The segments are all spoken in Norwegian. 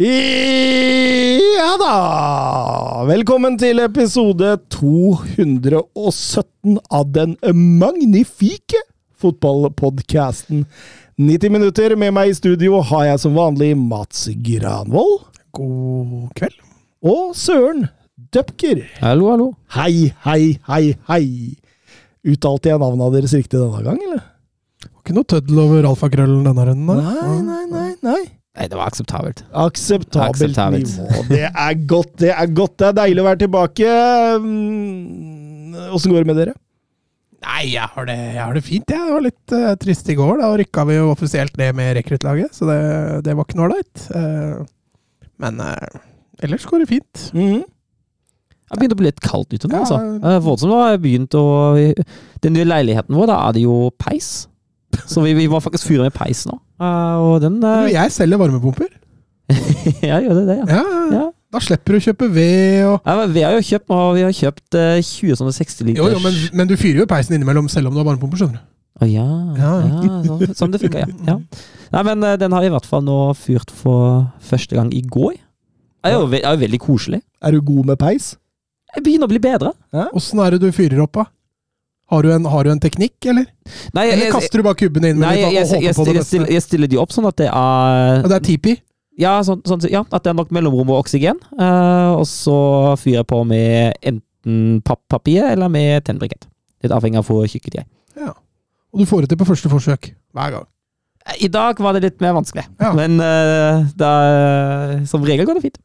Ja da! Velkommen til episode 217 av den magnifike fotballpodkasten 90 minutter. Med meg i studio har jeg som vanlig Mats Granvold. God kveld. Og Søren Døpker. Hallo, hallo. Hei, hei, hei, hei. Uttalte jeg navnet deres riktig denne gang, eller? Ikke noe tøddel over alfakrøllen denne runden? da? Nei, nei, nei. nei. Nei, det var akseptabelt. Akseptabelt, Akseptabelt. nivå. Det er godt, det er godt. Det er deilig å være tilbake. Mm, Åssen går det med dere? Nei, jeg har det, jeg har det fint, jeg. Det var litt uh, trist i går. Da rykka vi jo offisielt ned med rekruttlaget, så det, det var ikke noe ålreit. Uh, men uh, ellers går det fint. Mhm. Det har begynt å bli litt kaldt ute nå, Ja. altså. Voldsomt har begynt å Den nye leiligheten vår, da er det jo peis. Så vi, vi må faktisk fyre med peis nå. Eh, og den Du, eh, Jeg selger varmepumper. Ja, gjør det det, ja. Ja, ja. ja. Da slipper du å kjøpe ved og ja men vi har jo kjøpt, vi har kjøpt eh, 20 sånne 60 liters Jo, jo, men, men du fyrer jo peisen innimellom selv om du har varmepumper, skjønner du. Å ja. Ja, ja. så, sånn, sånn det funka, ja. ja. Nei, men eh, den har vi i hvert fall nå fyrt for første gang i går. Det er jo, ve er jo veldig koselig. Er du god med peis? Jeg begynner å bli bedre. Åssen er det du fyrer opp, da? Har du en, har du en teknikk, eller? Nei, jeg, Eller kaster du bare kubbene inn nei, jeg, jeg, jeg, på det stiller, stiller, jeg stiller de opp sånn at det er Og det er tipi? Ja, sånn, sånn, ja, at det er nok mellomrom og oksygen. Uh, og så fyrer jeg på med enten pappapir eller med tennbrikett. Litt avhengig av hvor tjukke de er. Ja. Og du får det til på første forsøk. Hver gang. I dag var det litt mer vanskelig, Ja. men uh, da, som regel går det fint.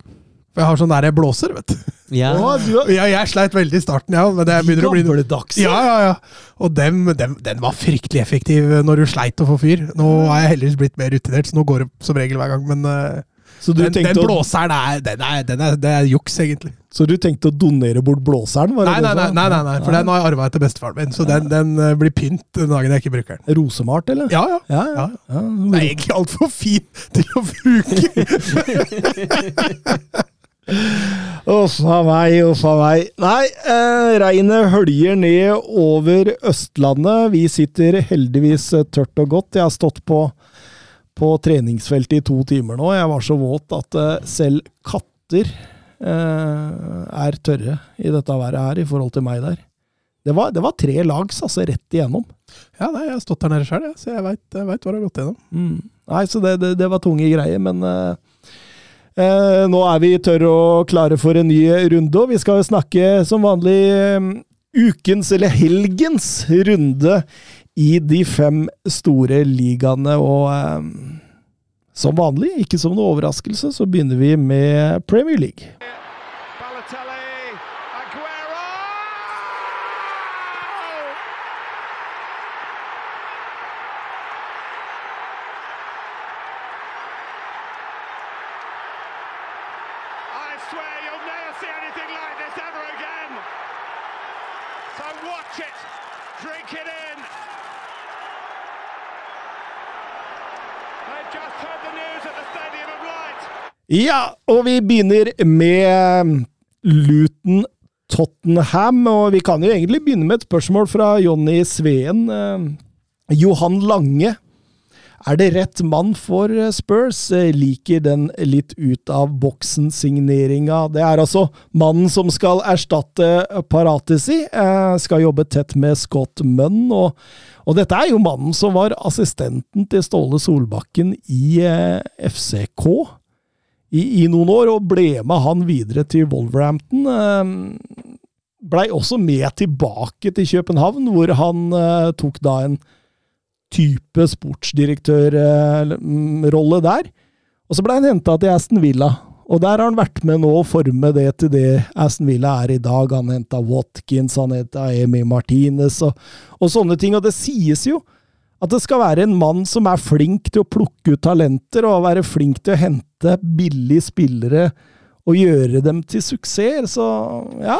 For jeg har sånn der jeg blåser, vet du. Ja. Å, du Ja, jeg sleit veldig i starten, ja, men det begynner å bli dags, Ja, ja, ja. Og dem, dem, den var fryktelig effektiv når du sleit å få fyr. Nå er jeg heldigvis blitt mer rutinert, så nå går det som regel hver gang. Men eh, Så du, den, den blåseren er, den er, den er, det er juks, egentlig. så du tenkte å donere bort blåseren? Var det Nei, nei, nei, nei, nei, nei for den har jeg arva etter bestefaren min, så den, den eh, blir pynt den dagen jeg ikke bruker den. Rosemart, eller? Ja, ja. ja. ja. Ja. ja. Den er egentlig altfor fin til å bruke. Uff a meg, uff a meg. Nei, eh, regnet høljer ned over Østlandet. Vi sitter heldigvis eh, tørt og godt. Jeg har stått på, på treningsfeltet i to timer nå. Jeg var så våt at eh, selv katter eh, er tørre i dette været her, i forhold til meg der. Det var, det var tre lags, altså rett igjennom. Ja, nei, jeg har stått der nede sjøl, så jeg veit hva det har gått gjennom. Mm. Nei, så det, det, det var tunge greier, men eh, nå er vi tørre og klare for en ny runde, og vi skal snakke som vanlig eh, ukens, eller helgens, runde i de fem store ligaene, og eh, som vanlig, ikke som noe overraskelse, så begynner vi med Premier League. Ja, og vi begynner med Luton Tottenham, og vi kan jo egentlig begynne med et spørsmål fra Jonny Sveen. Eh, Johan Lange, er det rett mann for Spurs? Eh, Liker den litt ut av boksen-signeringa. Det er altså mannen som skal erstatte Paratesi. eh, skal jobbe tett med Scott Munn, og, og dette er jo mannen som var assistenten til Ståle Solbakken i FCK i, i noen år, og ble med han videre til Wolverhampton. Eh, Blei også med tilbake til København, hvor han eh, tok da en type sportsdirektørrolle der. Og så ble han henta til Aston Villa, og der har han vært med nå å forme det til det Aston Villa er i dag. Han henta Watkins, han henta Emi Martinez og, og sånne ting. Og det sies jo At det skal være en mann som er flink til å plukke ut talenter, og være flink til å hente billige spillere og gjøre dem til suksess. så ja.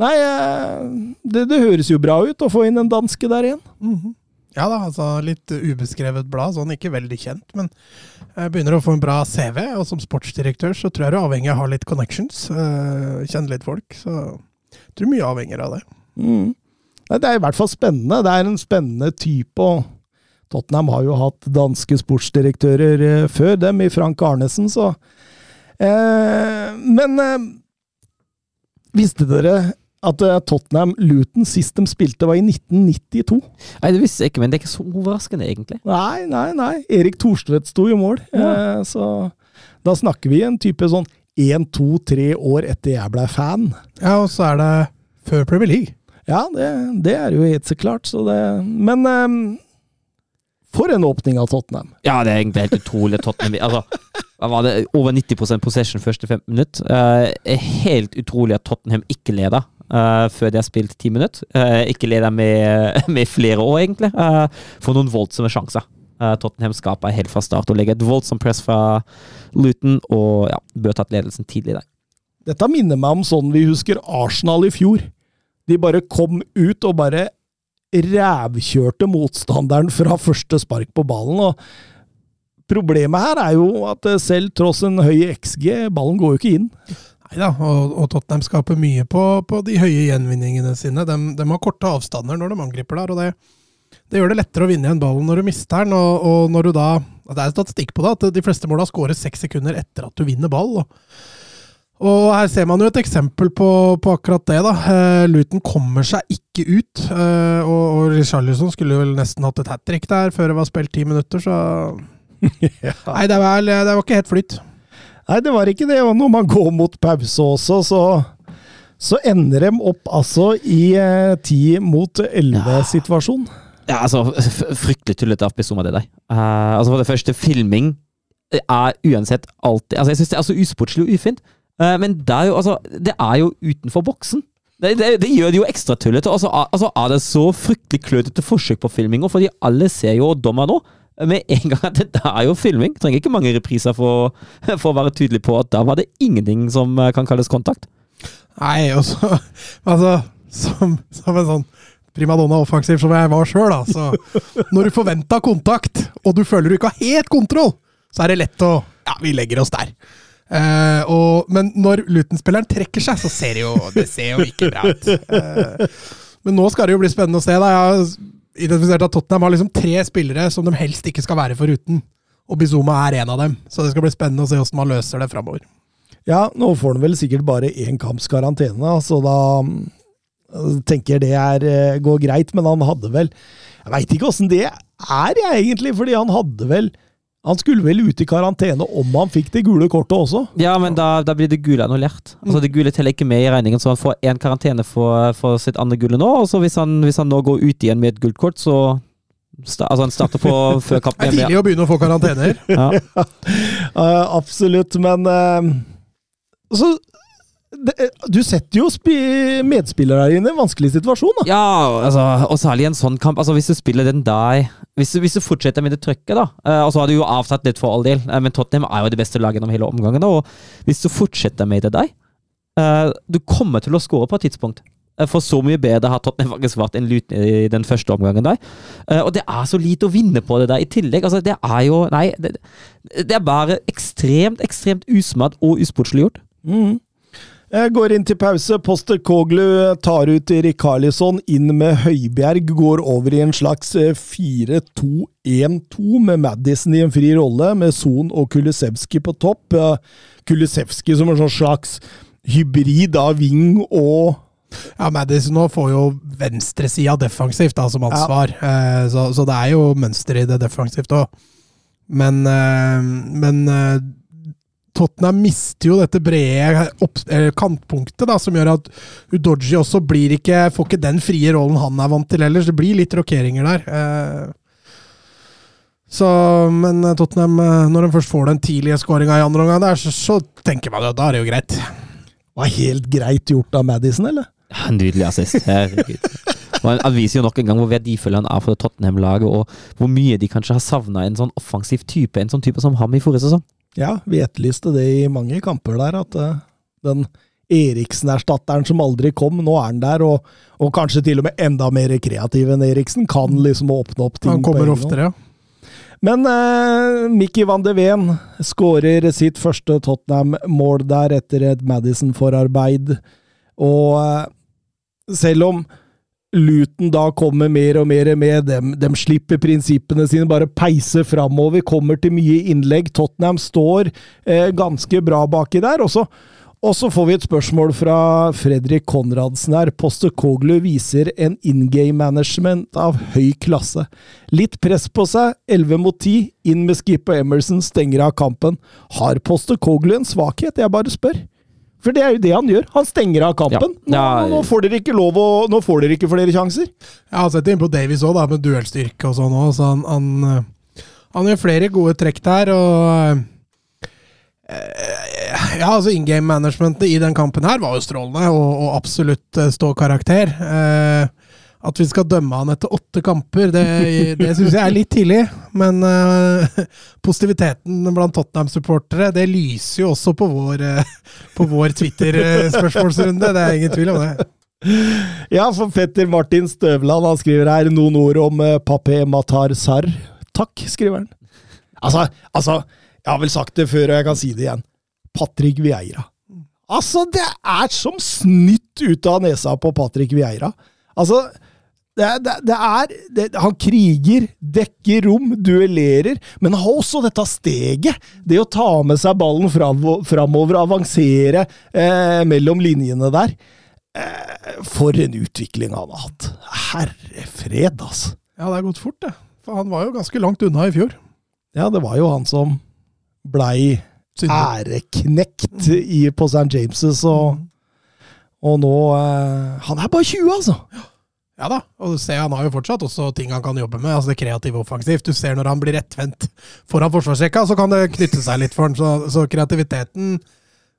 Nei, eh, det, det høres jo bra ut å få inn en danske der igjen. Mhm. Ja da, altså litt ubeskrevet blad, sånn ikke veldig kjent, men jeg begynner å få en bra CV. Og som sportsdirektør så tror jeg du er avhengig av å ha litt connections, uh, kjenne litt folk. Så jeg tror mye avhenger av det. Mm. Nei, det er i hvert fall spennende. Det er en spennende type. og Tottenham har jo hatt danske sportsdirektører eh, før dem, i Frank Arnesen, så eh, Men eh, visste dere at eh, Tottenham Luton sist de spilte, var i 1992? Nei, det visste jeg ikke, men det er ikke så overraskende, egentlig. Nei, nei, nei. Erik Thorstvedt sto i mål. Eh, så da snakker vi en type sånn én, to, tre år etter jeg blei fan. Ja, og så er det før Premier League. Ja, det, det er jo helt så klart. Så det, men eh, for en åpning av Tottenham. Ja, det er egentlig helt utrolig. Tottenham altså, var det? Over 90% possession første 15 minutter. Uh, helt utrolig at Tottenham ikke leder uh, før de har spilt 10 minutter. Uh, ikke leder med, med flere år, egentlig. Eh, for noen voldsomme sjanser. Eh, Tottenham skaper helt fra start og legger et voldsomt press fra Luton og ja, bør tatt ledelsen tidlig der. Dette minner meg om sånn vi husker Arsenal i fjor. De bare kom ut og bare rævkjørte motstanderen fra første spark på ballen. og Problemet her er jo at eh, selv tross en høy XG, ballen går jo ikke inn. Nei da, og, og Tottenham skaper mye på, på de høye gjenvinningene sine. De, de har korte avstander når de angriper der, og det, det gjør det lettere å vinne igjen ballen når du mister den. Og, og når du da Det er statistikk på det, at de fleste måla skåres seks sekunder etter at du vinner ball. Og, og her ser man jo et eksempel på, på akkurat det. da. Eh, Luton kommer seg ikke ut. Eh, og og Richarlison skulle vel nesten hatt et hat trick der før det var spilt ti minutter, så Nei, det var, det var ikke helt flytt. Nei, det var ikke det. Og når man går mot pause også, så, så ender de opp altså i eh, ti mot elleve-situasjon. Ja, altså, f- fryktelig tullete episode det der. Uh, altså, for det første, filming er uansett alltid Altså, jeg syns det er så usportslig og ufint, men det er jo altså Det er jo utenfor boksen. Det, det, det gjør det jo ekstra tullete. Altså, altså, er det så fryktelig klønete forsøk på filminger, fordi alle ser jo dommer nå. Med en gang at det er jo filming. Trenger ikke mange repriser for, for å være tydelig på at da var det ingenting som eh, kan kalles kontakt. Nei, også, Altså, som, som en sånn primadonna offensiv som jeg var sjøl. Så når du forventa kontakt, og du føler du ikke har helt kontroll, så er det lett å Ja, vi legger oss der. Eh, og, men når Luton-spilleren trekker seg, så ser det jo Det ser jo ikke bra ut. Uh, men nå skal det jo bli spennende å se. da. Jeg har identifisert at Tottenham har liksom tre spillere som de helst ikke skal være foruten. Og Bizuma er en av dem. Så det skal bli spennende å se hvordan man løser det framover. Ja, nå får han vel sikkert bare én kamps karantene, så da mm, tenker jeg det er, eh, går greit. Men han hadde vel Jeg veit ikke åssen det er, jeg egentlig, fordi han hadde vel Han skulle vel ut i karantene om han fikk det gule kortet også? Ja, men da, da blir det gule annullert. Altså Det gule teller ikke med i regningen, så han får én karantene for, for sitt andre gullet nå. Og så hvis han, hvis han nå går ut igjen med et gult kort, så Altså han starter på før Det er tidlig å begynne å få karantener. Ja. Eh, absolutt, men uh, så det, eh, Du setter jo spi medspillere i en vanskelig situasjon, da. Ja, altså, og særlig i en sånn kamp. Altså, Hvis du spiller den der Hvis du, hvis du fortsetter med det trøkket, da eh, Og så har du jo avtatt litt for all del, eh, men Tottenham er jo det beste laget gjennom hele omgangen. da, Og hvis du fortsetter med det der Du kommer til å score på et tidspunkt. For så mye bedre har Tottenham faktisk vært enn Luton i den første omgangen der. Og det er så lite å vinne på det der i tillegg. Altså, det er jo Nei, det, det er bare ekstremt, ekstremt usmart og usportslig gjort. Jeg går inn til pause. Poster Koglu tar ut Rikarlisson inn med Høibjerg. Går over i en slags eh, 4-2-1-2 med Madison i en fri rolle, med Son og Kulisevskij på topp. Kulisevskij Kulisevski som en sånn slags hybrid av wing og Ja, Madison nå får jo venstresida defensivt da, som ansvar, ja. så, så det er jo mønster i det defensivt òg. Men, eh, men eh, Tottenham mister jo dette brede opp, kantpunktet, da, som gjør at Udoji også blir ikke, får ikke den frie rollen han er vant til ellers. Det blir litt rokeringer der. Eh, så, men Tottenham, eh, når de først får den tidlige skåringa i andre omgang, der, så, så tenker man jo at da er det jo greit. Var helt greit gjort av Madison, eller? Ja, Nydelig assist. Herregud. Og han, viser jo nok en gang hvor verdifull han er for Tottenham-laget, og hvor mye de kanskje har savna en sånn offensiv type, en sånn type som ham i forrige sesong. Ja, vi etterlyste det i mange kamper der, at eh, den Eriksen-erstatteren som aldri kom, nå er han der, og, og kanskje til og med enda mer kreativ enn Eriksen. Kan liksom åpne opp ting. Han kommer oftere, ja. Men eh, Mickey van de Ven skårer sitt første Tottenham-mål der etter et Madison-forarbeid. Og eh, selv om Luton da kommer mer og mer med, dem, dem slipper prinsippene sine, bare peiser framover, kommer til mye innlegg. Tottenham står eh, ganske bra baki der. Og så, og så får vi et spørsmål fra Fredrik Konradsen her. Postekoglu viser en in game management av høy klasse. Litt press på seg, 11 mot 10, inn med Skip og Emerson, stenger av kampen. Har Postekoglu en svakhet? Jeg bare spør. For det er jo det han gjør. Han stenger av kampen. Nå, nå får dere ikke lov å Nå får dere ikke flere sjanser. Jeg har sett inn på Davies òg, med duellstyrke og sånn òg, så han, han, eh, han gjør flere gode trekk der. og eh, ja, altså In game managementet i den kampen her var jo strålende, og, og absolutt stå karakter. Eh, at vi skal dømme han etter åtte kamper, det, det syns jeg er litt tidlig. Men uh, positiviteten blant Tottenham-supportere, det lyser jo også på vår, uh, vår Twitter-spørsmålsrunde. Det er ingen tvil om det. Ja, for Petter Martin Støvland han skriver her noen ord om uh, Papé Matar Sarr. Takk, skriver han. Altså, altså, jeg har vel sagt det før, og jeg kan si det igjen. Patrick Vieira. Altså, det er som snytt ut av nesa på Patrick Vieira. Altså, det, det, det er det, Han kriger, dekker rom, duellerer, men han har også dette steget. Det å ta med seg ballen framo- framover, avansere eh, mellom linjene der. Eh, for en utvikling han har hatt. Herre fred, altså. Ja, det er gått fort, det. For han var jo ganske langt unna i fjor. Ja, det var jo han som blei æreknekt i, på St. James' og, og nå eh, Han er bare 20, altså! Ja da, og du ser han har jo fortsatt også ting han kan jobbe med. altså Det kreative offensivt. Du ser når han blir rettvendt foran forsvarsrekka, så kan det knytte seg litt for han. Så, så kreativiteten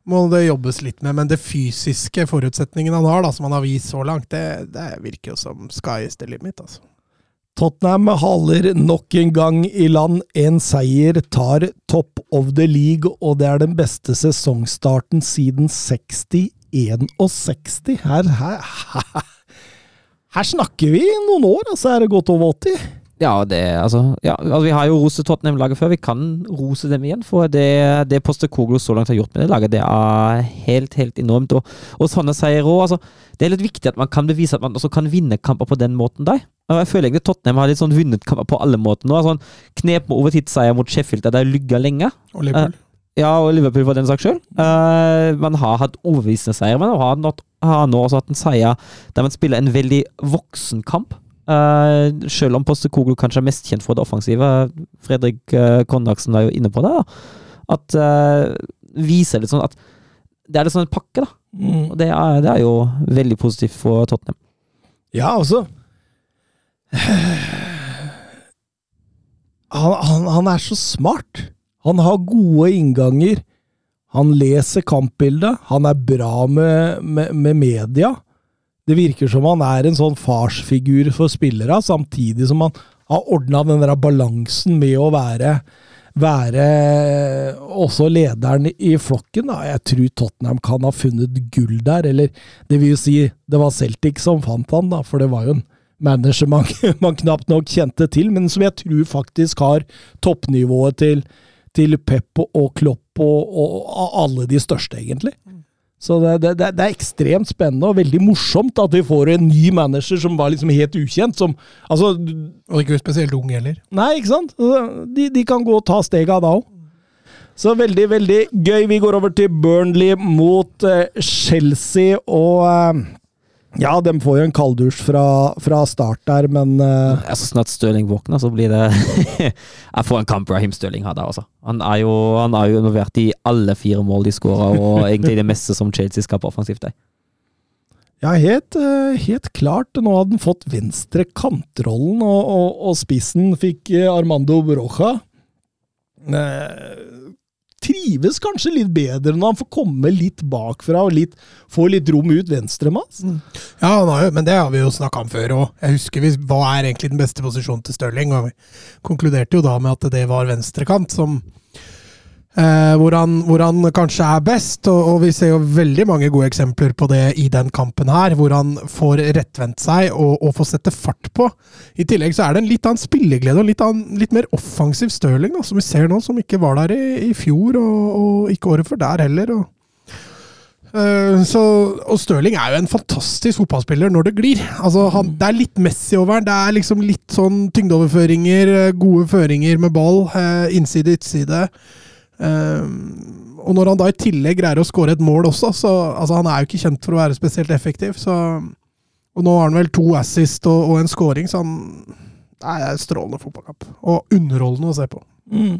må det jobbes litt med. Men det fysiske forutsetningen han har, da, som han har vist så langt, det, det virker jo som sky is the limit. altså. Tottenham haler nok en gang i land. En seier tar top of the league, og det er den beste sesongstarten siden 60-61. Her, her, her, her snakker vi noen år, altså er det godt over 80. Ja, det, altså, ja, altså Vi har jo rost Tottenham-laget før. Vi kan rose dem igjen. For det, det Postecoglou så langt har gjort med det laget, det er helt helt enormt. Og, og sånne seier òg. Altså, det er litt viktig at man kan bevise at man også kan vinne kamper på den måten der. Og Jeg føler egentlig Tottenham har litt sånn vunnet kamper på alle måter nå. Altså, knep med overtidsseier mot Sheffield der de har lygga lenge. Og Liverpool. Ja, og Liverpool for den saks skyld. Uh, man har hatt overbevisende seier, men man har, not, har nå også hatt en seier der man spiller en veldig voksen kamp. Uh, selv om Postekoglu kanskje er mest kjent for det offensive. Fredrik uh, Kondaksen var jo inne på det. da. At uh, viser litt sånn at det er litt sånn en pakke, da. Og det er, det er jo veldig positivt for Tottenham. Ja, altså han, han, han er så smart. Han har gode innganger. Han leser kampbildet. Han er bra med, med, med media. Det virker som han er en sånn farsfigur for spillere, samtidig som han har ordna den der balansen med å være være også lederen i flokken. Da. Jeg tror Tottenham kan ha funnet gull der, eller det vil jo si, det var Celtic som fant han, da, for det var jo en manager man, man knapt nok kjente til, men som jeg tror faktisk har toppnivået til, til Pep og Klopp og, og alle de største, egentlig. Så det, det, det er ekstremt spennende og veldig morsomt at vi får en ny manager som var liksom helt ukjent. Som, altså, Og ikke spesielt ung heller. Nei, ikke sant? De, de kan gå og ta stega da òg. Så veldig, veldig gøy. Vi går over til Burnley mot eh, Chelsea, og eh, ja, de får jo en kalddusj fra, fra start der, men uh... Ja, Så snart Stirling våkner, så blir det Jeg får en kamp Raheem Stirling har der, altså. Han er jo, han er jo involvert i alle fire mål de skårer, og egentlig det meste som Chelsea skaper offensivt. Der. ja, helt, eh, helt klart. Nå hadde han fått venstre kantrollen, og, og, og spissen fikk eh, Armando Broja. Trives kanskje litt bedre når han får komme litt bakfra og litt, få litt rom ut venstre med oss. Ja, han har jo, men det har vi jo snakka om før òg. Jeg husker hva er egentlig den beste posisjonen til Stirling, og vi konkluderte jo da med at det var venstrekant, som eh, hvor, han, hvor han kanskje er best. Og, og vi ser jo veldig mange gode eksempler på det i den kampen her, hvor han får rettvendt seg og, og får sette fart på. I tillegg så er det en litt annen spilleglede og litt, annen, litt mer offensiv Stirling, da, som vi ser nå, som ikke var der i, i fjor, og, og ikke året før der heller. og Eh, så, og Stirling er jo en fantastisk fotballspiller når det glir. Altså, han, det er litt Messi over han. Det er liksom litt sånn tyngdeoverføringer, eh, gode føringer med ball. Uh, innside, utside. Uh, og når han da i tillegg greier å skåre et mål også, så altså, Han er jo ikke kjent for å være spesielt effektiv. Så, og nå har han vel to assist og, og en scoring, så han Nei, det er strålende fotballkamp. Og underholdende å se på. Mm.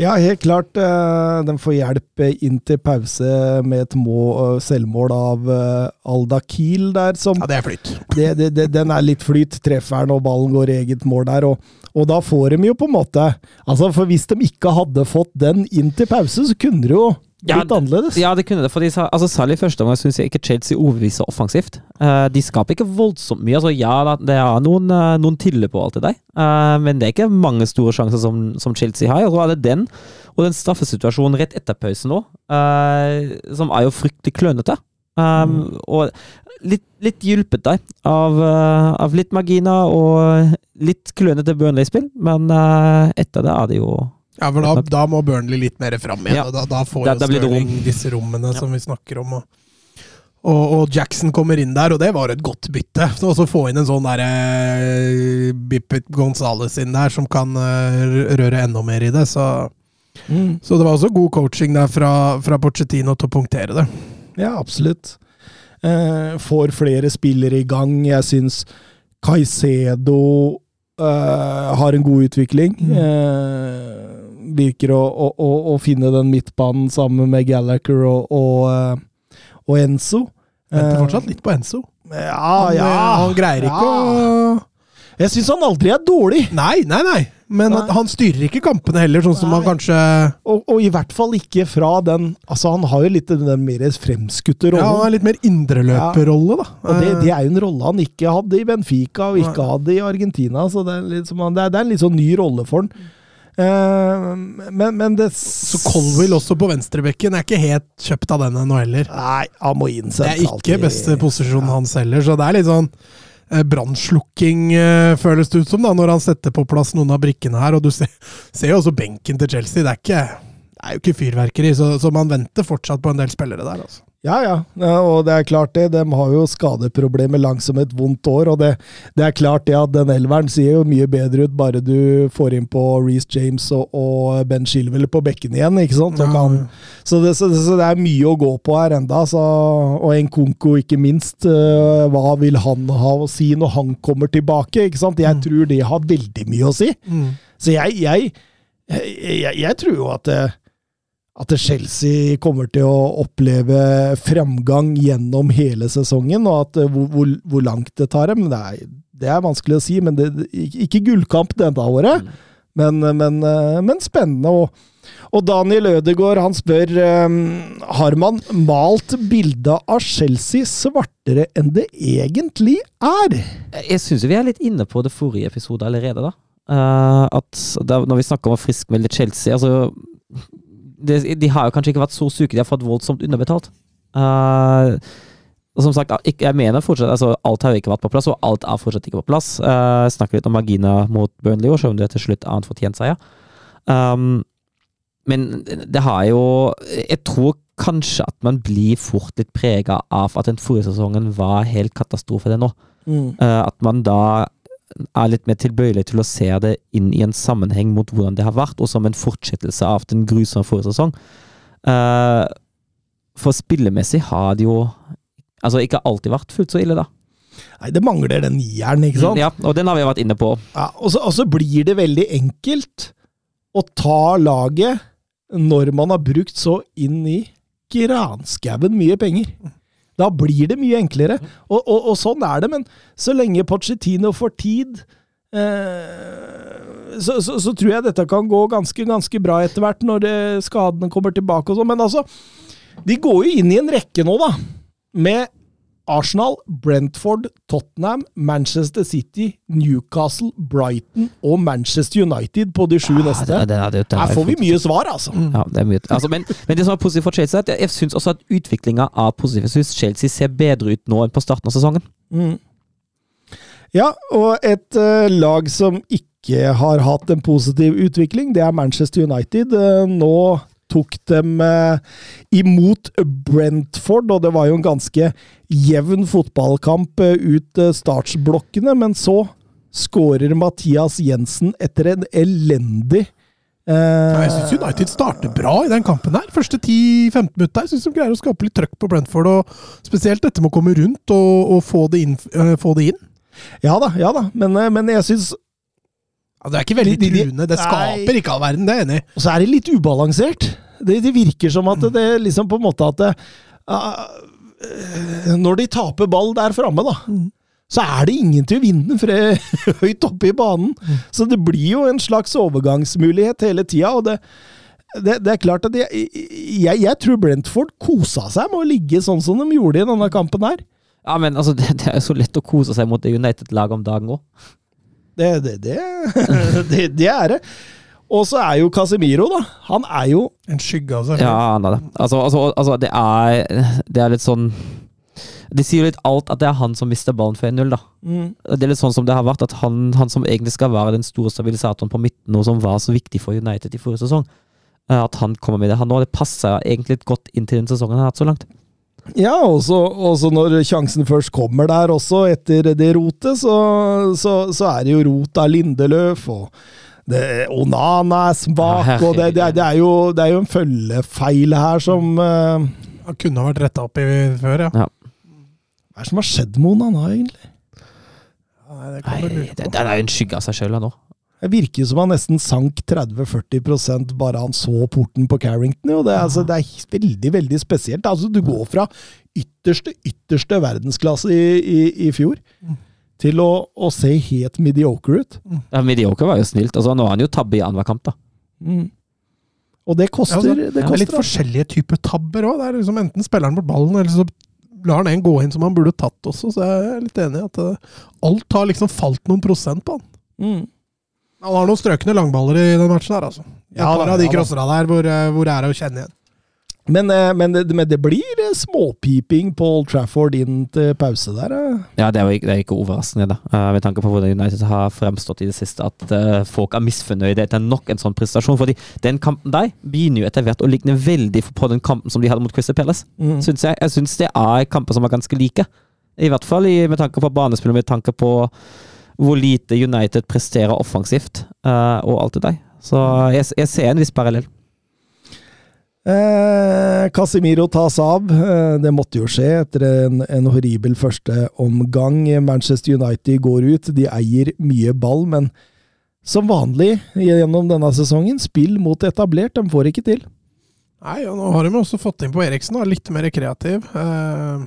Ja, helt klart. Uh, den får hjelp inn til pause med et må, uh, selvmål av uh, Alda Kiel der, som Ja, det er flyt. det, det, det, Den er litt flyt. Trefferen og ballen går i eget mål der. Og, og da får de jo på en måte Altså, for hvis de ikke hadde fått den inn til pause, så kunne det jo Ja, blitt annerledes. Ja, det kunne det. fordi altså, Særlig i første omgang syns jeg ikke Chelsea overbeviser offensivt. Uh, de skaper ikke voldsomt mye. altså Ja, det er noen, uh, noen tiller på alt det der, uh, men det er ikke mange store sjanser som, som Chelsea har. Og så er det den, og den straffesituasjonen rett etter pausen nå, som er jo fryktelig klønete. Um, Og litt, litt hjulpet der av, eh, av litt marginer og litt klønete Burnley-spill, men uh, etter det er det jo Ja, for da, da må Burnley litt mer fram igjen. Ja. Da, da får Da- jo Stirling rom. Disse rommene som vi snakker om. Og, og, og Jackson kommer inn der, og det var et godt bytte. Så også få inn en sånn derre uh, Bippet Gonzales inn der, som kan eh, røre enda mer i det. Så, Mm. så det var også god coaching der fra, fra Pochettino til å punktere det. Ja, absolutt. Eh, får flere spillere i gang. Jeg syns Caicedo eh, har en god utvikling. Mm. Eh, virker å, å, å, finne den midtbanen sammen med Gallagher og, og, eh, og Enzo. Venter Eh, fortsatt litt på Enzo. Ja, Han, ja. eh, han greier ikke ja. å Jeg syns han aldri er dårlig. Nei, nei, nei. Men Nei. han styrer ikke kampene heller, sånn som Nei. han kanskje Og, og i hvert fall ikke fra den Altså, han har jo litt den mer fremskutte rollen. Ja, han har litt mer indreløperrolle, da. Og det, Eh, det er jo en rolle han ikke hadde i Benfica og ikke Nei. hadde i Argentina. så Det er, litt som han, det er, det er en litt sånn ny rolle for han. Uh, men, men det Så Colwill også på venstrebekken er ikke helt kjøpt av den ennå heller. Nei, han må inn Det er ikke beste posisjonen hans heller, så det er litt sånn brannslukking, eh, føles det ut som, da, når han setter på plass noen av brikkene her. Og du ser, ser jo også benken til Chelsea. Det er, ikke, det er jo ikke fyrverkeri, så, så man venter fortsatt på en del spillere der. altså. Ja, ja, og det er klart det. De har jo skadeproblemer langsomt et vondt år. Og det, det er klart det at den elveren ser jo mye bedre ut bare du får inn på Reece James og, og Ben Shilwell på bekken igjen. ikke sant? Så, kan, så, det, så, så det er mye å gå på her enda. Så, og Nkonko, ikke minst. øh, hva vil han ha å si når han kommer tilbake? ikke sant? Jeg tror det har veldig mye å si. Mm. Så jeg, jeg, jeg, jeg tror jo at eh, at Chelsea kommer til å oppleve framgang gjennom hele sesongen, og at eh, hvor, hvor, hvor langt det tar dem, det er, det er vanskelig å si. men det, Ikke gullkamp dette året, men, men, eh, men spennende. Og, og Daniel Ødegaard han spør um, har man malt bildet av Chelsea svartere enn det egentlig er. Jeg syns vi er litt inne på det forrige episode allerede, da. Uh, at da, Når vi snakker om å friskmelde Chelsea altså det, De har jo kanskje ikke vært så syke, de har fått voldsomt underbetalt. Uh, og som sagt, jeg mener fortsatt altså alt har jo ikke vært på plass, og alt er fortsatt ikke på plass. Uh, snakker litt om margina mot Burnley, og selv om det til slutt er en fortjent seier. Um, men det har jo Jeg tror kanskje at man blir fort litt prega av at den forrige sesongen var helt katastrofe, det nå. Eh, at man da er litt mer tilbøyelig til å se det inn i en sammenheng mot hvordan det har vært, og som en fortsettelse av den grusomme forrige sesong. Uh, for spillemessig har det jo altså ikke alltid vært fullt så ille, da. Nei, Det mangler den nieren, ikke sant? Ja, og den har vi vært inne på. Ja, og, så, og så blir det veldig enkelt å ta laget når man har brukt så inn i granskauen mye penger. Da blir det mye enklere. Og, og, og sånn er det, men så lenge Pochettino får tid eh, så, så, så tror jeg dette kan gå ganske, ganske bra etter hvert, når eh, skadene kommer tilbake og sånn. Men altså, de går jo inn i en rekke nå, da. Med Arsenal, Brentford, Tottenham, Manchester City, Newcastle, Brighton og Manchester United på de sju neste. Ja, det- det- det- det er Her får vi mye svar, altså. Ja, det er mye. Altså, men, men det som er positivt for Chelsea, er at jeg syns også at utviklinga av positivt syns Chelsea ser bedre ut nå enn på starten av sesongen. Mm. Ja, og et uh, lag som ikke har hatt en positiv utvikling, det er Manchester United. Uh, nå tok dem eh, imot Brentford, og det var jo en ganske jevn fotballkamp eh, ut eh, startsblokkene, men så skårer Mathias Jensen etter en elendig eh, Ja, Jeg syns United starter bra i den kampen her. Første 10-15 minutter. Jeg syns de greier å skape litt trøkk på Brentford. og Spesielt dette med å komme rundt og, og få, det inn, få det inn. Ja da, ja da, men, men jeg syns det er ikke veldig De- de- de- truende. Det skaper Nei. ikke all verden, det er jeg enig i. Og så er det litt ubalansert. Det, det virker som at det liksom på en måte at det, ah, eh, Når de taper ball der framme, da, så er det ingen til å vinne for det høyt oppe i banen. Så det blir jo en slags overgangsmulighet hele tida. Og det, det, det er klart at jeg, jeg, jeg tror Brentford kosa seg med å ligge sånn som de gjorde i denne kampen her. Ja, men altså, det, det er så lett å kose seg mot det United-laget om dagen òg. Det, det, det, det, det er det. Og så er jo Casemiro, da. Han er jo En skygge av seg Ja, han er det. Altså, altså, altså det, er, det er litt sånn Det sier jo litt alt at det er han som mister ballen for 1-0, da. mm, Det er litt sånn som det har vært, at han, han som egentlig skal være den store stabilisatoren på midten, og som var så viktig for United i forrige sesong, eh, at han kommer med det han nå. Det passer egentlig godt inn til den sesongen han har hatt så langt. Ja, og så når sjansen først kommer der også, etter det rotet, så, så, så er det jo rot av Lindeløf, og det, Onana er svak, og det, det, er, det, er jo, det er jo en følgefeil her som uh, kunne ha vært retta opp i før, ja. Hva er det som har skjedd med Onana, egentlig? Nei, det Nei, kan det, er jo en skygge av seg sjøl nå. Det virker som han nesten sank 30-40% bare han så porten på Carrington. Jo. Det, er, altså, det er veldig, veldig spesielt. Altså, du går fra ytterste, ytterste verdensklasse i, i, i fjor til å, å se helt mediocre ut. Ja, Mediocre var jo snilt. Altså, nå har han jo tabbe i annenhver kamp, da. Mm. Og det Ja, koster. altså, det er koster litt forskjellige typer tabber òg. Liksom enten spiller han bort ballen, eller så lar han en gå inn som han burde tatt også. Så jeg er litt enig i at eh, alt har liksom falt noen prosent på han. mm. Han har noen strøkne langballer i den matchen her, altså. Et Ja, par av de ja, der hvor, eh, hvor er det å kjenne igjen. Men, eh, men, det, men det blir eh, småpiping på Old Trafford inn til pause der. Ja, det er ikke, det er ikke overraskende, da. Med tanke på hvordan United har fremstått i det siste, at folk er misfornøyde etter nok en sånn prestasjon. Fordi den kampen der begynner jo etter hvert å ligne veldig på den kampen som de hadde mot Crystal Palace. Mm. Synes jeg. jeg syns det er kamper som er ganske like. I hvert fall i, med tanke på banespill og med tanke på hvor lite United presterer offensivt uh, og alt det der. Så jeg, jeg ser en viss parallell. Eh, Casemiro tas av. Eh, det måtte jo skje etter en, en horribel første omgang. Manchester United går ut. De eier mye ball, men som vanlig gjennom denne sesongen, spill mot etablert. De får ikke til. Nei, og nå har de også fått inn på Eriksen, da, litt mer kreativ. Eh,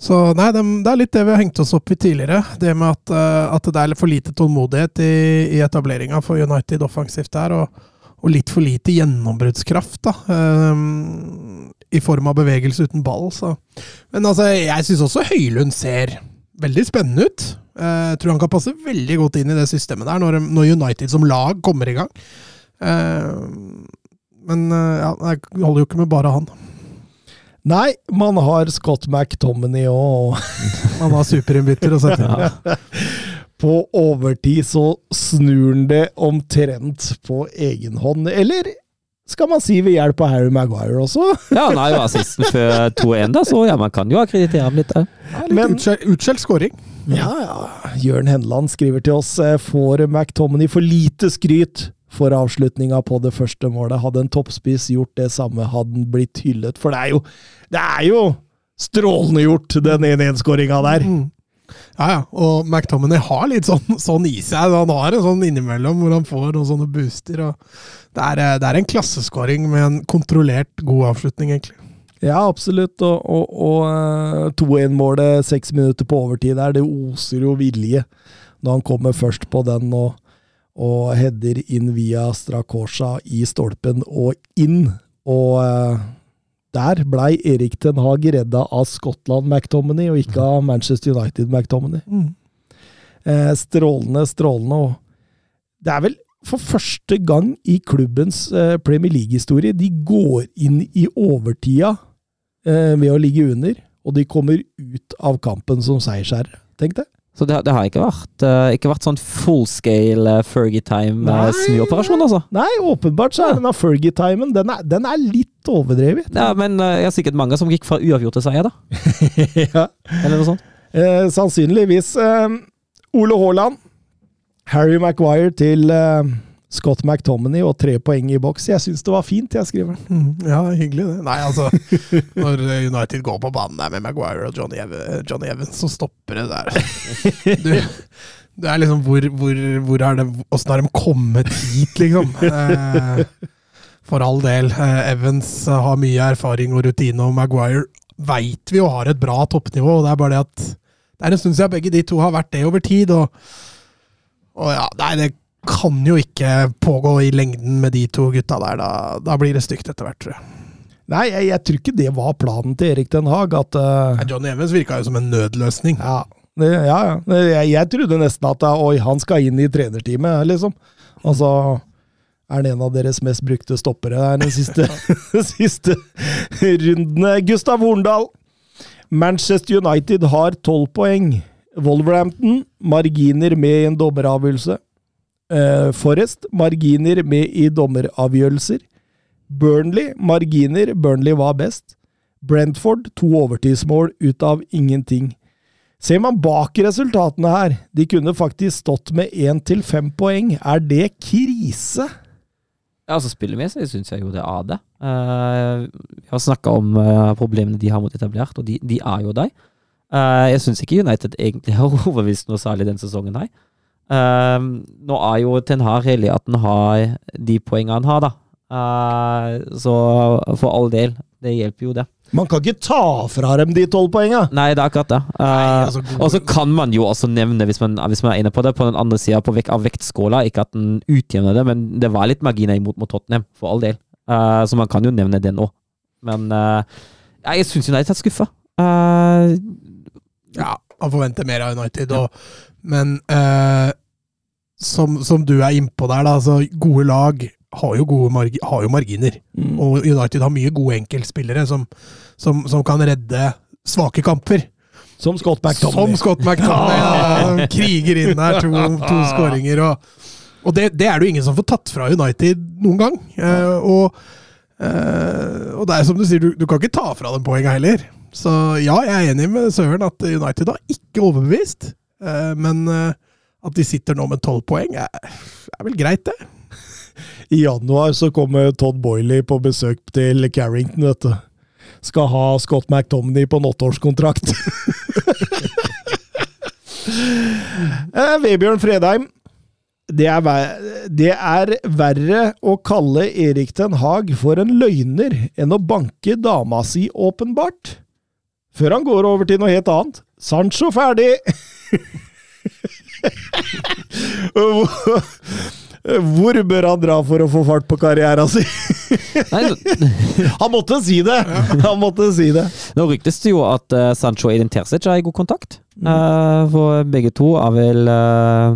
så nei, det er litt det vi har hengt oss opp i tidligere. Det med at, eh, at det er for lite tålmodighet i, i etableringa for United offensivt der, og, og litt for lite gjennombruddskraft, da. Um, I form av bevegelse uten ball, så. Men altså, jeg syns også Høylund ser veldig spennende ut. Eh, Jeg tror han kan passe veldig godt inn i det systemet der, når, når United som lag kommer i gang. Uh, Men eh, ja, det holder jo ikke med bare han. Nei, man har Scott McTominay og Man har superinnbytter å sette inn. på overtid så snur han det omtrent på egen hånd. Eller skal man si ved hjelp av Harry Maguire også? Ja, han er jo assisten før 2-1, da, så ja, man kan jo akkreditere ham litt. Ja, litt Men- utskjelt, utskjelt scoring. Ja, ja. Jørn Henland skriver til oss eh, får McTominay for lite skryt for avslutninga på det første målet. Hadde en toppspiss gjort det samme, hadde han blitt hyllet. For det er jo, det er jo strålende gjort, den 1-1-skåringa der. Mm. Ja, ja. Og McTominay har litt sånn, sånn i seg. Han har en sånn innimellom hvor han får noen sånne booster. Det, er, eh, det er en klasseskåring med en kontrollert, god avslutning, egentlig. Ja, absolutt. Og, og, og eh, 2-1-målet seks minutter på overtid der, det oser jo vilje. når han kommer først på den og, og header inn via Strakosja i stolpen og inn. Og eh, der blei Erik Ten Hag redda av Skottland McTominay, og ikke av Manchester United McTominay. Mm. Eh, strålende, strålende. Og det er vel for første gang i klubbens eh, Premier League-historie de går inn i overtida eh, ved å ligge under, og de kommer ut av kampen som seiersherre. Tenk det. Så det, det har ikke vært, uh, ikke vært sånn full scale uh, Fergie Nei. time-snuoperasjon, altså. Nei, åpenbart så er denne Fergie-timen den, er- den er litt overdrevet. Ja, men eh, jeg har sikkert mange som gikk fra uavgjort til seier, da. ja. Eller noe sånt. Eh, sannsynligvis. Eh, Ole Haaland, Harry Maguire til eh, Scott McTominay og tre poeng i boks. Jeg syns det var fint, jeg skriver. Mm, ja, hyggelig det. Nei, altså Når United går på banen der med Maguire og Johnny, Ev Johnny Evans, så stopper det der. Du, det er liksom Hvor, hvor, hvor er det Åssen har de kommet hit, liksom? Eh, for all del. Eh, Evans har mye erfaring og rutine, og Maguire veit vi jo har et bra toppnivå. og Det er bare det at det er en stund siden begge de to har vært det over tid. og og ja, nei, det kan jo ikke pågå i lengden med de to gutta der. Da, da blir det stygt etter hvert, tror jeg. Nei, jeg, jeg tror ikke det var planen til Erik Den Haag. At, uh, John Evans virka jo som en nødløsning. ja, det, ja, ja. Jeg, jeg trodde nesten at eh, oi, han skal inn i trenerteamet, liksom. Altså er han en av deres mest brukte stoppere der de siste, siste rundene. Gustav Horndal. Manchester United har tolv poeng. Wolverhampton marginer med en dommeravgjørelse. Eh, Forrest marginer med i dommeravgjørelser. Burnley marginer. Burnley var best. Brentford to overtidsmål ut av ingenting. Ser man bak resultatene her, de kunne faktisk stått med én til fem poeng. Er det krise? Ja, altså Spillemessig syns jeg jo det er det. Eh, vi har snakka om uh, problemene de har mot etablert, og de, de er jo deg. Uh, jeg syns ikke United egentlig har overbevist noe særlig den sesongen her. Eh, nå er jo Ten Hag heldig at han har de poengene han har, da. Uh, så for all del, det hjelper jo det. Man kan ikke ta fra dem de tolv poenga! Nei, det er akkurat det. Uh, altså, og så kan man jo også nevne, hvis man, hvis man er inne på det, på den andre sida av vektskåla, ikke at den utjevner det, men det var litt marginer imot mot Tottenham, for all del. Uh, så man kan jo nevne det nå. Men eh, ja, jeg syns United er skuffa. Uh, Ja, man forventer mer av United, og, men eh, som, som du er innpå der, da, altså gode lag har jo, gode margi har jo marginer. Mm. Og United har mye gode enkeltspillere som, som, som kan redde svake kamper. Som Scott Som Scott McTomney, Ja, kriger inn der, to, to skåringer. Og, og det, det er det jo ingen som får tatt fra United noen gang. Eh, og, eh, og det er som du sier, du, du kan ikke ta fra dem poenga heller. Så ja, jeg er enig med Søren at United har ikke overbevist. Eh, men eh, at de sitter nå med tolv poeng, er, er vel greit, det. I januar så kommer Todd Boiley på besøk til Carrington, vet du. Skal ha Scott McTominay på en åtteårskontrakt. eh, Vebjørn Fredheim. Det er, det er verre å kalle Erik Ten Hag for en løgner enn å banke dama si, åpenbart. Før han går over til noe helt annet. Sancho ferdig! Hvor- bør han dra for å få fart på karrieren sin? Han måtte si det! Han måtte si det. nå ryktes det jo at uh, Sancho og Edin Terzic er i god kontakt. Uh, for begge to er vel uh,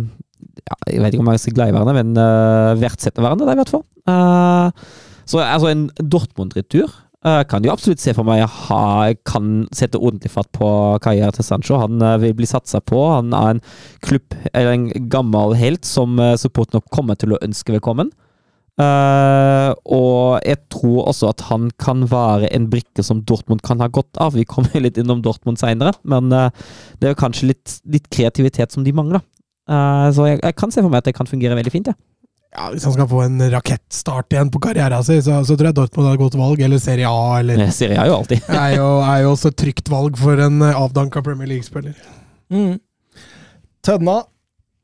ja, Jeg vet ikke om jeg skal glad i hverandre, men uh, verdsetter hverandre, i hvert fall. Så altså, en Dortmund-retur eh, kan jo absolutt se for meg ha, kan sette ordentlig fatt på karrieren til Sancho. Han eh, vil bli satsa på. Han er en klubb, eller en gammel helt som supporten nok kommer til å ønske velkommen. Uh, og jeg tror også at han kan være en brikke som Dortmund kan ha godt av. Vi kommer litt innom Dortmund seinere, men uh, det er kanskje litt, litt kreativitet som de mangler. Uh, så jeg, jeg kan se for meg at det kan fungere veldig fint. Ja. Ja, Hvis han skal få en rakettstart igjen på karrieren sin, så, så tror jeg Dortmund har et godt valg. Eller Serie A, eller Det Serie A jo alltid. er jo, er jo også et trygt valg for en eh, avdanka Premier League-spiller. Mm. Tønna,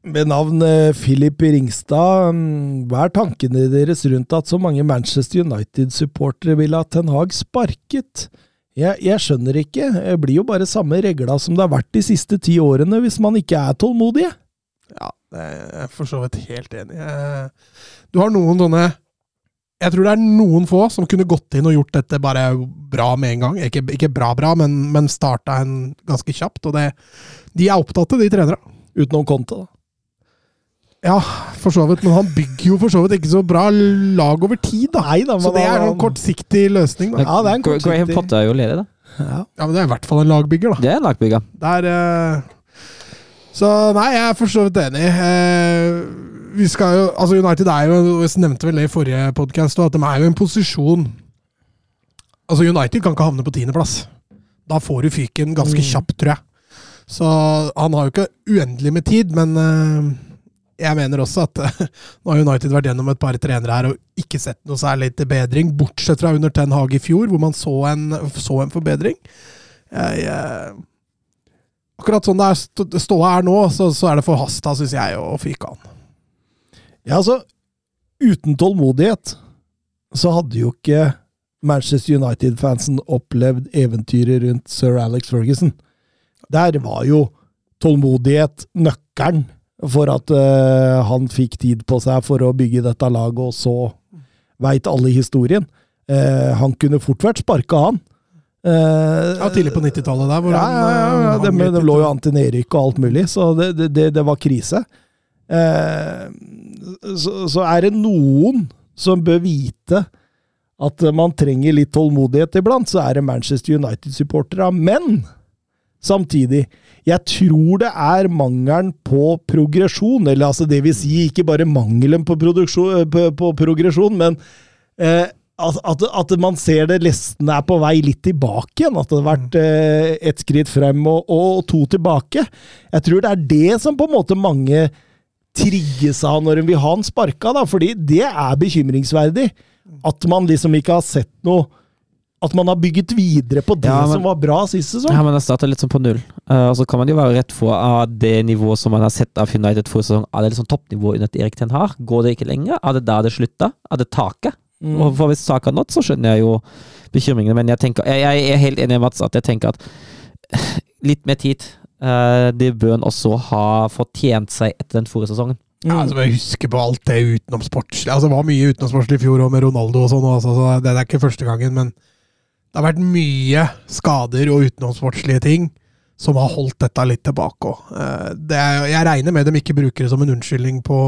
ved navn eh, Philip Ringstad. mm, Hva er tankene deres rundt at så mange Manchester United-supportere vil ha Ten Hag sparket? Jeg, jeg skjønner ikke. Det blir jo bare samme regla som det har vært de siste ti årene, hvis man ikke er tålmodige. Ja, det er jeg for så vidt helt enig i. Eh, Du har noen sånne Jeg tror det er noen få som kunne gått inn og gjort dette bare bra med en gang. Ikke, ikke bra bra, men, men starta en ganske kjapt. Og det, de er opptatte, de trenere. Utenom Conte, da. Ja, for så vidt. Men han bygger jo for så vidt ikke så bra lag over tid, da. Nei da, Så men det er en kortsiktig løsning, da. Ja, det er en kortsiktig... Graham Potter er jo ledig, da. ja. Ja, men det er i hvert fall en lagbygger, da. Det er en lagbygger. Der eh, Så nei, jeg er for så vidt enig. Eh, vi skal jo Altså, United er jo Vi nevnte vel det i forrige podkast, at de er jo i en posisjon Altså, United kan ikke havne på tiendeplass. Da får du fyken ganske Mm. kjapt, tror jeg. Så han har jo ikke uendelig med tid, men eh, jeg mener også at nå har United vært gjennom et par trenere her og ikke sett noe særlig til bedring, bortsett fra under Ten Hag i fjor, hvor man så en, så en forbedring. Jeg, eh, akkurat sånn det er st- ståa er nå, så, så er det forhasta, syns jeg, å fyke han. Ja, altså, uten tålmodighet så hadde jo ikke Manchester United-fansen opplevd eventyret rundt sir Alex Ferguson. Der var jo tålmodighet nøkkelen for at uh, han fikk tid på seg for å bygge dette laget, og så veit alle historien. Uh, han kunne fort vært sparka, han. Eh, Ja, Tidlig på 90-tallet der. ja, ja, ja, eh, ja. hang De, de lå jo an til nedrykk og alt mulig, så det, det, det, var krise. Uh, så, så er det noen som bør vite at man trenger litt tålmodighet iblant, så er det Manchester United-supportere. Men samtidig, jeg tror det er mangelen på progresjon, eller altså det vil si ikke bare mangelen på, på, på progresjon, men eh, at, at, man ser det nesten er på vei litt tilbake igjen. At det har vært eh, ett skritt frem og, og to tilbake. Jeg tror det er det som på en måte mange trigges av når de vil ha han sparka, da, fordi det er bekymringsverdig. At man liksom ikke har sett noe At man har bygget videre på det Ja, men- som var bra sist sesong. Ja, men det starta litt sånn på null. Uh, og så kan man jo være rett for av det nivået som man har sett av United forrige sesong, er det liksom toppnivået under Erik Ten Har? Går det ikke lenger? Er det der det slutter? Er det taket? Mm. For hvis saka nådd, så skjønner jeg jo bekymringene, men jeg, tenker, jeg, jeg er helt enig med Mats at jeg tenker at litt mer tid. uh, det bør han også ha fortjent seg etter den forrige sesongen. Ja, altså, jeg husker på alt det utenomsportslige. Altså, det var mye utenomsportslig i fjor òg, med Ronaldo og sånn. Altså, så det er ikke første gangen, men det har vært mye skader og utenomsportslige ting som har holdt dette litt tilbake òg. Jeg regner med de ikke bruker det som en unnskyldning på,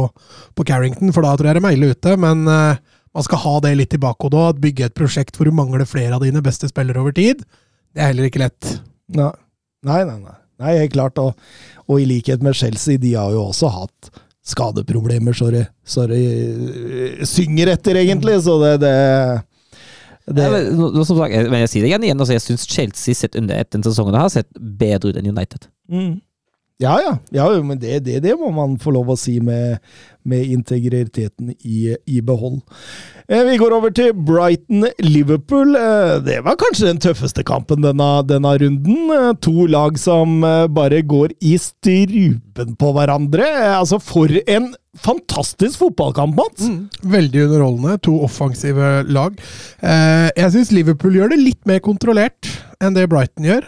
på Carrington, for da tror jeg de er ille ute. Men eh, man skal ha det litt i bakhodet òg. Bygge et prosjekt hvor du mangler flere av dine beste spillere over tid. Det er heller ikke lett. Nei, nei, nei. nei. nei helt klart. Og, og i likhet med Chelsea, de har jo også hatt skadeproblemer, så det, synger etter, egentlig. Så det, det, det Ja, men, som sagt, men jeg sier det igjen, igjen altså, jeg syns Chelsea sett under ett den sesongen har sett bedre ut enn United. mm. Ja, ja. ja men det, det, det må man få lov å si med, med integriteten i, i behold. Eh, vi går over til Brighton-Liverpool. Eh, det var kanskje den tøffeste kampen denne, denne runden. Eh, to lag som bare går i strupen på hverandre. Altså, for en fantastisk fotballkamp, Mats! Veldig underholdende. To offensive lag. Jeg syns Liverpool gjør det litt mer kontrollert enn det Brighton gjør.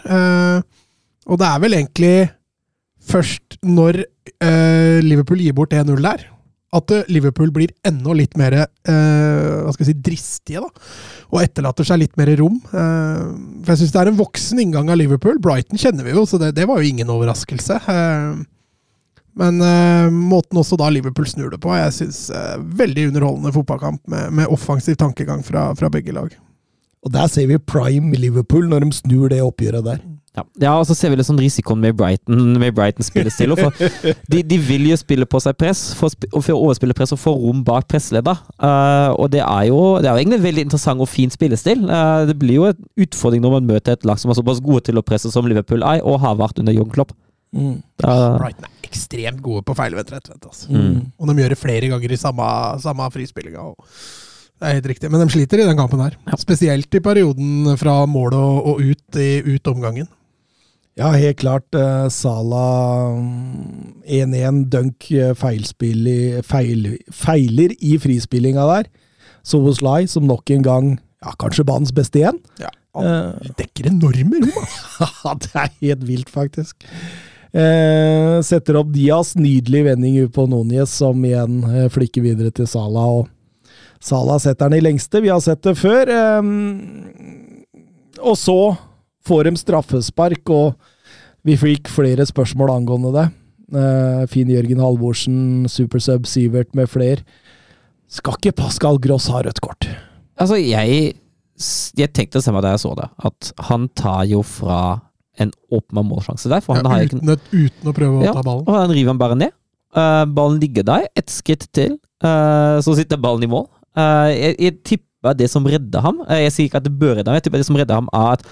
Og det er vel egentlig først når eh, Liverpool gir bort 1-0 der, at eh, Liverpool blir enda litt mer eh, hva skal jeg si, dristige, da. Og etterlater seg litt mer rom. Eh, for jeg syns det er en voksen inngang av Liverpool. Brighton kjenner vi jo, så det, det var jo ingen overraskelse. Eh, men eh, måten også da Liverpool snur det på, jeg syns eh, veldig underholdende fotballkamp med, med offensiv tankegang fra, fra begge lag. Og der ser vi prime Liverpool når de snur det oppgjøret der. Ja, ja og så ser vi litt sånn risikoen med Brighton med Brighton spillestil. For de, de vil jo spille på seg press, for, for å overspille press og få rom bak pressleder. Uh, og det er, jo, det er jo egentlig en veldig interessant og fin spillestil. Uh, det blir jo en utfordring når man møter et lag som er såpass gode til å presse som Liverpool er, og har vært under Jørgen Klopp. Mm. Uh, Brighton er ekstremt gode på feilvendt. Altså. Mm. Og de gjør det flere ganger i samme, samme frispillinga. Det er helt riktig, men de sliter i den kampen her. Spesielt i perioden fra målet og, og ut, i, ut omgangen. Ja, helt klart. eh, Sala mm, 1-1, Dunk eh, feilspill i, feil, feiler i frispillinga der. Soboslai, som nok en gang ja, kanskje banens beste igjen. Ja, Eh, dekker enorme rom, altså. Det er helt vilt, faktisk. Eh, setter opp Diaz, nydelig vending ut på Núñez, som igjen flikker videre til Sala. og Sala setter den i lengste, vi har sett det før. Og så får de straffespark, og vi fikk flere spørsmål angående det. Eh, Finn Jørgen Halvorsen, Supersub Sivert med flere. Skal ikke Pascal Gross ha rødt kort? Altså, jeg, jeg tenkte det samme da jeg så det, at han tar jo fra en åpen målsjanse der, for han Ja, har ikke uten, uten å prøve å Ja, ta ballen. og han river han bare ned. Uh, ballen ligger der, ett skritt til, Uh, så sitter ballen i mål. Uh, jeg, jeg tipper det som redder ham Jeg sier ikke at det bør redde ham, jeg tipper det som redder ham, er at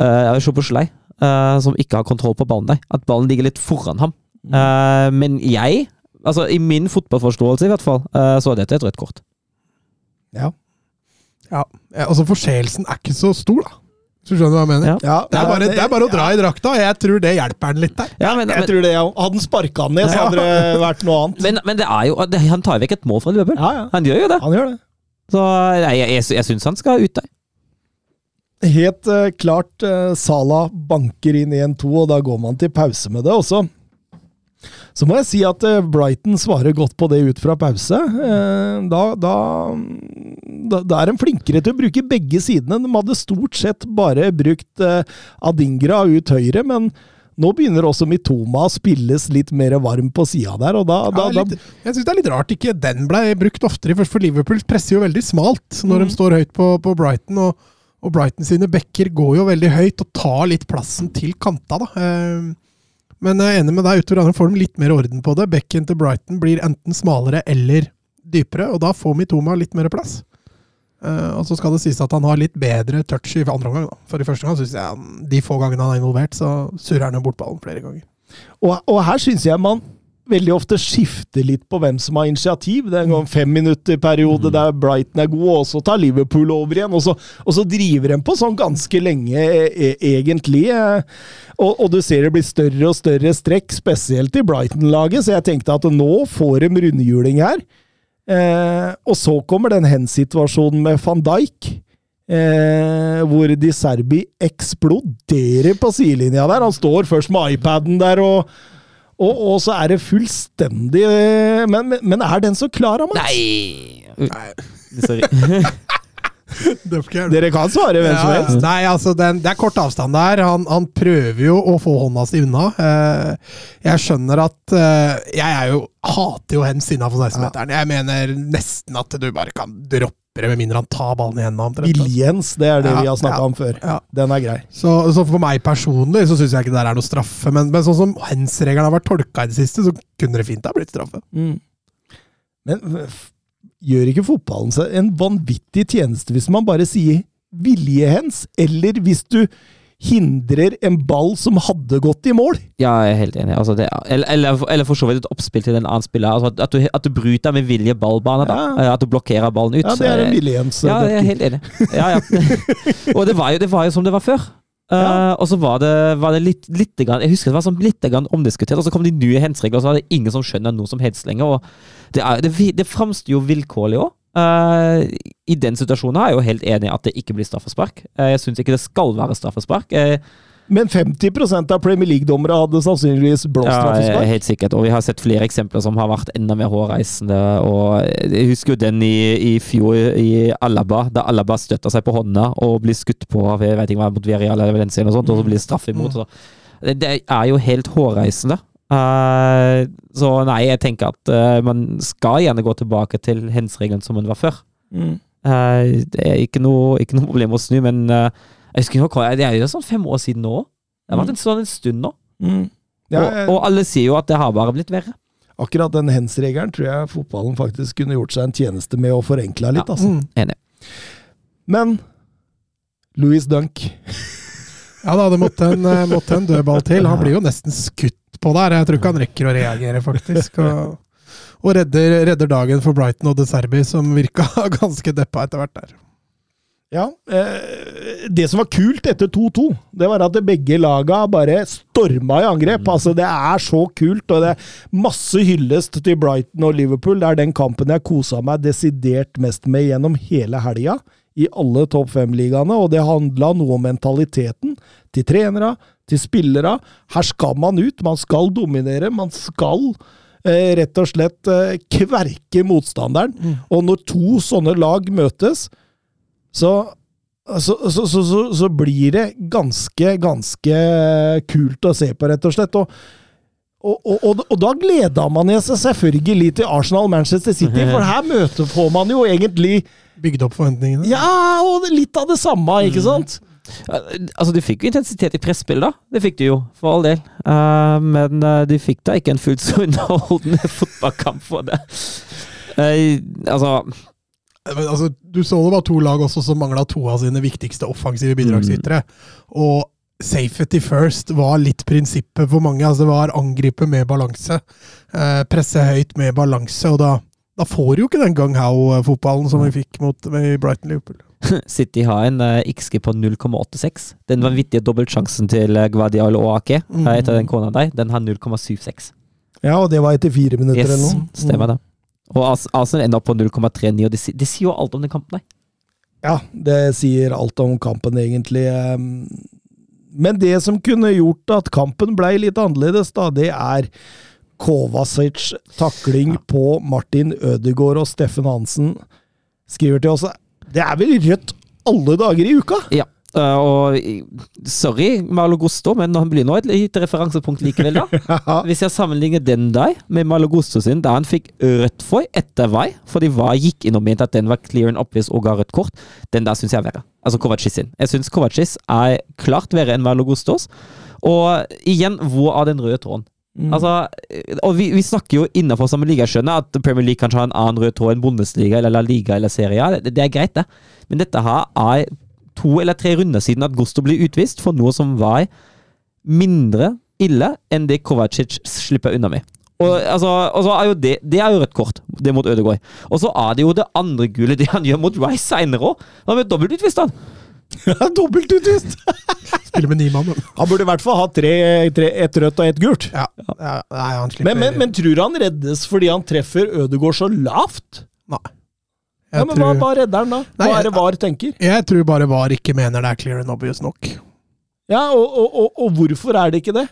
uh, Szoboszlai, uh, som ikke har kontroll på ballen der, at ballen ligger litt foran ham. Eh, men jeg, altså i min fotballforståelse i hvert fall, eh, så er dette et rødt kort. Ja. Ja, altså Forseelsen er ikke så stor, da. Hvis du hva jeg mener? Ja. Ja, Det, er bare, det er bare å dra i drakta, jeg tror det hjelper han litt der. Ja, men, Jeg men, tror det, jeg Hadde han sparka han ned, så Ja. hadde det vært noe annet. men, men det er jo det, Han tar vekk et mål fra Liverpool. Ja, ja. Han gjør jo det. Han gjør det. Så jeg, jeg, jeg syns han skal ut der. Helt uh, klart uh, Sala banker inn 1-2, og da går man til pause med det også. Så må jeg si at eh, Brighton svarer godt på det ut fra pause. Da, da, da, da er de flinkere til å bruke begge sidene. De hadde stort sett bare brukt Adingra ut høyre, men nå begynner også Mitoma å spilles litt mer varm på sida der, og da, da, Ja, litt, jeg syns det er litt rart ikke den ble brukt oftere, for Liverpool presser jo veldig smalt når Mm. de står høyt på, på Brighton. Og, og Brighton sine backer går jo veldig høyt og tar litt plassen til kanta, da. Eh, Men jeg er enig med deg, utover andre får de litt mer orden på det. Bekken til Brighton blir enten smalere eller dypere, og da får Mitoma litt mer plass. Eh, og så skal det sies at han har litt bedre touch i andre omgang. da. For i første gang syns jeg de få gangene han er involvert, så surrer han jo bort ballen flere ganger. Og, og her syns jeg man veldig ofte skifter litt på hvem som har initiativ. Det er en femminutterperiode fem minutter der Brighton er god, og så tar Liverpool over igjen. Og så, og så driver de på sånn ganske lenge, e egentlig. eh. Og, og du ser det blir større og større strekk, spesielt i Brighton-laget, så jeg tenkte at nå får de rundhjuling her. Eh, og så kommer den hen-situasjonen med van Dijk. Eh, hvor Di Serbi eksploderer på sidelinja der. Han står først med iPaden der, og, og, og så er det fullstendig eh, men, men, er den så klar, Amats? Nei Sorry. Dere kan svare hvem som Ja, helst. Nei, altså, den, det er kort avstand der. Han, han prøver jo å få hånda si unna. Eh, jeg skjønner at eh, Jeg er jo, hater jo hens innafor 16-meteren. Jeg mener nesten at du bare kan droppe det, med mindre han tar ballen i hendene. Viljens, det er det Ja, vi har snakka ja, om før. ja. Den er grei. Så, så for meg personlig så syns jeg ikke det der er noe straffe. Men, men sånn som hands-regelen har vært tolka i det siste, så kunne det fint ha blitt straffe. Men f- gjør ikke fotballen seg en vanvittig tjeneste hvis man bare sier viljehens, eller hvis du hindrer en ball som hadde gått i mål? Ja, jeg er helt enig. Altså, det, eller, eller, eller for så vidt et oppspill til en annen spiller. Altså, at, du, at du bryter med vilje ballbane. Da. Ja. Eh, At du blokkerer ballen ut. Ja, det er en Eh, viljehens. Ja, jeg er helt enig. Ja, ja. og det var, jo, det var jo som det var før. Ja. Uh, og så var det, var det litt, litt grann, Jeg husker det var sånn litt grann omdiskutert, og så kom de nye hensregler, og så var det ingen som skjønner noe som helst lenger. Og det, er, det, det framstår jo vilkårlig òg. I den situasjonen er jeg jo helt enig i at det ikke blir straffespark. Uh, jeg syns ikke det skal være straffespark. Uh, Men 50% av Premier League-dommere hadde sannsynligvis blåst Ja, helt sikkert. Og vi har sett flere eksempler som har vært enda mer hårreisende. Og jeg husker jo den i, i fjor i Alaba, da Alaba støtta seg på hånda og blir skutt på jeg vet ikke hva, mot Viareal eller Valencia og sånt, og så blir det straff imot. Så. Det, det er jo helt hårreisende. Eh, så nei, jeg tenker at uh, man skal gjerne gå tilbake til hens-regelen som den var før. Mm. Uh, det er ikke noe, ikke noe problem å snu, men eh, jeg husker ikke hva- det er jo sånn fem år siden nå. Det har vært en sånn en stund nå. Mm. Ja, og, og alle sier jo at det har bare blitt verre. akkurat den hens-regelen tror jeg fotballen faktisk kunne gjort seg en tjeneste med å forenkle litt. Ja. Altså. Mm. Enig. Men Louis Dunk Ja da, det måtte en, måtte en dødball til. Han blir jo nesten skutt på der. Jeg tror ikke han rekker å reagere, faktisk. Og, og redder, redder dagen for Brighton og De Serbi, som virka ganske deppa etter hvert der. Ja, eh, Det som var kult etter 2-2, det var at begge laga bare storma i angrep. Altså, Det er så kult, og det er masse hyllest til Brighton og Liverpool. Det er den kampen jeg kosa meg desidert mest med gjennom hele helga. I alle topp fem-ligaene, og det handla noe om mentaliteten til trenere, til spillere. Her skal man ut, man skal dominere, man skal eh, rett og slett eh, kverke motstanderen. Og når to sånne lag møtes, så så, så, så, blir det ganske, ganske kult å se på, rett og slett. Og, og, og, og, og da gleda man seg selvfølgelig til Arsenal-Manchester City, for her møter får man jo egentlig Bygd opp forventningene. Ja, og litt av det samme, ikke sant? Ja, Altså, De fikk jo intensitet i presspill, da. Det fikk de jo, for all del. Uh, men uh, de fikk da ikke en fullt så underholdende fotballkamp for det. Uh, altså Men, altså, du så det var to lag også som mangla to av sine viktigste offensive bidragsytere. Og safety first var litt prinsippet for mange. altså Det var angripe med balanse. Eh, presse høyt med balanse. Og da, da får du jo ikke den gang how-fotballen som vi fikk mot med Brighton Liverpool. City har en eh, XG på 0,86. Den vanvittige dobbeltsjansen til Guardial og Ake Mm. eh, etter den kona der, den har 0,76. Ja, og det var etter fire minutter Yes, eller noe. stemmer det. Og Ars- Arsenal ender opp på 0,39, og det, det sier jo alt om den kampen der. Ja, det sier alt om kampen, egentlig. Men det som kunne gjort at kampen blei litt annerledes, da, det er Kovacic takling på Martin Ødegaard og Steffen Hansen. Skriver til oss Det er vel rødt alle dager i uka?! Ja. Uh, og sorry, Malo Gusto, men han blir nå et lite referansepunkt likevel, da. Hvis jeg sammenligner den der med Malo Gusto sin, da han fikk rødt for etter vei, fordi VAR gikk inn og mente at den var clear and obvious og ga rødt kort, den der syns jeg er verre. Altså Kovacis sin. Jeg syns Kovacis er klart verre enn Malo Gustos. Og igjen, hvor er den røde tråden? Altså, og vi, vi snakker jo innenfor samme liga, skjønner at Premier League kanskje har en annen rød tråd enn Bundesliga eller La Liga eller Serie. Det, det er greit, det. Men dette her er to eller tre runder siden at Gusto ble utvist for noe som var mindre ille enn det Kovacic slipper unna med. Og, altså, og så er jo det, det er jo rødt kort, det mot Ødegaard. Og så er det jo det andre gule, det han gjør mot Rice seinere òg. Han blir dobbeltutvist, han. Dobbeltutvist! Spiller med ni mann. Han burde i hvert fall ha tre, tre, et rødt og et gult. Ja, ja, nei, han Men, men, men tror han reddes fordi han treffer Ødegaard så lavt? Nei. Ja, men hva, tror, hva redder han da? Hva er det VAR tenker? jeg tror bare VAR ikke mener det er clear and obvious nok. Ja, og, og, og, og hvorfor er det ikke det?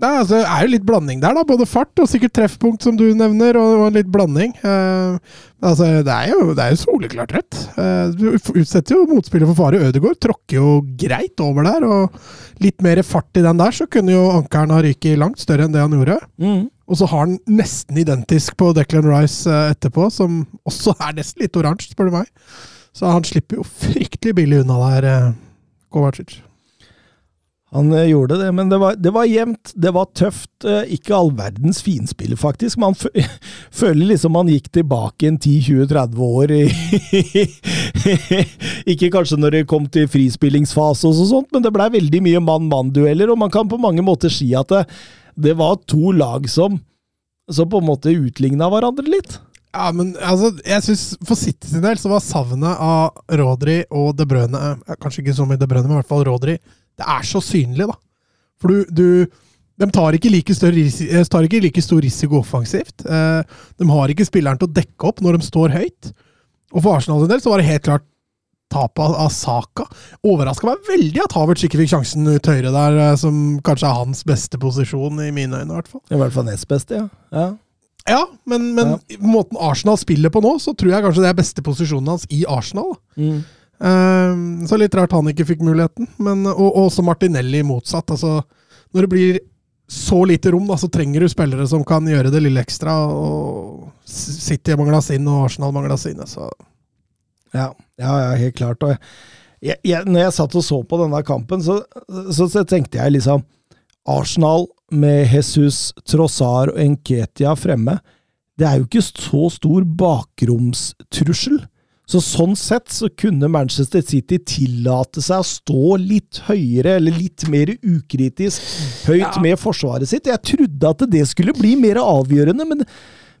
Det er, Det er jo litt blanding der, da. Både fart og sikkert treffpunkt, som du nevner, og, og litt blanding. Uh, altså, det er jo, det er jo soleklart rett. Uh, du utsetter jo motspiller for fare. Ødegaard tråkker jo greit over der, og litt mer fart i den der, så kunne jo ankeren ha ryket langt større enn det han gjorde. Og så har han nesten identisk på Declan Rice eh, etterpå, som også er nesten litt oransje, spør du meg. Så han slipper jo fryktelig billig unna der, eh, Kovacic. Han eh, gjorde det, men det var, det var jevnt, det var tøft. eh, Ikke all verdens finspill, faktisk. Man fø føler liksom man gikk tilbake en 10-20-30 år i Ikke kanskje når det kom til frispillingsfase og sånt, men det blei veldig mye mann-mann-dueller, og man kan på mange måter si at det, det var to lag som, som på en måte utligna hverandre litt. Ja, men altså, jeg synes For City sin del så var savnet av Rodri og De Bruyne eh, Kanskje ikke så mye De Bruyne, men i hvert fall Rodri. Det er så synlig, da. For du, du De tar ikke, like større eh, tar ikke like stor risiko offensivt. Eh, de har ikke spilleren til å dekke opp når de står høyt. Og for Arsenal sin del så var det helt klart tap av, av Saka. Overraska meg veldig at Havertz ikke fikk sjansen ut høyre der, eh, som kanskje er hans beste posisjon, i mine øyne i hvert fall. I hvert fall nest beste, ja. ja. Ja, men, men måten Arsenal spiller på nå, så tror jeg kanskje det er beste posisjonen hans i Arsenal. Mm. Ehm, så litt rart han ikke fikk muligheten. Men, og, og også Martinelli motsatt. Altså, når det blir så lite rom, da, så trenger du spillere som kan gjøre det lille ekstra. Og City mangla sin, og Arsenal mangla sine. Så Ja, ja, ja helt klart. Og jeg, jeg, når jeg satt og så på denne kampen, så, så, så tenkte jeg liksom Arsenal med Jesus, Trossar og Enketia fremme, det er jo ikke så stor bakromstrussel. Så sånn sett så kunne Manchester City tillate seg å stå litt høyere, eller litt mer ukritisk høyt Ja. med forsvaret sitt. Jeg trodde at det skulle bli mer avgjørende, men,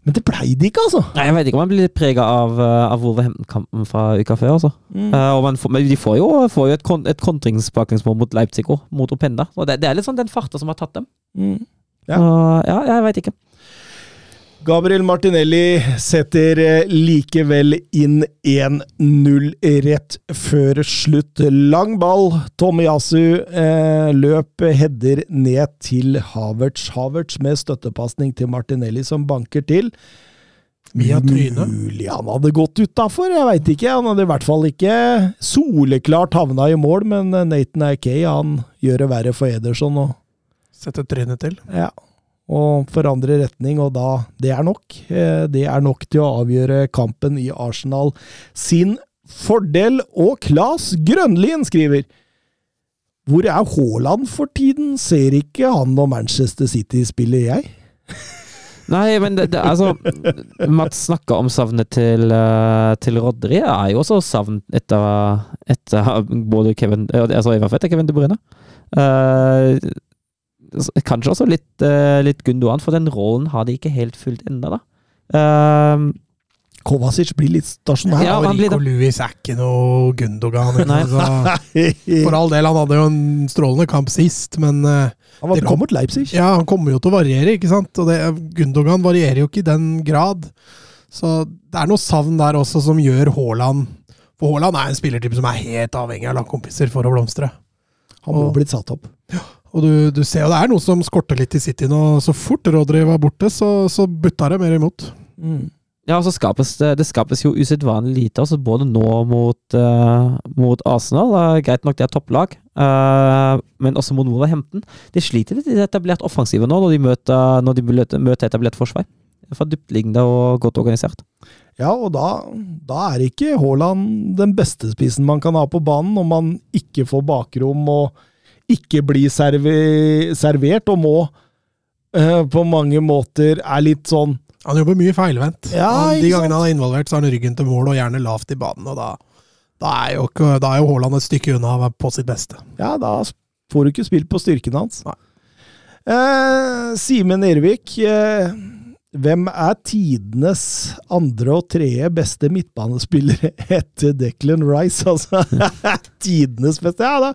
men det blei det ikke, altså. Nei, Jeg vet ikke om man blir prega av, eh, av Wolverhampton-kampen fra uka før. altså. Mm. Uh, får, men de får jo, får jo et, kon et kontringsbaklengsmål mot Leipzig òg, mot Openda. Og det, det er litt sånn den farta som har tatt dem. Mm. Ja. Uh, ja, jeg veit ikke. Gabriel Martinelli setter eh, likevel inn 1-0 rett før slutt. Lang ball. Tomiyasu eh, løp header ned til Havertz. Havertz med støttepasning til Martinelli, som banker til. Via trynet. Mulig han hadde gått utafor, jeg veit ikke. Han hadde i hvert fall ikke soleklart havna i mål, men Nathan Akay, han gjør det verre for Ederson. Og, Sette trynet til. ja, og forandrer retning, og da Det er nok. Eh, Det er nok til å avgjøre kampen i Arsenal sin fordel. Og Claes Grønlien skriver Hvor er Haaland for tiden? Ser ikke han og Manchester City spiller, jeg? Nei, men det, det, altså Mats snakka om savnet til, eh, til Rodri. Det er jo også savn etter, etter både Kevin eh, Altså i hvert fall etter Kevin De Bruyne. S- kanskje også litt, uh, litt Gundogan, for den rollen har de ikke helt fulgt ennå, da. Eh, Kovacic blir litt stasjonær. Ja, og Rico Louis er ikke noe Gundogan. ikke Nei. sant? For all del, han hadde jo en strålende kamp sist, men eh, Han var det bra kom- mot Leipzig. ja, han kommer jo til å variere, ikke sant? Og det, Gundogan varierer jo ikke i den grad. Så det er noe savn der også som gjør Haaland For Haaland er en spillertype som er helt avhengig av lagkompiser for å blomstre. Han må Og- blitt satt opp. Og du, du ser jo det er noe som skorter litt i City nå. Så fort Rodry var borte, så, så butta det mer imot. Mm. Ja, og så skapes det, det skapes jo usedvanlig lite, altså både nå mot, uh, mot Arsenal. Uh, greit nok, det er topplag, uh, men også mot Wolverhampton. De sliter litt i det etablert offensivet nå, når de møter, når de møter, møter etablert forsvar. For dyptliggende og godt organisert. Ja, og da, da er ikke Haaland den beste spissen man kan ha på banen, om man ikke får bakrom og ikke blir serve, servert, og må uh, på mange måter er litt sånn Han jobber mye feilvendt. Ja, de gangene han er involvert, så har han ryggen til mål og gjerne lavt i banen. og Da, da, er, jo ikke, da er jo Haaland et stykke unna å være på sitt beste. Ja, da får du ikke spilt på styrken hans. Nei. Eh, Simen Ervik, eh, hvem er tidenes andre og tredje beste midtbanespillere etter Declan Rice? Altså, tidenes beste? Ja, da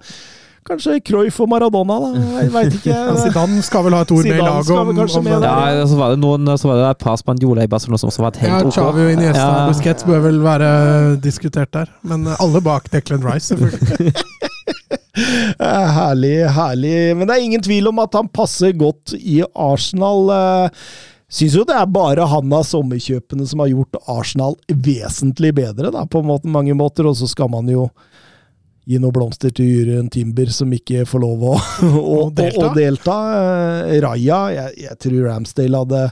kanskje Cruyff og Maradona, da. Jeg veit ikke. Ja, Zidane skal vel ha et ord med i laget om, om med. Ja, så var det noen Så var det et par i Barcelona som også var et helt ok. Xavi og Iniesta Ja. og Busquets bør vel være diskutert der. Men alle bak Declan Rice, selvfølgelig. Eh, Herlig, herlig. Men det er ingen tvil om at han passer godt i Arsenal. Eh, Syns jo det er bare han av sommerkjøpene som har gjort Arsenal vesentlig bedre, da, på en måte, mange måter. Og så skal man jo gi noen blomster til Juryen Timber, som ikke får lov å, å, å, delta. å delta. Eh, Raja, jeg, jeg tror Ramsdale hadde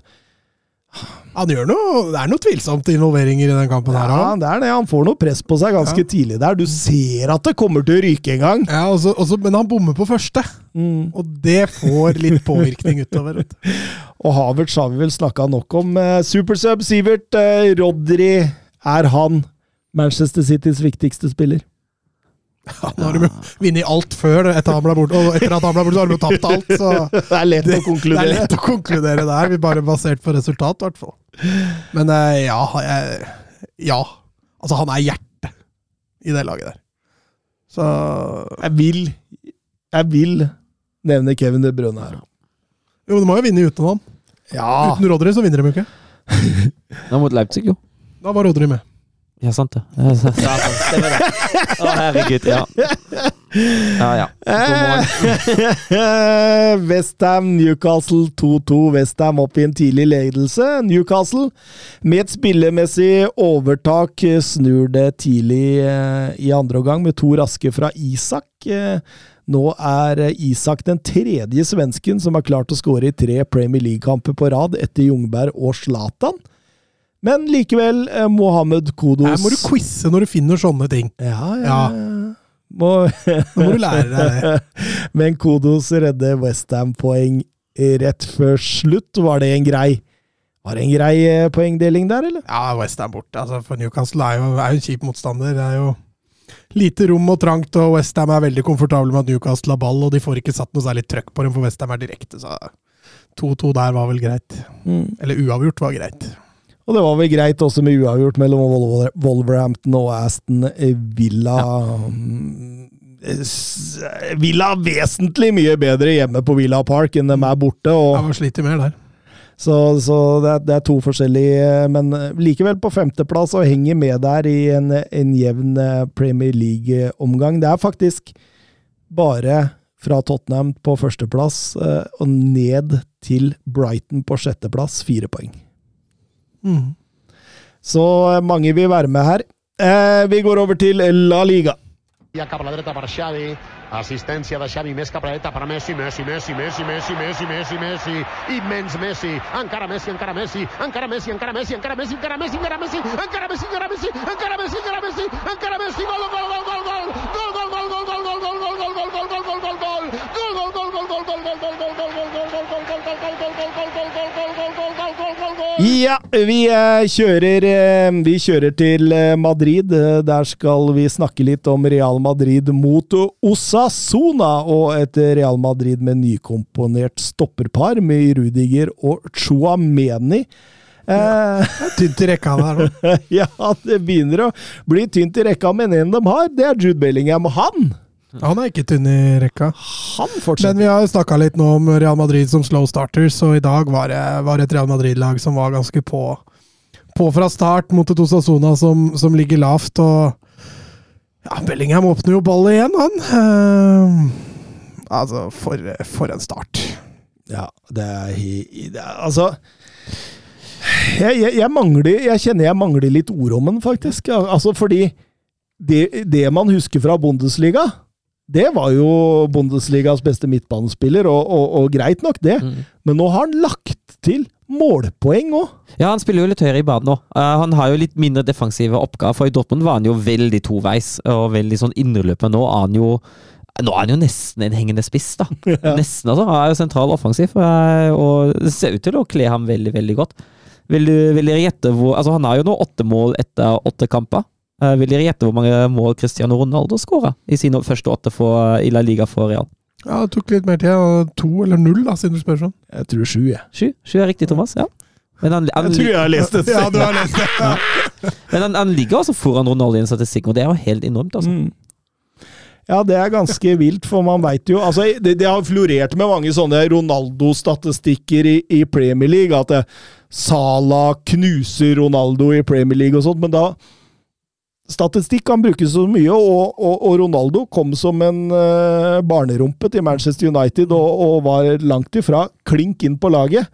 Han gjør noe Det er noe tvilsomt involveringer i den kampen her Ja, det er det. Han får noe press på seg ganske Ja. tidlig der. Du ser at det kommer til å ryke en gang. Ja, også, også, men han bommer på første, Mm. og det får litt påvirkning utover. Og Havertz har vi vel snakka nok om. Eh, Supersub Sivert, eh, Rodri, er han Manchester Citys viktigste spiller? Ja, Nå har de vunnet alt før, etter, at han ble borte, og etter at han ble borte, så har de jo tapt alt. Så Det er lett det, å konkludere. det er lett å konkludere der, vi bare basert på resultat, i hvert fall. Men eh, ja, jeg, ja. Altså, han er hjertet i det laget der. Så Jeg vil Jeg vil nevne Kevin De Brønne her. Jo, men de må jo vinne uten han. Ja, Uten Rodry så vinner de jo ikke. Nå mot Leipzig, jo. Da var Rodry med. Ja, sant det. Ja, sant. Ja, sant. Stemmer det. Å, herregud, ja. Ja, ja. God morgen. Westham Newcastle 2-2. Westham opp i en tidlig ledelse. Newcastle med et spillemessig overtak eh, snur det tidlig eh, i andre omgang med to raske fra Isak. Eh, Nå er Isak den tredje svensken som har klart å skåre i tre Premier League-kamper på rad etter Jungberg og Zlatan. Men likevel, eh, Mohammed Kodos Her må du quize når du finner sånne ting. Ja, ja. Må Nå må du lære deg det. Men Kodos redder Westham-poeng rett før slutt. Var det en grei Var det en grei eh, poengdeling der, eller? Ja, Westham borte. Altså, for Newcastle er jo, er jo en kjip motstander. Det er jo lite rom og trangt, og Westham er veldig komfortable med at Newcastle har ball, og de får ikke satt noe særlig trøkk på dem, for Westham er direkte, så 2-2 der var vel greit. Eller uavgjort var greit. Og det var vel greit også med uavgjort mellom Wolverhampton og Aston Villa. Ja. s- Villa vesentlig mye bedre hjemme på Villa Park enn de er borte. Jeg og var slitt mer der. Så, så det, er, det, er, to forskjellige, men likevel på femteplass og henger med der i en, en jevn Premier League-omgang. Det er faktisk bare fra Tottenham på førsteplass og ned til Brighton på sjetteplass, fire poeng. Mm. Så mange vil være med her. Eh, vi går over til La Liga. Assistència de Xavi més cap a la per Messi, Messi, Messi, Messi, Messi, Messi, Messi, Messi, immens Messi, encara Messi, encara Messi, encara Messi, encara Messi, encara Messi, encara Messi, encara Messi, encara Messi, encara Messi, encara Messi, encara Messi, encara Messi, gol, gol, gol, gol, gol, gol, gol, gol, gol, gol, gol, gol, gol, gol, gol, gol, gol, gol, gol, Ja, vi kjører, vi kjører til Madrid. Der skal vi snakke litt om Real Madrid mot Osasona, og et Real Madrid med nykomponert stopperpar med Rudiger og Chuameni. Ja, tynt i rekka der nå. ja, det begynner å bli tynt i rekka, men en de har, det er Jude Bellingham. Han han er ikke tynn i rekka. Han fortsetter. Men vi har snakka litt nå om Real Madrid som slow starter, så i dag var det, var et Real Madrid-lag som var ganske på, på fra start mot et Osasona som, som ligger lavt. og ja, Bellingham åpner jo ballet igjen, han. Uh, altså, for, for, en start. Ja, det er, det Altså jeg, jeg, jeg, mangler Jeg kjenner jeg mangler litt ord om den, faktisk. Altså, fordi det, det man husker fra Bundesliga det var jo Bundesligas beste midtbanespiller, og, og, og greit nok, det. Mm. Men nå har han lagt til målpoeng òg. Ja, han spiller jo litt høyere i banen nå. Uh, han har jo litt mindre defensive oppgaver, for i Dortmund var han jo veldig toveis og veldig sånn indreløper. Nå er han jo nå er han jo nesten en hengende spiss, da. Ja. Nesten, altså. Han er jo sentral offensiv, og det ser ut til å kle ham veldig, veldig godt. Vil du, vil dere gjette hvor Altså, han har jo nå åtte mål etter åtte kamper. Uh, vil dere gjette hvor mange mål Cristiano Ronaldo skåra i sine første åtte for, i La Liga for Real? Ja, Det tok litt mer tid. To eller null, da, siden du spør sånn. Jeg tror sju, jeg. Sju, sju er riktig, Thomas. ja. Han, han, jeg tror jeg har lest det. Ja, du har lest det. Ja. Men han, han, ligger altså foran Ronaldo i en statistikk, og det er jo helt enormt. altså. Mm. Ja, det er ganske vilt, for man veit jo altså, det, det, har florert med mange sånne Ronaldo-statistikker i, i, Premier League. At Salah Sala knuser Ronaldo i Premier League og sånt, men da Statistikk kan brukes så mye, og, og, og, Ronaldo kom som en uh, barnerumpe til Manchester United og, og, var langt ifra klink inn på laget.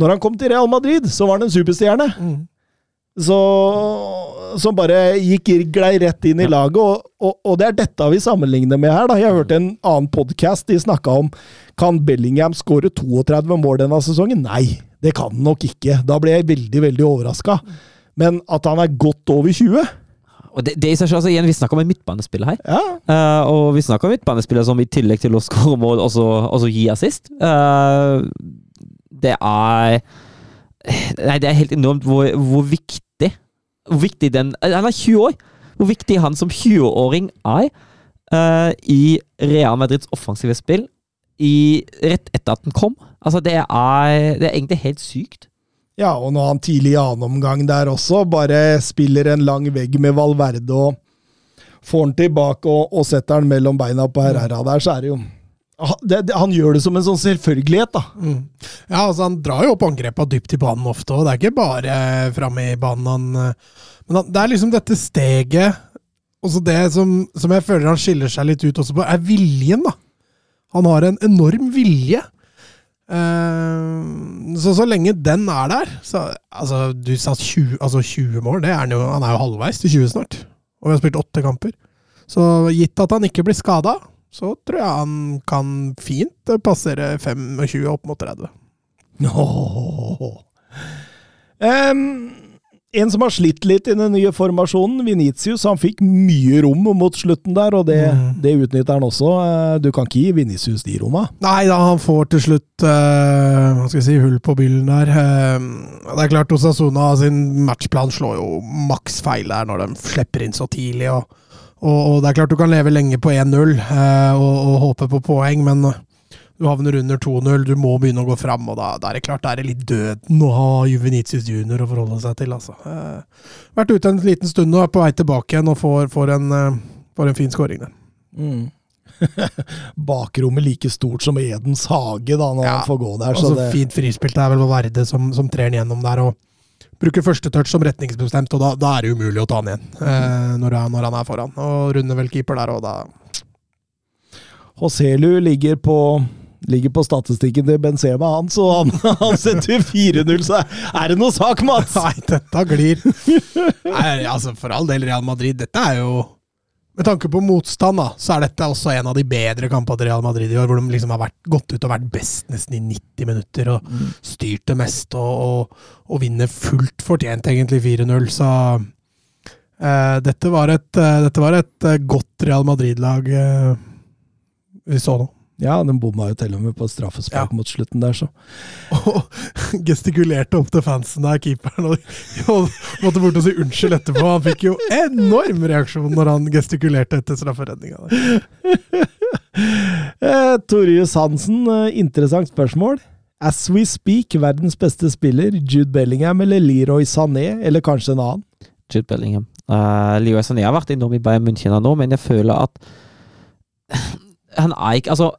Når han kom til Real Madrid, så var han en superstjerne. Mm. Så, som bare gikk glei rett inn i laget, og, det er dette vi sammenligner med her. Da. Jeg hørte en annen podkast, de snakka om kan Bellingham skåre 32 mål denne sesongen. Nei, det kan han nok ikke. Da ble jeg veldig, veldig overraska. Men at han er godt over 20 og det, det i seg selv, altså igjen, Vi snakker om en midtbanespiller her. Ja. Uh, og vi snakker om midtbanespiller som i tillegg til å skåre mål, også, også gi assist. Uh, det er Nei, det er helt enormt hvor, hvor, viktig Hvor viktig den Han er 20 år! Hvor viktig han som 20-åring er uh, i Real Madrids offensive spill i, rett etter at den kom. Altså, det er, det er egentlig helt sykt. Ja, og når han tidlig i annen omgang der også bare spiller en lang vegg med Valverde og får han tilbake og, og setter han mellom beina på Herrera der, så er det jo det, det, han gjør det som en sånn selvfølgelighet, da. Mm. Ja, altså Han drar jo opp angrepa dypt i banen ofte, og det er ikke bare framme i banen han eh, Men han, det er liksom dette steget Også det som, som, jeg føler han skiller seg litt ut også på, er viljen, da. Han har en enorm vilje. Uh, så så lenge den er der så, altså, Du sa 20, altså 20 mål. Er han, jo, han er jo halvveis til 20 snart. Og vi har spilt åtte kamper. Så gitt at han ikke blir skada, så tror jeg han kan fint passere 25 opp mot 30. Oh. Um, en som har slitt litt i den nye formasjonen, Venitius, han fikk mye rom mot slutten der, og det, mm. det utnytter han også. Eh, du kan ikke gi Venitius de romma? Nei da, han får til slutt uh, hva skal jeg si, hull på byllen der. Uh, det er klart Osasuna sin matchplan slår jo maks feil der når de slipper inn så tidlig. og, og, og det er klart du kan leve lenge på 1-0 uh, og, og, håpe på poeng, men du havner under 2-0, du må begynne å gå fram, og da, da, er det klart da er det litt døden å ha Juvenitius junior å forholde seg til. altså. Eh, vært ute en liten stund og er på vei tilbake igjen og får, får, en, eh, får en, fin skåring der. Mm. bakrommet like stort som Edens hage da, når Ja, han får gå der. Altså, Så det, Fint frispilt det er vel Valverde som, som trer den gjennom der. og Bruker første touch som retningsbestemt, og da, da er det umulig å ta han igjen eh, når, han- når han er foran. Og runder vel keeper der, og da Hoselu ligger på Ligger på statistikken til Benzema, han, så han, han setter 4-0. Så er det noe sak, Mats! Nei, dette glir. Nei, altså, for all del, Real Madrid, dette er jo Med tanke på motstand, da, så er dette også en av de bedre kampene til Real Madrid i år, hvor de liksom har vært, gått ut og vært best nesten i 90 minutter og styrt det meste og, og, og vinner fullt fortjent, egentlig, 4-0. Så Uh, dette var et, uh, dette var et uh, godt Real Madrid-lag vi så nå. Ja, den bomma jo til og med på straffespark Ja. mot slutten der, så. Og gestikulerte opp til fansen der, keeperen, og, og måtte bort og si unnskyld etterpå. Han fikk jo enorm reaksjon når han gestikulerte etter strafferedninga. Eh, Torjus Hansen, eh, interessant spørsmål. As we speak, verdens beste spiller, Jude Bellingham eller Leroy Sané, eller kanskje en annen? Jude Bellingham. Uh, Leroy Sané har vært innom i Bayern München nå, men jeg føler at han er ikke Altså,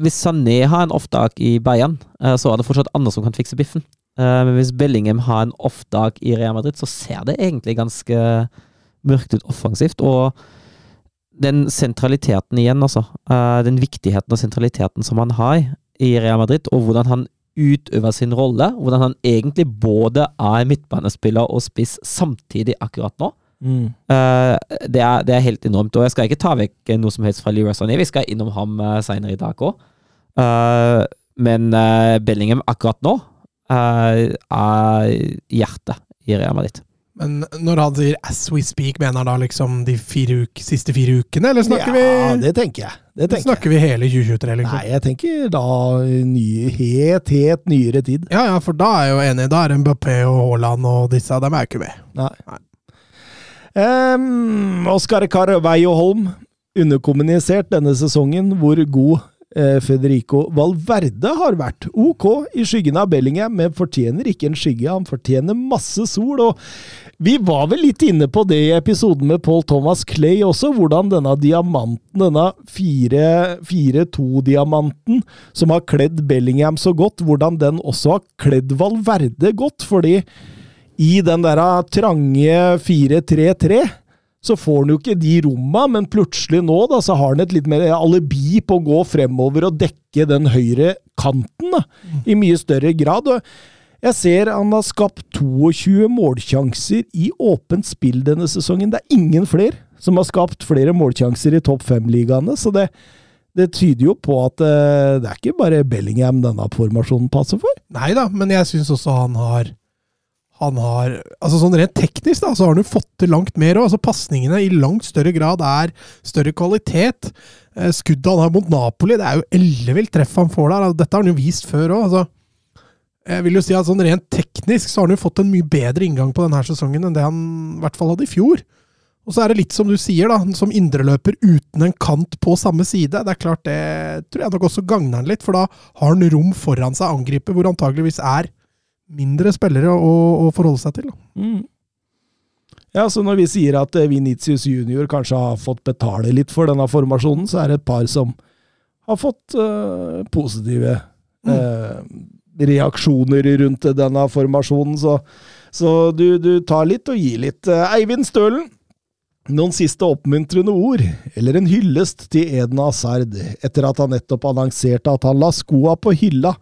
hvis Sané har en off-dag i Bayern, eh, så er det fortsatt andre som kan fikse biffen. Eh, men hvis Bellingham har en off-dag i Real Madrid, så ser det egentlig ganske mørkt ut offensivt. Og den sentraliteten igjen, altså. eh, den viktigheten og sentraliteten som han har i Real Madrid, og hvordan han utøver sin rolle. Hvordan han egentlig både er midtbanespiller og spiss samtidig akkurat nå. Eh, det, er, det er helt enormt. Og jeg skal ikke ta vekk eh, noe som helst fra Leroy Sané. Vi skal innom ham uh, seinere i dag òg. men uh, Bellingham akkurat nå eh, er hjertet i Real Madrid. Men når han sier 'as we speak', mener han da liksom de fire uke, siste fire ukene, eller snakker ja, vi det tenker jeg. Det tenker jeg. Snakker vi hele 2023, liksom? Nei, jeg tenker da ny, helt, helt nyere tid. Ja, ja, for da er jeg jo enig. Da er Mbappé og Haaland og disse, dem er jo ikke med. Nei. Nei. Um, Oskar Carveio Holm, underkommunisert denne sesongen hvor god eh, Federico Valverde har vært. Ok i skyggen av Bellingham, men fortjener ikke en skygge. Han fortjener masse sol. og Vi var vel litt inne på det i episoden med Paul Thomas Clay også, hvordan denne diamanten, denne 4-2-diamanten, som har kledd Bellingham så godt, hvordan den også har kledd Valverde godt. fordi i den der trange 4-3-3 så får han jo ikke de romma, men plutselig nå da, så har han et litt mer alibi på å gå fremover og dekke den høyre kanten da, i mye større grad. jeg ser han har skapt 22 målsjanser i åpent spill denne sesongen. Det er ingen flere som har skapt flere målsjanser i topp fem-ligaene, så det, det tyder jo på at eh, det er ikke bare Bellingham denne formasjonen passer for. Nei da, men jeg syns også han har han har, altså sånn Rent teknisk da, så har han jo fått til langt mer òg. Altså, Pasningene i langt større grad er større kvalitet. Eh, Skuddet han har mot Napoli, det er jo ellevilt treff han får der. Altså, dette har han jo vist før òg. Altså. Jeg vil jo si at sånn Rent teknisk så har han jo fått en mye bedre inngang på denne sesongen enn det han i hvert fall hadde i fjor. Og så er det litt som du sier, da, som indreløper uten en kant på samme side. Det er klart, det tror jeg nok også gagner han litt, for da har han rom foran seg angriper, hvor antageligvis er mindre spillere å, å forholde seg til. Mm. Ja, så når vi sier at eh, Vinicius Junior kanskje har fått betale litt for denne formasjonen, så er det et par som har fått uh, positive eh, reaksjoner rundt denne formasjonen. Så, så du, du tar litt og gir litt. Eivind Stølen, noen siste oppmuntrende ord, eller en hyllest til Eden Hazard, etter at han nettopp annonserte at han la skoa på hylla.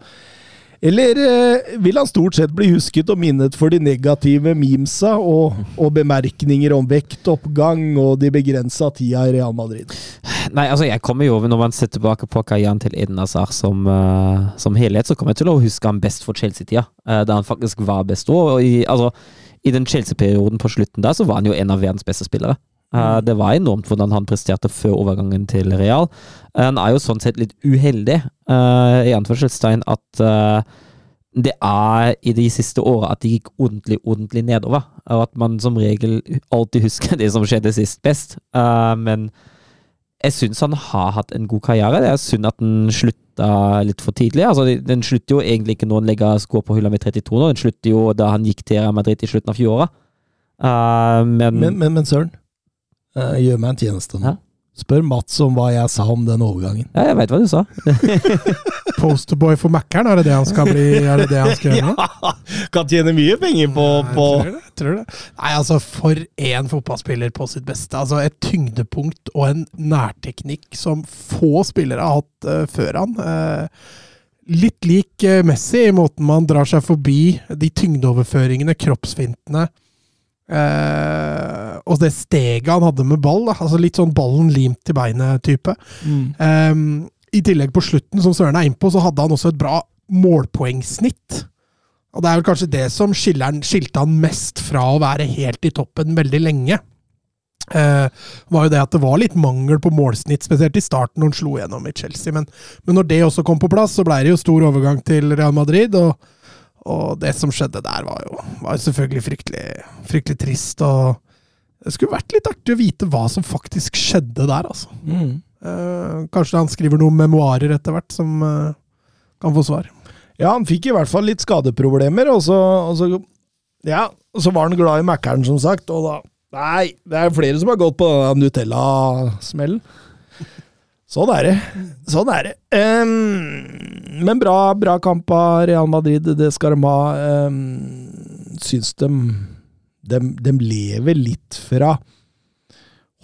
Eller eh, vil han stort sett bli husket og minnet for de negative memesa og, og bemerkninger om vektoppgang og de begrensa tida i Real Madrid? Nei, altså jeg kommer jo, Når man ser tilbake på karrieren til Eden Hazard som, uh, som helhet, så kommer jeg til å huske han best for Chelsea-tida. uh, da han faktisk var best. Og i, altså, i den Chelsea-perioden på slutten der, så var han jo en av verdens beste spillere. Eh, det var enormt hvordan han presterte før overgangen til Real. Han er jo sånn sett litt uheldig, eh, i anførselstegn, at eh, det er i de siste åra at det gikk ordentlig, ordentlig nedover. Og at man som regel alltid husker det som skjedde sist, best. Men jeg syns han har hatt en god karriere. Det er synd at den slutta litt for tidlig. Altså, den slutter jo egentlig ikke når han legger skoa på hylla med 32 nå, den slutter jo da han gikk til Real Madrid i slutten av fjoråret. Eh, men, Men, men, men Søren, gjør meg en tjeneste nå. Ja. Spør Mats om hva jeg sa om den overgangen. Ja, jeg veit hva du sa. Posterboy for Mækkern, er det det han skal bli? Er det det han skal gjøre? nå? Kan tjene mye penger på, Jeg tror det, jeg tror det. Nei, altså, for én fotballspiller på sitt beste. Altså, et tyngdepunkt og en nærteknikk som få spillere har hatt uh, før han. Uh, litt lik eh, Messi i måten man drar seg forbi de tyngdeoverføringene, kroppsfintene. Eh, og det steget han hadde med ball. Da. Altså Litt sånn ballen limt til beinet-type. Ehm, I tillegg på slutten, som Søren er innpå, så hadde han også et bra målpoengsnitt. Og det er vel kanskje det som han, skilte han mest fra å være helt i toppen veldig lenge. Uh, var jo det at det var litt mangel på målsnitt, spesielt i starten når han slo gjennom i Chelsea. Men, men når det også kom på plass, så ble det jo stor overgang til Real Madrid. Og, og det som skjedde der, var jo, var jo selvfølgelig fryktelig, fryktelig trist. Og det skulle vært litt artig å vite hva som faktisk skjedde der, altså. Mm. Uh, kanskje han skriver noen memoarer etter hvert som uh, kan få svar. Ja, han fikk i hvert fall litt skadeproblemer, og så, og så Ja, og så var han glad i Mækkern, som sagt, og da Nei, det er flere som har gått på Nutella-smellen. Sånn er det. Sånn er det. Um, men bra, bra kamp av Real Madrid, det skal de ha. Um, syns de, de De lever litt fra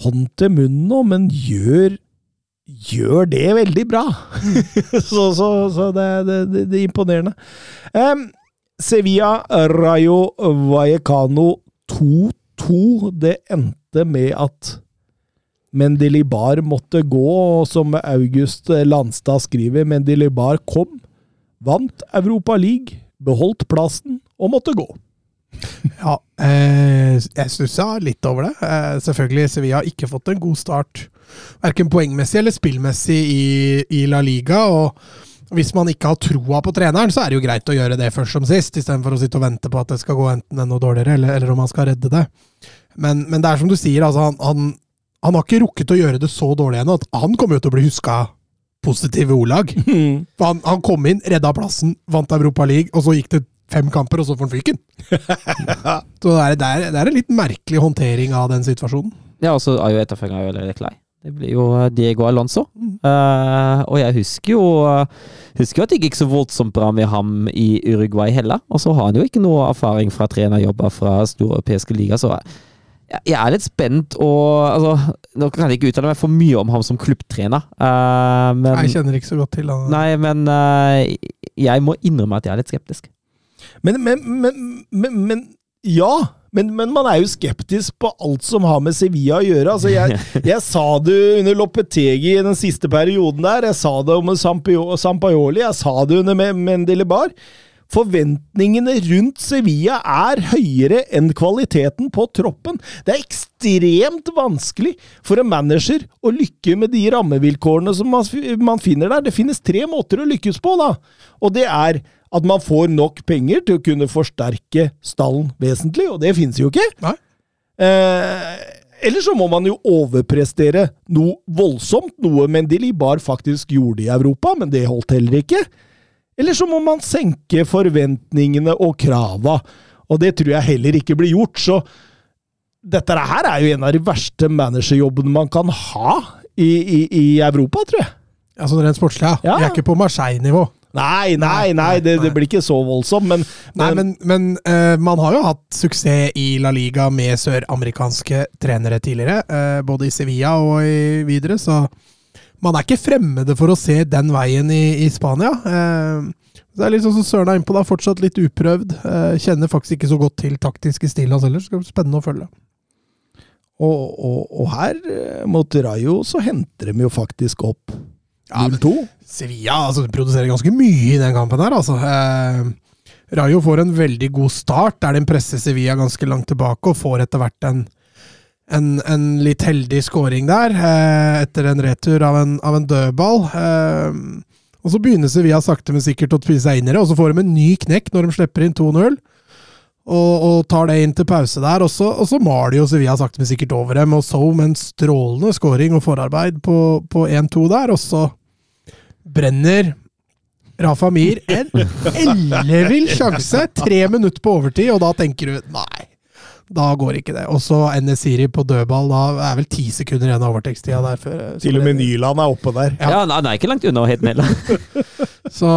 hånd til munn nå, men gjør gjør det veldig bra. så så, så det, det, det, det er imponerende. Um, Sevilla Rayo Vallecano 2-2. Det endte med at Mendelibar måtte gå, og som August Landstad skriver, Mendelibar kom, vant Europa League, beholdt plassen og måtte gå. Ja, eh, jeg stussa litt over det. Eh, selvfølgelig, Sevilla har ikke fått en god start, verken poengmessig eller spillmessig i, i La Liga. og hvis man ikke har troa på treneren, så er det jo greit å gjøre det først som sist, istedenfor å sitte og vente på at det skal gå enten enda dårligere, eller, eller om han skal redde det. Men, men det er som du sier, altså, han, han, han har ikke rukket å gjøre det så dårlig ennå at han kommer jo til å bli huska positive ordlag. Mm. han, han kom inn, redda plassen, vant Europa League, og så gikk det fem kamper, og så får han fyken. så det er, det, er, det er en litt merkelig håndtering av den situasjonen. Ja, og så er jo etterfølgeren allerede klei. Det blir jo eh, Diego Alonso. Eh, og jeg husker jo eh, Husker jo at det gikk så voldsomt bra med ham i Uruguay heller. Og så har han jo ikke noe erfaring fra trenerjobber fra store europeiske liga, så jeg, er litt spent og altså, Nå kan jeg ikke uttale meg for mye om ham som klubbtrener, Uh, men Jeg kjenner ikke så godt til han. Nei, men uh, jeg må innrømme at jeg er litt skeptisk. Men, men, men, ja. Men, men man er jo skeptisk på alt som har med Sevilla å gjøre. Altså, jeg, jeg sa det under Loppetegi i den siste perioden der. Jeg sa det om Sampaioli. Jeg sa det under Mendelebar. Forventningene rundt Sevilla er høyere enn kvaliteten på troppen. Det er ekstremt vanskelig for en manager å lykke med de rammevilkårene som man, finner der. Det finnes tre måter å lykkes på, da. Og det er at man får nok penger til å kunne forsterke stallen vesentlig, og det finnes jo ikke. Nei. Eh, eller så må man jo overprestere noe voldsomt, noe Mendilibar faktisk gjorde i Europa, men det holdt heller ikke. Eller så må man senke forventningene og krava, og det tror jeg heller ikke blir gjort. Så dette her er jo en av de verste managerjobbene man kan ha i, i, i Europa, tror jeg. Sånn rent sportslig, ja. Ja. Vi er ikke på Marseille-nivå. Nei, nei, Nei, det, det blir ikke så voldsomt, men, Nei, men, men uh, man har jo hatt suksess i La Liga med søramerikanske trenere tidligere, Uh, både i Sevilla og i videre, så man er ikke fremmede for å se den veien i, i Spania. Eh, det er litt sånn som Søren er innpå, da, fortsatt litt uprøvd. Eh, kjenner faktisk ikke så godt til taktiske stil hans heller, Skal bli spennende å følge. og, og, og her, eh, mot Rayo, så henter de jo faktisk opp 0-2. Sevilla altså, produserer ganske mye i den kampen her, altså. Eh, Rayo får en veldig god start, der den presser Sevilla ganske langt tilbake, og får etter hvert en, en, en litt heldig scoring der, eh, etter en retur av en, av en dødball. Eh, og så begynner Sevilla sakte, men sikkert å spise seg inn i det, og så får de en ny knekk når de slipper inn 2-0. Og, og tar det inn til pause der, og så, og så maler jo Sevilla sakte, men sikkert over dem. Og så med en strålende scoring og forarbeid på, på 1-2 der, og så brenner Rafa Mir en ellevill sjanse tre minutter på overtid, og da tenker du nei, Da går ikke det. Og så Enesiri på dødball. Da er vel ti sekunder igjen av overtektstida der. Før, Til og med Nyland er oppe der. Ja. Ja, han er ikke langt unna helt ned. Så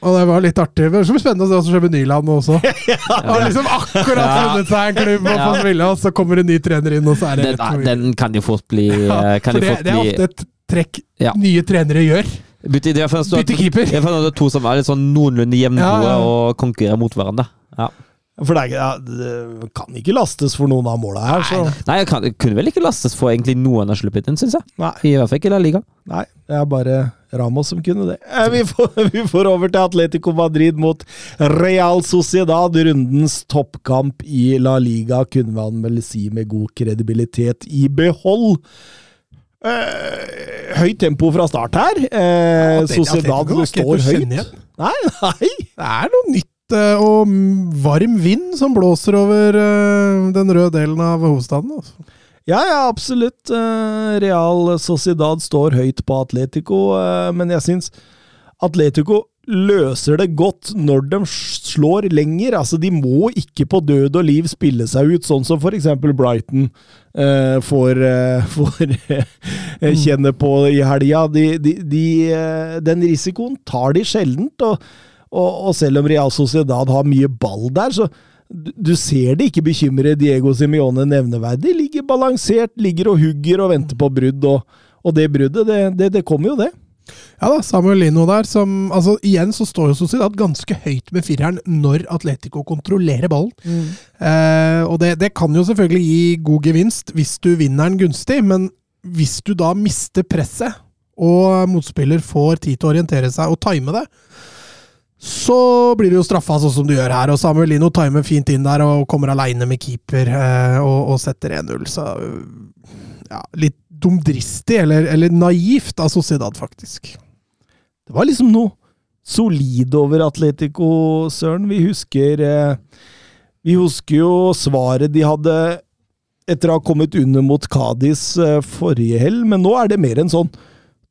Og det var litt artig. Det blir spennende å se hva som skjer med Nyland også. Han har liksom akkurat Ja. funnet seg en klubb og få Ja. spille, og så kommer en ny trener inn, og så er det Den, rett på den kan jo fort bli Ja, kan For det, fort det er bli ofte et trekk Ja. nye trenere gjør. Bytte, det er Bytte keeper. Det er er to som er litt sånn noenlunde jevngode Ja, ja. og konkurrerer mot hverandre. Ja. For det, er, ja, det kan ikke lastes for noen av måla her, så Nei, jeg kan, kunne vel ikke lastes for egentlig noen av sluppet inn, syns jeg. Nei. I hvert fall ikke La Liga. Nei, det er bare Ramos som kunne det. Eh, Vi får, vi får over til Atletico Madrid mot Real Sociedad. Rundens toppkamp i La Liga, kunne man vel si med god kredibilitet i behold. Eh, høyt tempo fra start her. Eh, ja, Sociedad står høyt. Nei, nei! Det er noe nytt eh, og mm, varm vind som blåser over eh, den røde delen av hovedstaden. Altså. Ja, ja, absolutt. Eh, Real Sociedad står høyt på Atletico, men jeg syns Atletico løser det godt når de slår lenger. Altså, De må ikke på død og liv spille seg ut, sånn som f.eks. Brighton eh, får, eh, får eh, kjenne på i helga. De, de, de, den risikoen tar de sjeldent, og, og, og selv om Real Sociedad har mye ball der, så du, du ser det ikke bekymre Diego Simione nevneverdig. Ligger balansert, ligger og hugger og venter på brudd, og, og det bruddet, det, det, det kommer jo, det. Ja da, Samuel Lino der, som altså Igjen så står jo Sociedad ganske høyt med fireren når Atletico kontrollerer ballen. Eh, og det, det kan jo selvfølgelig gi god gevinst hvis du vinner den gunstig, men hvis du da mister presset, og motspiller får tid til å orientere seg og time det, så blir du jo straffa sånn som du gjør her. Og Samuel Lino timer fint inn der og kommer aleine med keeper eh, og, og setter 1-0. Så ja, litt dumdristig, eller, eller naivt av Sociedad, faktisk. Det var liksom noe solid over Atletico, Søren. Vi husker eh, Vi husker jo svaret de hadde etter å ha kommet under mot Cádiz eh, forrige helg, men nå er det mer enn sånn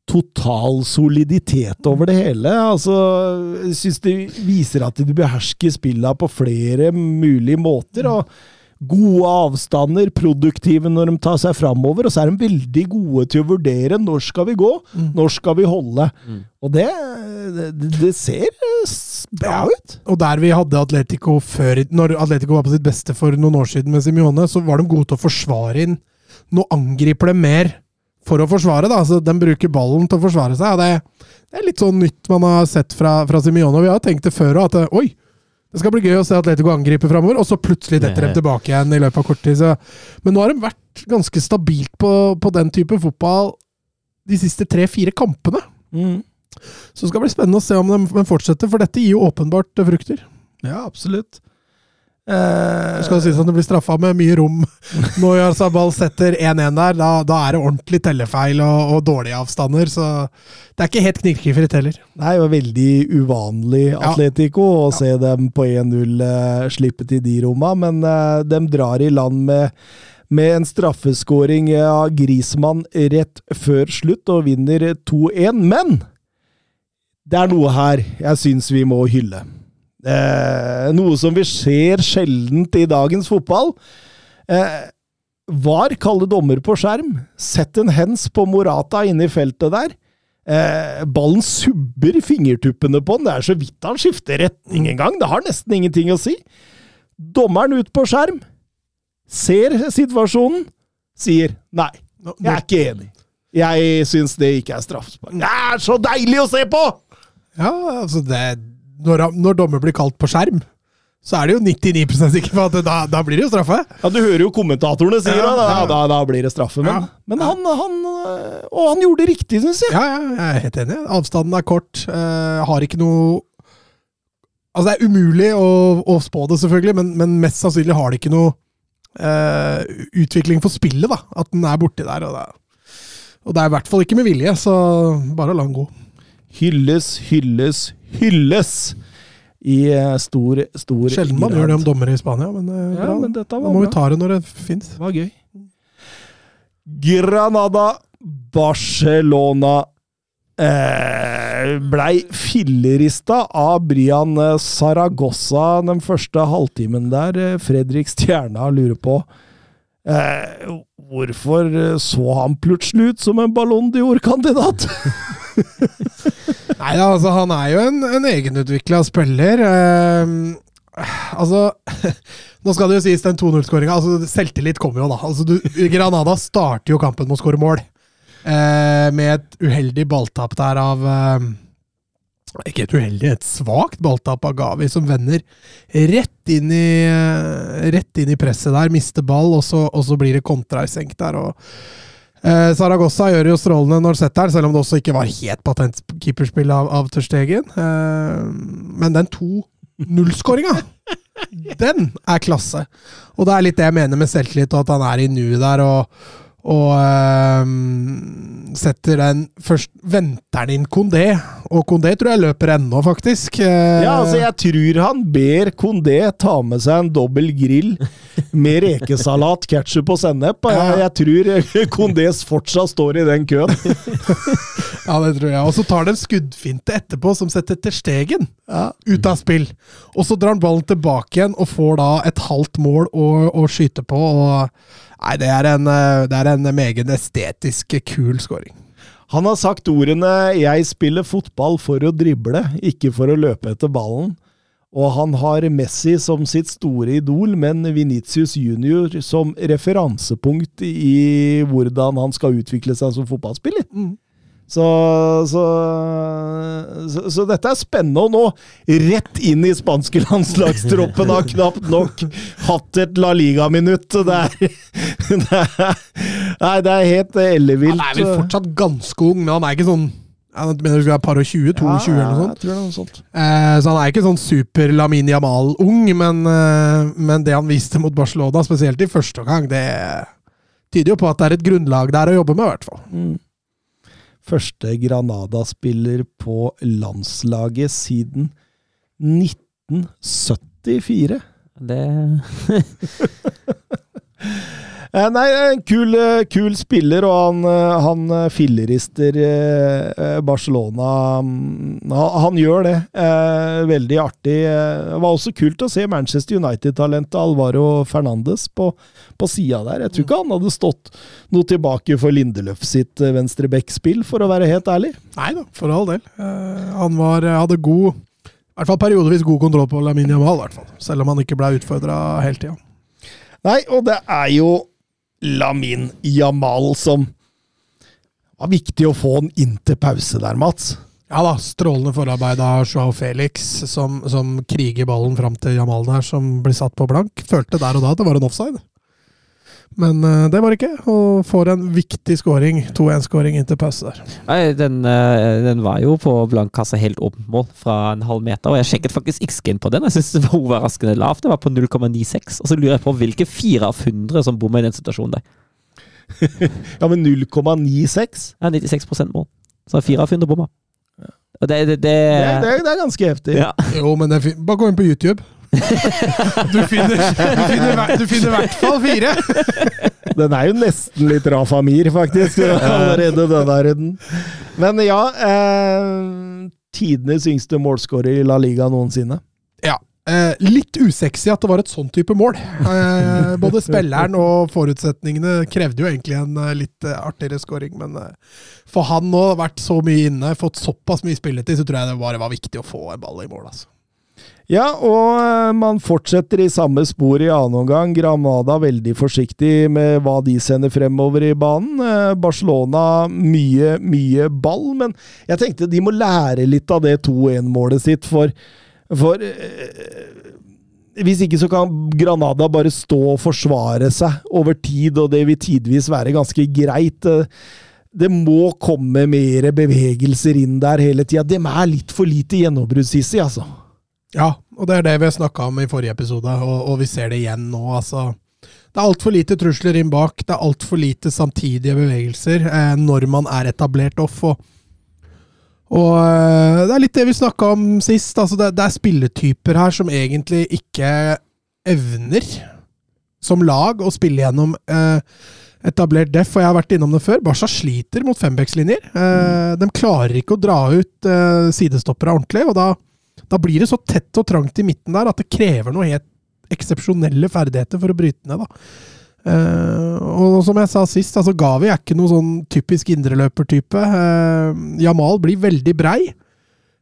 total soliditet over det hele. Altså, jeg syns det viser at de behersker spillene på flere mulige måter. og Gode avstander, produktive når de tar seg framover, og så er de veldig gode til å vurdere når skal vi gå, når skal vi holde. Og det, det, det ser bra ut. Og der vi hadde Atletico før, når Atletico var på sitt beste for noen år siden med Simione, så var de gode til å forsvare inn. Nå angriper de mer for å forsvare, da. Så de bruker ballen til å forsvare seg. og Det, det er litt sånn nytt man har sett fra, fra Simione. Vi har tenkt det før òg, at det- oi, det skal bli gøy å se Atletico angripe framover, og så plutselig detter de tilbake igjen i løpet av kort tid. Så. Men nå har de vært ganske stabilt på, på den type fotball de siste tre-fire kampene. Så det skal bli spennende å se om de, fortsetter, for dette gir jo åpenbart eh, frukter. Ja, absolutt. Eh, Det skal sies at det blir straffa med mye rom. Når Jarzabal setter 1-1 der, da, da er det ordentlig tellefeil og, og dårlige avstander. Så det er ikke helt knirkefritt heller. Det er jo veldig uvanlig Ja. Atletico å se dem på 1-0 eh, slippe til de romma, men eh, de drar i land med, med en straffeskåring av Grismann rett før slutt og vinner 2-1. Men det er noe her jeg syns vi må hylle. Eh, noe som vi ser sjeldent i dagens fotball. Eh, var kalde dommer på skjerm. Sett en hens på Morata inne i feltet der. Eh, ballen subber fingertuppene på den. Det er så vidt han skifter retning en gang. Det har nesten ingenting å si. Dommeren ut på skjerm, ser situasjonen, sier nei. Jeg er ikke enig. Jeg syns det ikke er straffespark. Det er så deilig å se på! Ja, altså det, når, når dommer blir kalt på skjerm, så er det jo 99 sikker på at det, da, da blir det jo straffe. Ja, Du hører jo kommentatorene sier Ja, det. Da, ja. da, da blir det straffe. Men, Ja. men han, han Og han gjorde det riktig, syns jeg. Ja, ja, jeg er helt enig. Avstanden er kort. Uh, har ikke noe Altså, det er umulig å, å spå det, selvfølgelig, men, men mest sannsynlig har det ikke noe uh, utvikling for spillet, da. At den er borti der. Og det, og det er i hvert fall ikke med vilje, så bare la den gå. Hylles, hylles, hylles! I eh, stor, stor Sjelden man gjør det om dommere i Spania, men, eh, Ja, bra. men dette da må bra. vi ta det når det fins. Det var gøy. Granada, Barcelona eh, blei fillerista av Brian Saragossa den første halvtimen der. Eh, Fredrik Stjerna lurer på eh, hvorfor så han plutselig ut som en Ballon d'Or-kandidat? Nei, altså, han er jo en, en egenutvikla spiller. Eh, altså Nå skal det jo sies, den 2-0-skåringa altså, Selvtillit kommer jo, da. Altså, du, Granada starter jo kampen med å skåre mål. Eh, med et uheldig balltap der av eh, Ikke et uheldig, et svakt balltap av Gavi, som vender rett inn i, eh, rett inn i presset der. Mister ball, og så, og så blir det kontra i senk der. og Eh, Saragossa gjør jo strålende når du setter selv om det også ikke var helt patent keeperspill av, av Tørstegen. Eh, men den 2-0-skåringa, den er klasse. Og det er litt det jeg mener med selvtillit, og at han er i nuet der. og og øhm, setter den Først venter han inn Kondé, og Kondé tror jeg løper ennå, faktisk. Eh, Ja, altså Jeg tror han ber Kondé ta med seg en dobbel grill med rekesalat, ketsjup og sennep. Jeg, jeg tror Kondés fortsatt står i den køen. Ja, det tror jeg. Og så tar de skuddfinte etterpå som setter til stegen Ja. ut av spill. Og så drar han ballen tilbake igjen og får da et halvt mål å, å skyte på. og Nei, det er en, eh, det er en meget estetisk kul scoring. Han har sagt ordene 'jeg spiller fotball for å drible, ikke for å løpe etter ballen'. Og han har Messi som sitt store idol, men Venitius junior som referansepunkt i hvordan han skal utvikle seg som fotballspiller. Så, så, så, så dette er spennende. Og nå rett inn i spanske landslagstroppen har knapt nok hatt et La Liga-minutt. Det er, det er Nei, det er helt ellevilt. Han er vel fortsatt ganske ung, men han er ikke sånn jeg mener du være par og 20, 22 eller noe Ja, sånt. er noe sånt. Eh, så han er ikke sånn super Lamin Jamal-ung, men, eh, men det han viste mot Barcelona, spesielt i første omgang, det tyder jo på at det er et grunnlag der å jobbe med, i hvert fall. Mm. Første Granada-spiller på landslaget siden 1974. Det nei, en kul, eh, kul spiller, og han, eh, han eh, fillerister eh, eh, Barcelona. mm, Han, han gjør det. Eh, veldig artig. Eh, Det var også kult å se Manchester United-talentet Alvaro Fernandes på, på sida der. Jeg tror ikke han hadde stått noe tilbake for Lindeløf sitt eh, venstreback-spill, for å være helt ærlig. Nei da, for all del. Eh, han var, hadde god i hvert fall periodevis god kontroll på Lamin Jamal, i hvert fall. selv om han ikke ble utfordra hele tida. Nei, og det er jo Lamin Jamal som var viktig å få han inn til pause der, Mats. Ja da, strålende forarbeid av Joao Felix, som, som kriger ballen fram til Jamal der, som blir satt på blank. Følte der og da at det var en offside. Men eh, det var det ikke, og får en viktig scoring, 2-1-scoring inn til pause der. Nei, den, eh, den var jo på blank kasse helt åpent mål fra en halv meter, og jeg sjekket faktisk X-gen på den. Jeg synes det var overraskende lavt. Det var på 0,96. Og så lurer jeg på hvilke fire av 100 som bommer i den situasjonen der. Ja, men 0,96? Ja, 96% mål. Så fire av 100 bommer. Det, det, det, Det, det, det er ganske heftig. ja. Jo, men det er fint. Bare gå inn på YouTube. Du finner, du finner, du finner i hvert fall fire! Den er jo nesten litt Rafa Mir, faktisk, allerede den er den. Men ja eh, Tidenes yngste målskårer i La Liga noensinne. Ja. Eh, litt usexy at det var et sånn type mål. Eh, både spilleren og forutsetningene krevde jo egentlig en eh, litt eh, artigere scoring, men eh, for han nå, vært så mye inne, fått såpass mye spilletid, så tror jeg det bare var viktig å få en ball i mål, altså. Ja, og eh, man fortsetter i samme spor i annen omgang. Granada veldig forsiktig med hva de sender fremover i banen. Eh, Barcelona mye, mye ball, men jeg tenkte de må lære litt av det 2-1-målet sitt, for, for eh, hvis ikke så kan Granada bare stå og forsvare seg over tid, og det vil tidvis være ganske greit. Det må komme mer bevegelser inn der hele tida. De er litt for lite gjennombruddssissig, altså. Ja, og det er det vi snakka om i forrige episode, og, og vi ser det igjen nå, altså. Det er altfor lite trusler inn bak, det er altfor lite samtidige bevegelser eh, når man er etablert off. Og, og eh, det er litt det vi snakka om sist. altså det, det er spilletyper her som egentlig ikke evner, som lag, å spille gjennom eh, etablert def, og jeg har vært innom det før. Barca sliter mot fembackslinjer. Eh, de klarer ikke å dra ut eh, sidestoppere ordentlig, og da, da blir det så tett og trangt i midten der at det krever noe helt eksepsjonelle ferdigheter for å bryte ned. da. Uh, og som jeg sa sist, altså Gavi er ikke noen sånn typisk indreløpertype. Uh, Jamal blir veldig brei.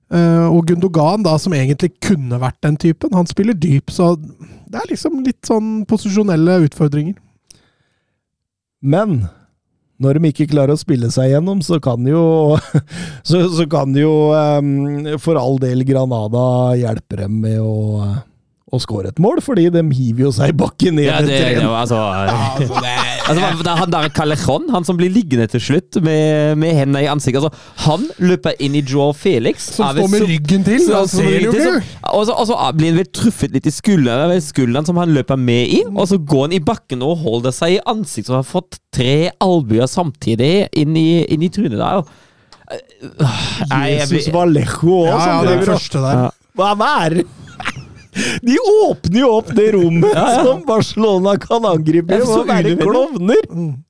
Uh, og Gundogan, da, som egentlig kunne vært den typen, han spiller dyp, så det er liksom litt sånn posisjonelle utfordringer. Men når de ikke klarer å spille seg gjennom, så kan jo Så, så kan jo um, for all del Granada hjelpe dem med å å skåre et mål, fordi de hiver jo seg i bakken ned Ja, det, etter en. var altså, altså, det er Han der Callejon, han som blir liggende til slutt med, med hendene i ansiktet altså, Han løper inn i Joe Felix. Som står med så- ryggen til. så- altså, så det ryggen til, så- Og så, og så blir han vel truffet litt i skulderen, skulderen som han løper med i, og så går han i bakken og holder seg i ansiktet, som har fått tre albuer samtidig inn i, inn i trynet der. og- Nei, jeg Jesus Vallejo òg, Ja, ja, som driver og første der. Hva hva er det? De åpner jo opp det rommet som Barcelona kan angripe så å være klovner! klovner!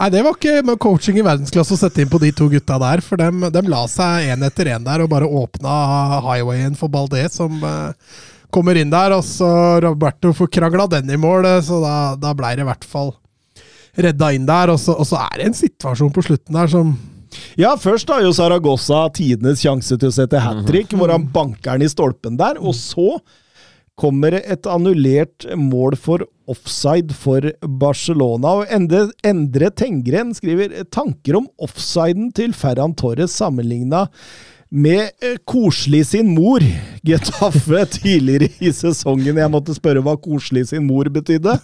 Nei, det var ikke med coaching i verdensklasse å sette inn på de to gutta der, for dem, dem la seg én etter én der og bare åpna highwayen for Baldé, som eh, kommer inn der. Og så Roberto får krangla den i mål, eh, så da, da blei det i hvert fall redda inn der. Og så, og så er det en situasjon på slutten der som Ja, først har jo Saragossa tidenes sjanse til å sette hat trick, hvor han banker den i stolpen der, og så kommer et annullert mål for offside for Barcelona. Og Endre, Endre Tengren skriver tanker om offsiden til Ferran Torres sammenligna med eh, koselig sin mor. Getafe tidligere i sesongen. Jeg måtte spørre hva koselig sin mor betydde.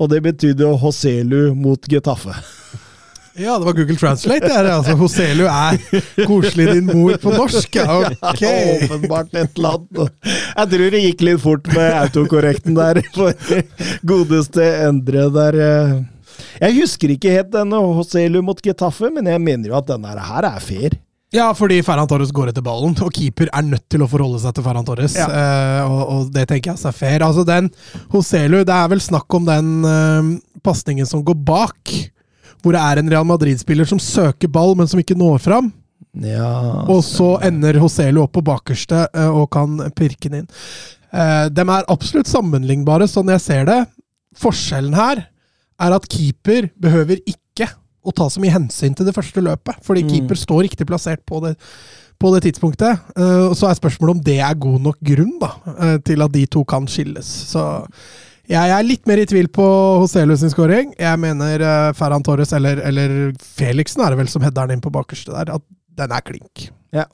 Og det betydde Hoselu mot Getafe. Ja, det var Google Translate. Det er, det, altså, Hoselu er koselig din mor på norsk. Ja, ok. Åpenbart et eller annet. Jeg tror det gikk litt fort med autokorrekten der, for godeste Endre der. eh. Jeg husker ikke helt denne Hoselu mot Getafe, men jeg mener jo at denne her er fair. Ja, fordi Ferran Torres går etter ballen, og keeper er nødt til å forholde seg til Ferran Torres. Ja. Eh, og, og det tenker jeg er fair. Altså den Hoselu, det er vel snakk om den uh, pasningen som går bak. Hvor det er en Real Madrid-spiller som søker ball, men som ikke når fram. Ja Og så ender Hoselu opp på bakerste eh, og kan pirke den inn. Uh, de er absolutt sammenlignbare, sånn jeg ser det. Forskjellen her er at keeper behøver ikke å ta så mye hensyn til det første løpet, fordi Mm. keeper står riktig plassert på det, på det tidspunktet. Eh, så er spørsmålet om det er god nok grunn da, eh, til at de to kan skilles. Så jeg er litt mer i tvil på Hoselu sin scoring. Jeg mener eh, Ferran Torres, eller, eller Felixen er det vel som header inn på bakerste der, at den er klink. Ja.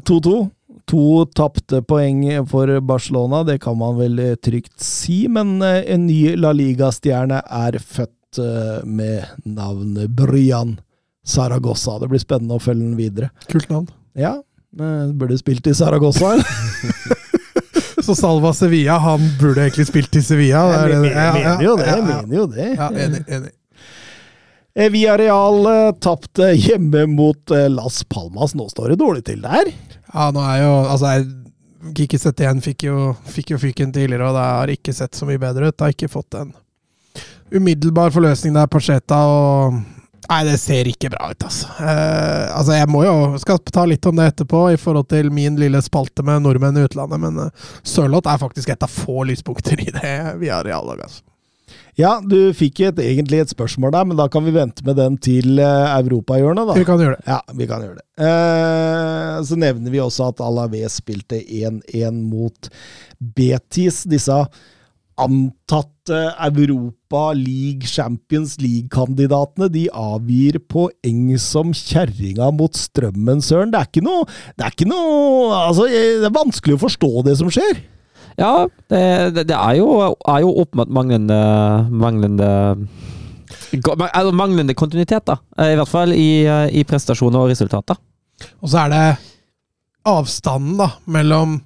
2-2. To tapte poeng for Barcelona, det kan man vel eh, trygt si. Men eh, en ny La Liga-stjerne er født eh, med navnet Bryan Saragossa. Det blir spennende å følge den videre. Kult navn. Ja, eh, burde spilt i Saragossa. Så Salva Sevilla, han burde egentlig spilt i Sevilla. Jeg mener, jeg mener jo det, jeg mener jo det. Ja, enig, enig. Via Villarreal eh, tapte hjemme mot eh, Las Palmas. Nå står det dårlig til der. Ja, nå er jo Altså, Kiki Setien fikk jo, fikk jo fyken tidligere, og det har ikke sett så mye bedre ut. Det har ikke fått en umiddelbar forløsning der, Pacheta, og Nei, det ser ikke bra ut, altså. Eh, altså, jeg må jo skal ta litt om det etterpå, i forhold til min lille spalte med nordmenn i utlandet, men uh, Sørloth er faktisk et av få lyspunkter i det vi har via reallag, altså. Ja, du fikk et, egentlig et spørsmål der, men da kan vi vente med den til uh, europahjørnet, da. Vi kan gjøre det. Ja, vi kan gjøre det. Eh, så nevner vi også at Alaves spilte 1-1 mot Betis. Disse antatte Europa League, Champions League-kandidatene, de avgir poeng som kjerringa mot strømmen, søren. Det er ikke noe Det er ikke noe Altså, det er vanskelig å forstå det som skjer. Ja, det, det, det er, jo, er jo åpenbart manglende Manglende altså manglende kontinuitet, da. I hvert fall i, i prestasjoner og resultater. Og så er det avstanden da, mellom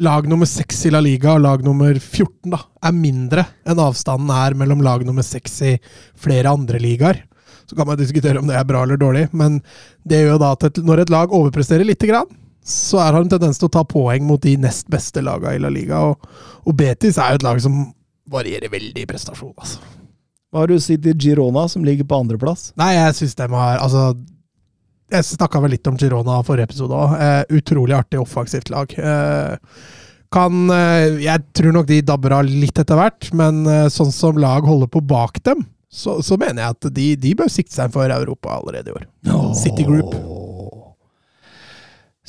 lag nummer 6 i La Liga og lag nummer 14 da, er mindre enn avstanden er mellom lag nummer 6 i flere andre ligaer. Så kan man diskutere om det er bra eller dårlig, men det gjør jo da at når et lag overpresterer lite grann, så er har en tendens til å ta poeng mot de nest beste lagene i La Liga. Og, og Betis er jo et lag som varierer veldig i prestasjon, altså. Hva har du å si til Girona, som ligger på andreplass? Nei, jeg syns de har Altså, jeg snakka vel litt om Girona forrige episode òg. Eh, utrolig artig offensivt lag. Eh, kan eh, Jeg tror nok de dabber av litt etter hvert, men eh, sånn som lag holder på bak dem, så, så mener jeg at de, de bør sikte seg for Europa allerede i år. City Group.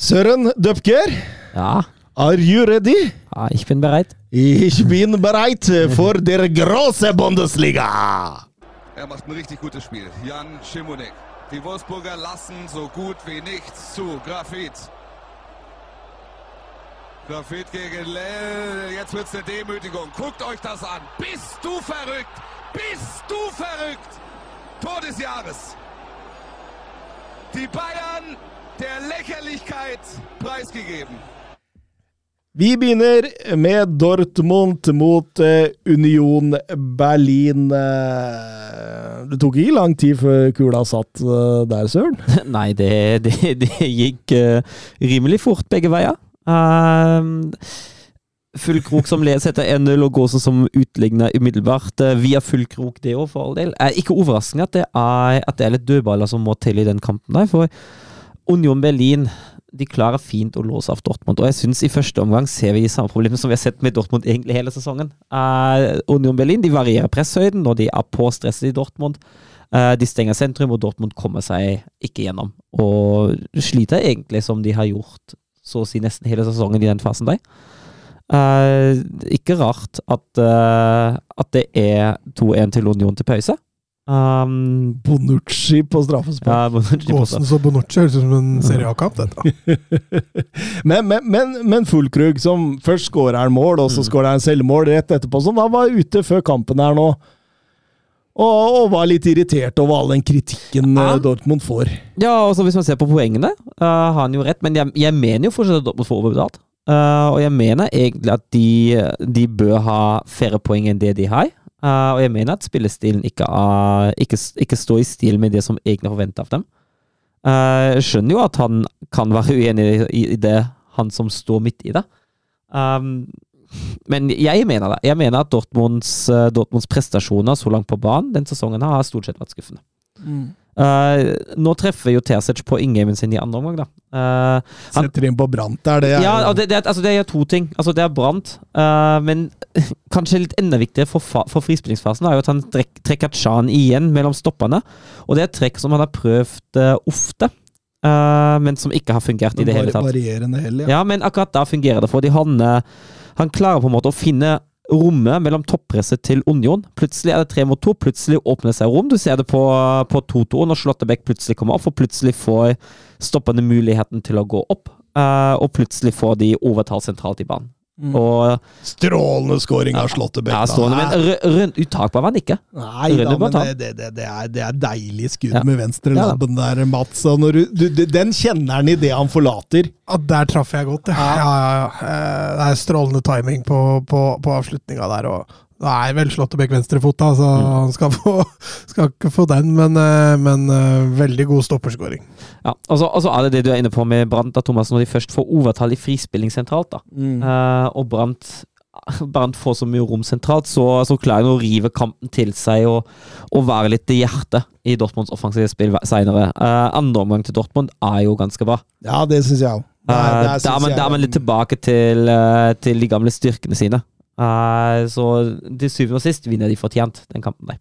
Søren Døpker. Ja, are you ready? ja ich bin bereit. Ich bin bereit for der große Bundesliga! Er macht ein richtig gutes Spiel. Jan Schimonek. Die Wolfsburger lassen so gut wie nichts zu. Grafit. Grafit gegen Lell. Jetzt wird's eine Demütigung. Guckt euch das an. Bist du verrückt? Bist du verrückt? Tor des Jahres. Die Bayern der Lächerlichkeit preisgegeben. Vi begynner med Dortmund mot eh, Union Berlin. Eh, det tok ikke lang tid før kula satt eh, der, Søren. Nei, det, det, det gikk rimelig fort begge veier. Uh, Fullkrok som leder etter 1-0 og Gåsen som utligner umiddelbart. Via fullkrok, det òg, for all del. Er ikke overraskende at det, er, at det er litt dødballer som må til i den kampen der, for Union Berlin de klarer fint å låse av Dortmund, og jeg syns i første omgang ser vi samme problem som vi har sett med Dortmund egentlig hele sesongen. Uh, Union Berlin de varierer presshøyden når de er på stresset i Dortmund. Uh, de stenger sentrum, og Dortmund kommer seg ikke gjennom. Og sliter egentlig som de har gjort så å si nesten hele sesongen i den fasen der. Uh, ikke rart at, at det er 2-1 til Union til pause. Um, Bonucci på straffespark. ja. Gåsens og Bonucci høres ut som en Serie A-kamp, dette. men, men, men, men Fullkrug, som først skårer han mål, og så skårer han selvmål rett etterpå, som da var ute før kampen her nå, og, og var litt irritert over all den kritikken eh, Ja. Dortmund får. Ja, altså Hvis man ser på poengene, uh, har han jo rett, men jeg, jeg mener jo fortsatt at Dortmund får overbetalt. Uh, og jeg mener egentlig at de, de bør ha færre poeng enn det de har. Uh, og jeg mener at spillestilen ikke, uh, ikke, ikke står i stil med det som egentlig er forventa av dem. Uh, jeg skjønner jo at han kan være uenig i, i det, han som står midt i det. Um, men jeg mener det. Jeg mener at Dortmunds, uh, Dortmunds prestasjoner så langt på banen den sesongen har stort sett vært skuffende. Uh, nå treffer jo Terzic på inngamen sin i andre omgang, da. Uh, han, Setter inn på Brant der, det er ja, det, det, altså det er to ting. Altså Det er Brant, uh, men kanskje litt enda viktigere for, for frispillingsfasen er jo at han trek, trekker Chan igjen mellom stoppene. Og det er et trekk som han har prøvd uh, ofte, uh, men som ikke har fungert i det hele tatt. Varierende hell, ja. Ja, men akkurat da fungerer det, fordi han, eh, han klarer på en måte å finne rommet mellom toppresset til Union. Plutselig er det tre mot to, plutselig åpner seg rom. Du ser det på, på 2-2 når Slåttebekk plutselig kommer opp, og plutselig får stoppende muligheten til å gå opp. Uh, og plutselig får de overtall sentralt i banen. Og Strålende scoring av Slåttebekk. ja, da. stående, men rø- rønt uttakbar var han ikke. Nei da, men det, det, det, er, det er deilig skudd Ja. med venstre Ja labben der, Mats. Og når du, du, du, den kjenner han idet han forlater. Ja, der traff jeg godt, ja. ja, ja, ja. Eh, Det er strålende timing på, på, på avslutninga der. og det er vel Slåttebekk venstrefota, så Mm. han skal, få, skal ikke få den, men, eh, men eh, veldig god stopperskåring. Ja, og så og så er det det du er inne på med Brant, da, Thomas, når de først får overtall i frispilling sentralt. da. Eh, og Brant, Brant, får så mye rom sentralt, så, så klarer han å rive kampen til seg og, og være litt i hjertet i Dortmunds offensive spill seinere. andre omgang til Dortmund er jo ganske bra. Ja, det syns jeg òg. Da, er man, da er man litt tilbake til, til de gamle styrkene sine. Eh, så til syvende og sist vinner de fortjent den kampen der.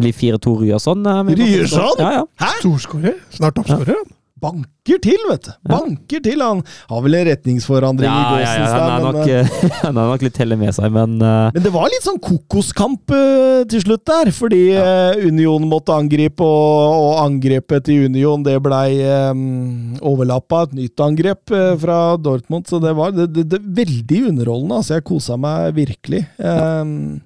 Blir 4-2 Ryerson. men- Ryerson? Ja, ja. Storskårer. Snart toppskårer. han. Banker til, vet du! Banker til! Han har vel en retningsforandring i Ja, ja, Gåsens ja, han, der, er nok, eh, han har nok litt helle med seg, men uh... men det var litt sånn kokoskamp uh, til slutt der, fordi eh, Union måtte angripe, og, og angrepet til Union det blei um, overlappa et nytt angrep fra Dortmund, så det var det, det, det, veldig underholdende. Altså, jeg kosa meg virkelig. Um,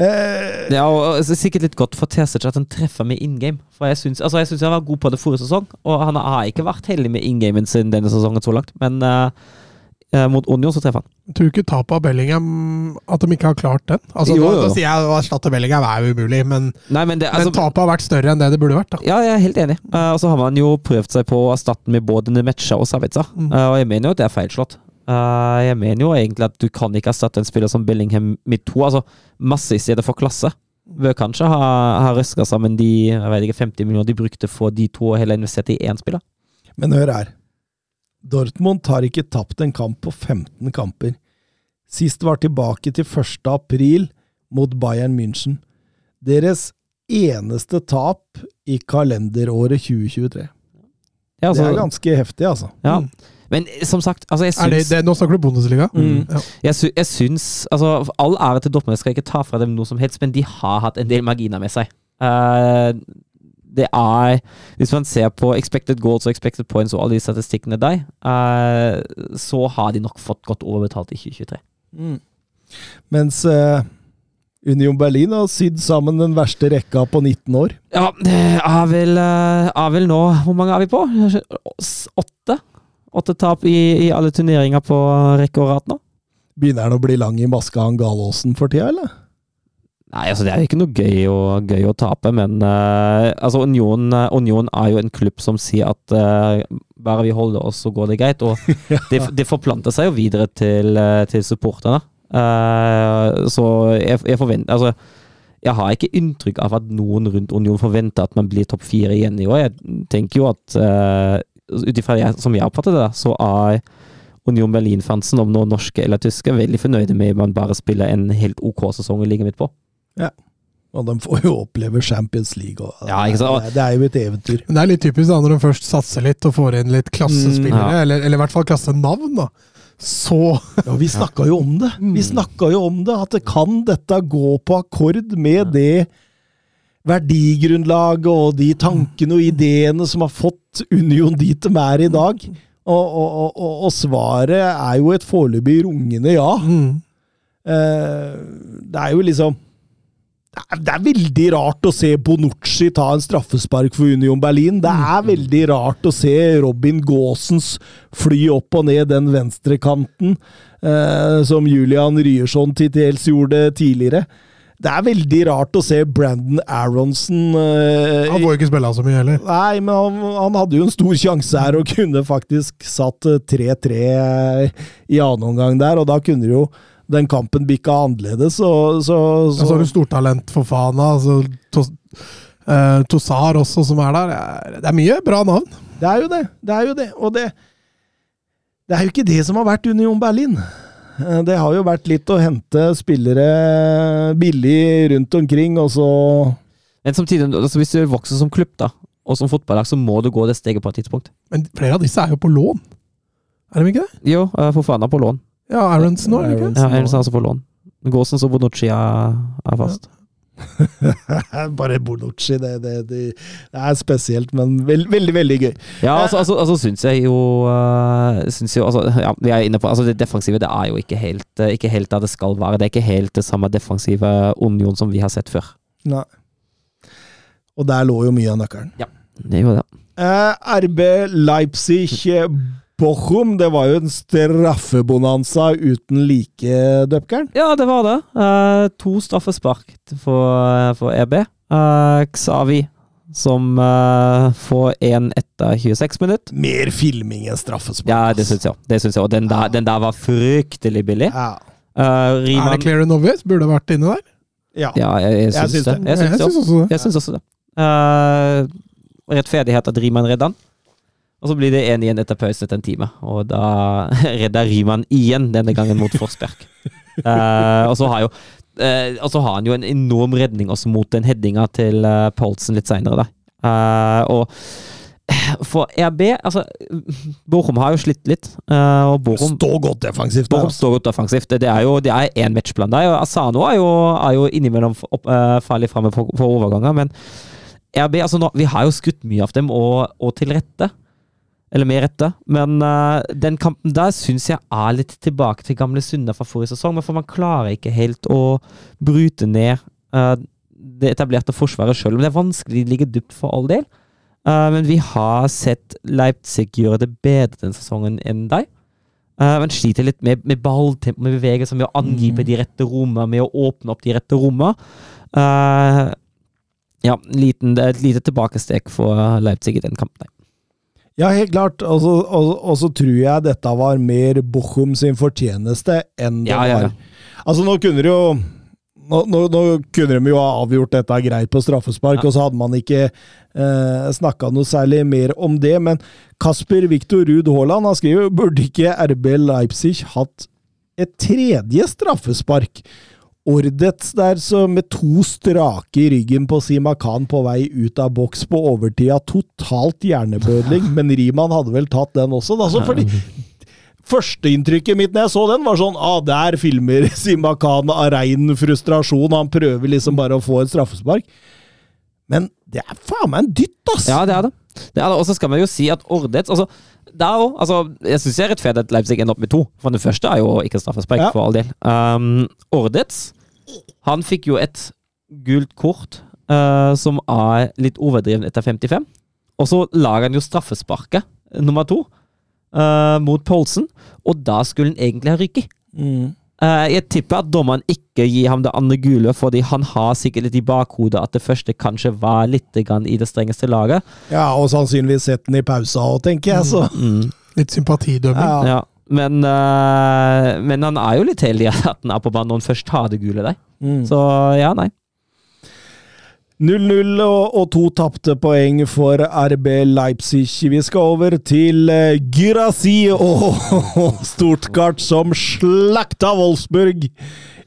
eh, Det er sikkert litt godt for TCG at han treffer med in game. For jeg syns, altså, han var god på det forrige sesong, og han har ikke vært heldig med in gamen sin denne sesongen så langt. Men uh, mot Union så treffer han. Jeg tror ikke tapet av Bellingham At de ikke har klart den. Altså, Jo, da, jo. da sier jeg å erstatte Bellingham er jo umulig, men, Nei, men det, altså, men tapet har vært større enn det det burde vært. da. Ja, jeg er helt enig. Uh, og så har man jo prøvd seg på å erstatte med både Nemecha og Savica. Mm. Og jeg mener jo at det er feilslått. Eh, jeg mener jo egentlig at du kan ikke erstatte en spiller som Bellingham med to. Altså masse i stedet for klasse. Bør kanskje ha, ha røska sammen de jeg vet ikke, 50 millioner de brukte for de to, og heller investert i én spiller. Men hør her. Dortmund har ikke tapt en kamp på 15 kamper. Sist var tilbake til 1. april mot Bayern München. Deres eneste tap i kalenderåret 2023. Ja, altså, det er ganske heftig, altså. ja. Mm. Men som sagt, altså jeg Er det, det, nå snakker du Bundesliga? Mm. Ja. Jeg, sy jeg syns altså, All ære til Dortmund, jeg skal ikke ta fra dem noe som helst, men de har hatt en del marginer med seg. Uh, det er Hvis man ser på expected goals og expected points og alle de statistikkene der, uh, så har de nok fått godt overbetalt i 2023. Mens uh Union Berlin har sydd sammen den verste rekka på 19 år. Ja, det er vel, eh, er vel nå Hvor mange er vi på? Åtte? Åtte tap i, i alle turneringer på rekke og rad nå? Begynner han å bli lang i maska, han Galåsen, for tida, eller? Nei, altså det er jo ikke noe gøy å, gøy å tape, men uh, altså Union, eh, Union er jo en klubb som sier at uh, bare vi holder oss, så går det greit. Og det, det forplanter seg jo videre til, til supporterne. Uh, så jeg, jeg forventer Altså, jeg har ikke inntrykk av at noen rundt Union forventer at man blir topp fire igjen i år. Jeg tenker jo at ut ifra som jeg oppfatter det, så er Union Berlin-fansen, om noen norske eller tyske, veldig fornøyde med at man bare spiller en helt OK sesong og ligger midt på. Ja. Og de får jo oppleve Champions League. Og, Ja, ikke sant? Det, er- det er jo et eventyr. Men det er litt typisk da, når de først satser litt og får inn litt klassespillere, Mm, ja. eller, eller i hvert fall klassenavn, da. Så Ja, vi snakka jo om det. Mm. Vi snakka jo om det, at det kan dette gå på akkord med det verdigrunnlaget og de tankene og ideene som har fått Union dit de er i dag. Og, og, og, og, svaret er jo et foreløpig rungende ja. mm. Eh, det er jo liksom det er, det er veldig rart å se Bonucci ta en straffespark for Union Berlin. Det er veldig rart å se Robin Gaasens fly opp og ned den venstrekanten, eh, som Julian Ryerson til dels gjorde tidligere. Det er veldig rart å se Brandon Aronson uh, Han får jo ikke spille så mye heller. Nei, men han, han hadde jo en stor sjanse her og kunne faktisk satt eh, 3-3 i annen omgang der, og da kunne jo den kampen bikka annerledes, så, så, så så har du stortalent for faen altså Tossar uh, Tosar også, som er der. Det er- Det er mye bra navn. Det er jo det. Det er jo det. Og det Det er jo ikke det som har vært Union Berlin. Eh, Det har jo vært litt å hente spillere billig rundt omkring, og så Men samtidig, altså hvis du vokser som klubb, da, og som fotballag, så må du gå det steget på et tidspunkt. Men flere av disse er jo på lån. Er de ikke det? Jo, eh, for faen er på lån. Ja, Aronsen òg, er ikke? Ja, Aronsen er altså på lån. Gåsens og Bonucci er, er fast. Bare Bonucci, det, det, det, er spesielt, men veld, veldig, veldig gøy. Ja, altså, altså, altså syns jeg jo, uh, syns jo altså, ja, Vi er inne på altså Det defensive det er jo ikke helt, eh, ikke helt der det skal være. Det er ikke helt det samme defensive Union som vi har sett før. Nei. Og der lå jo mye av nøkkelen. Det gjorde det. Eh, RB Leipzig eh, Bochum, det var jo en straffebonanza uten like, Døpkeren. Ja, det var det. Uh, to straffespark for, for EB. Uh, Xavi som uh, får én etter 26 minutter. Mer filming enn straffespark. Ja, det syns jeg. Det synes jeg. Og den der, den der var fryktelig billig. Ja. Uh, Er det clear and obvious? Burde vært inne der. ja. Ja, jeg, jeg, syns det. det. Jeg syns også det. Jeg synes også det. Uh, rettferdighet at Riemann redder han. Og så blir det 1 igjen etter pause etter en time, og da redder Ryman igjen, denne gangen mot Forsberg. Uh, og så har jo uh, Og så har han jo en enorm redning også mot den headinga til uh, Paulsen litt seinere, da. Uh, og for RB Altså, Borum har jo slitt litt, og Borum, står godt defensivt Borum Altså. står godt defensivt. Det er jo det er én matchplan der. og Asano er jo, er jo innimellom opp, farlig framme på, på overganger, men RB altså nå, Vi har jo skutt mye av dem, og, og til rette. Eller med rette. Men uh, den kampen der syns jeg er litt tilbake til gamle synder fra forrige sesong. Men for man klarer ikke helt å bryte ned uh, det etablerte forsvaret sjøl. Men det er vanskelig, de ligger dypt for all del. Uh, men vi har sett Leipzig gjøre det bedre denne sesongen enn deg. Man sliter litt med, med balltempo, med bevegelser, med å angripe de rette rommene, med å åpne opp de rette rommene. Ja, liten, det er et lite tilbakestek for Leipzig i den kampen. Ja, helt klart. Og så, og, og så tror jeg dette var mer Bochum sin fortjeneste enn det Ja, ja, ja. var. Altså, nå kunne de jo nå, nå, nå kunne de jo ha avgjort dette greit på straffespark, Ja. og så hadde man ikke eh, snakka noe særlig mer om det. Men Kasper Viktor Ruud Haaland han skriver burde ikke RB Leipzig hatt et tredje straffespark? Ordets der så med to strake i ryggen på Sima Khan på vei ut av boks på overtida. Totalt hjernebødling, men Riemann hadde vel tatt den også, da. Så fordi Førsteinntrykket mitt når jeg så den, var sånn ah, Der filmer Sima Khan av rein frustrasjon. Han prøver liksom bare å få et straffespark. Men det er faen meg en dytt, ass! Ja, det er det. det, det. Og så skal man jo si at Ordets altså, det er jo, altså, Jeg syns det er rettferdig at Leipzig ender opp med to, for den første er jo ikke straffespark, Ja. for all del. Um, Ordets han fikk jo et gult kort uh, som er litt overdreven etter 55. Og så lager han jo straffesparket nummer to uh, mot Poulsen, og da skulle han egentlig ha ryket. Mm. Eh, jeg tipper at dommeren ikke gir ham det andre gule, fordi han har sikkert litt i bakhodet at det første kanskje var litt grann i det strengeste laget. Ja, og sannsynligvis sett den i pausa òg, tenker jeg, så Litt sympatidømming. ja. Ja, men, eh, men han er jo litt heldig at han er på banen når han først har det gule der. Mm. Så ja, nei. 0-0 og, to tapte poeng for RB Leipzig. Vi skal over til uh, Gyrasi og Stortgart som slakta Wolfsburg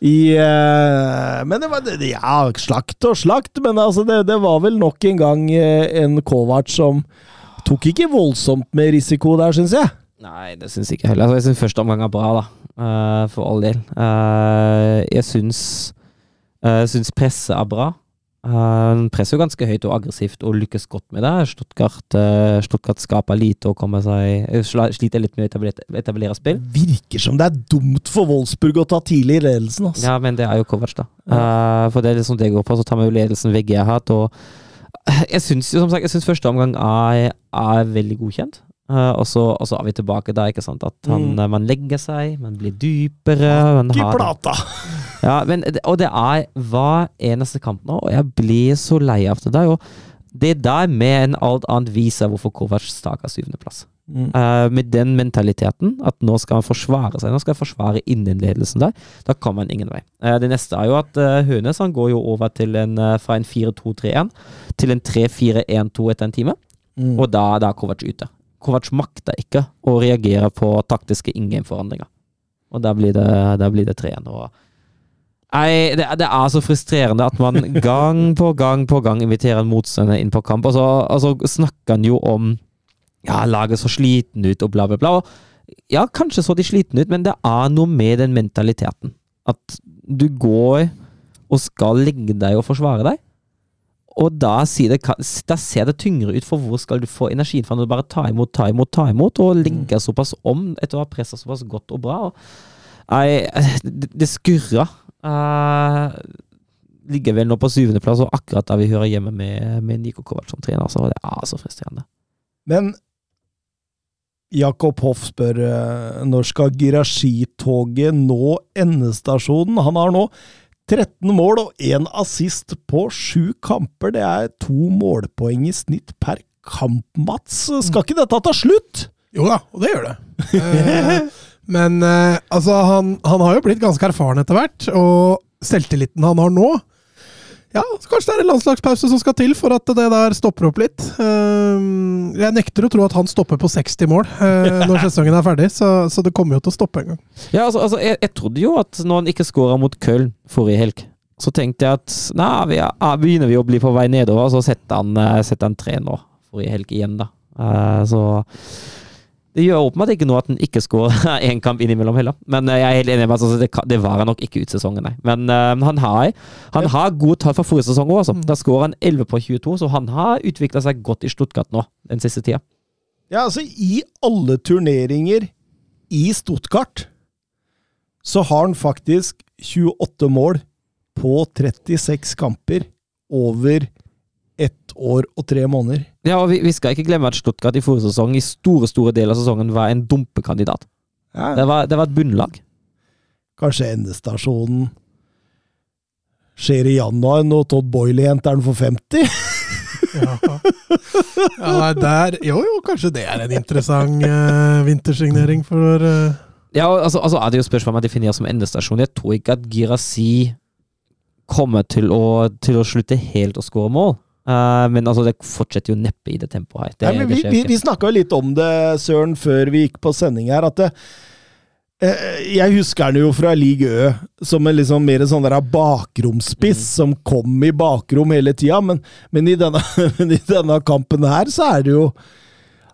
i eh, Men det var Ja, slakt og slakt, men altså, det, det var vel nok en gang eh, en Kovac som tok ikke voldsomt med risiko der, syns jeg. Nei, det syns jeg ikke heller. Altså, jeg syns første omgang er bra, da. Uh, for all del. Uh, jeg syns uh, presset er bra. Han presser jo ganske høyt og aggressivt og lykkes godt med det. Stuttgart, uh, Stuttgart skaper lite og kommer seg eh, Sliter litt med å etablere, etablere spill. Virker som det er dumt for Wolfsburg å ta tidlig i ledelsen, altså. Ja, men det er jo Kovac, da. Uh, for det er liksom det går på. Så tar vi jo ledelsen VG-hat og jeg syns første omgang er, er veldig godkjent. Eh, og, så, og så er vi tilbake da, ikke sant. At han, Mm. man legger seg, man blir dypere. Man har, plata! ja, men, og det er hver eneste kamp nå, og jeg blir så lei av det der. Og det der med en alt annet viser hvorfor Kovac staker syvendeplass. Mm. Uh, med den mentaliteten at nå skal han forsvare seg, nå skal han forsvare innledelsen der, da kommer han ingen vei. Uh, det neste er jo at uh, Hønes han går jo over til en, uh, fra en 4-2-3-1 til en 3-4-1-2 etter en time, Mm. og da, da er Kovac ute. Kovac makter ikke å reagere på taktiske in game-forandringer. Og der blir det, der blir det 3-1. Nei, det, det er så frustrerende at man gang på gang på gang inviterer en motstander inn på kamp, og så, og så snakker han jo om ja, laget så sliten ut og bla, bla, bla. Og ja, kanskje så de sliten ut, men det er noe med den mentaliteten. At du går og skal legge deg og forsvare deg. Og da, ser, det, da ser det tyngre ut, for hvor skal du få energien fra når du bare tar imot, tar imot, tar imot, og legger såpass om etter å ha pressa såpass godt og bra. Og, det, skurrer. Eh, ligger vel nå på syvendeplass, og akkurat da vi hører hjemme med, med Niko Kovac som trener, så det er så frustrerende. Men Jakob Hoff spør eh, når skal Girashi-toget nå endestasjonen? Han har nå 13 mål og 1 assist på 7 kamper. Det er to målpoeng i snitt per kamp, Mats. Skal ikke dette ta slutt? Jo da, og det gjør det. Eh, men eh, altså, han, han har jo blitt ganske erfaren etter hvert, og selvtilliten han har nå Ja, så kanskje det er en landslagspause som skal til for at det der stopper opp litt. Eh, jeg nekter å tro at han stopper på 60 mål eh, når sesongen er ferdig, så, så det kommer jo til å stoppe en gang. Ja, altså, altså jeg, jeg trodde jo at når han ikke skåra mot Köln forrige helg, så tenkte jeg at nei, vi er, ah, begynner vi å bli på vei nedover, så setter han, eh, setter han tre nå forrige helg igjen, da. Eh, så det gjør åpenbart ikke noe at han ikke skårer én kamp innimellom heller. Men eh, jeg er helt enig med at altså, det, var han nok ikke ut sesongen, nei. Men eh, han har, han har gode tall fra forrige sesong òg, altså. Da skårer han 11 på 22, så han har utvikla seg godt i Stuttgart nå den siste tida. Ja, altså, i alle turneringer i Stuttgart så har han faktisk 28 mål på 36 kamper over ett år og tre måneder. Ja, og vi, vi skal ikke glemme at Stuttgart i forrige sesong i store store deler av sesongen var en dumpekandidat. Ja, Det var, det var et bunnlag. Kanskje endestasjonen skjer i januar når Todd Boyle henter den for 50? Ja. ja, der Jo, jo, kanskje det er en interessant uh, vintersignering for uh... Ja, altså, altså er det jo spørsmål om man definerer som endestasjon. Jeg tror ikke at Girasi kommer til å, til å slutte helt å skåre mål. Uh, men altså, det fortsetter jo neppe i det tempoet her. Det, Nei, vi vi, vi snakka jo litt om det, Søren, før vi gikk på sending her, at det, eh, jeg husker han jo fra League Ø som en liksom mer sånn der bakromspiss Mm. som kom i bakrom hele tida, men, men, i denne, men i denne kampen her så er det jo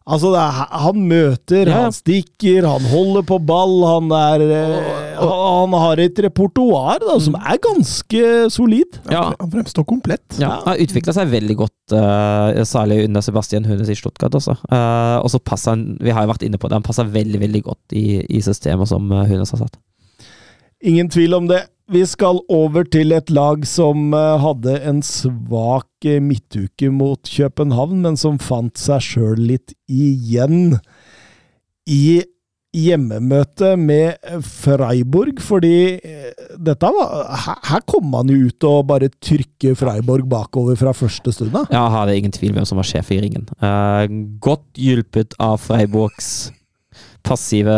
Altså, det er, han møter, Ja, han stikker, han holder på ball, han er eh, Han har et repertoar da, som Mm. er ganske solid. Ja. Han fremstår komplett. Ja, har utvikla seg veldig godt, uh, særlig under Sebastian Hunes i Stuttgart også. Uh, og så passer han, vi har jo vært inne på det, han passer veldig veldig godt i, i systemet som Hunes har satt. Ingen tvil om det. Vi skal over til et lag som eh, hadde en svak eh, midtuke mot København, men som fant seg sjøl litt igjen i hjemmemøte med Freiburg, fordi eh, dette var Her, her kom man jo ut og bare trykke Freiburg bakover fra første stund av. Ja, har det ingen tvil hvem som var sjef i ringen. Eh, godt hjulpet av Freiburgs passive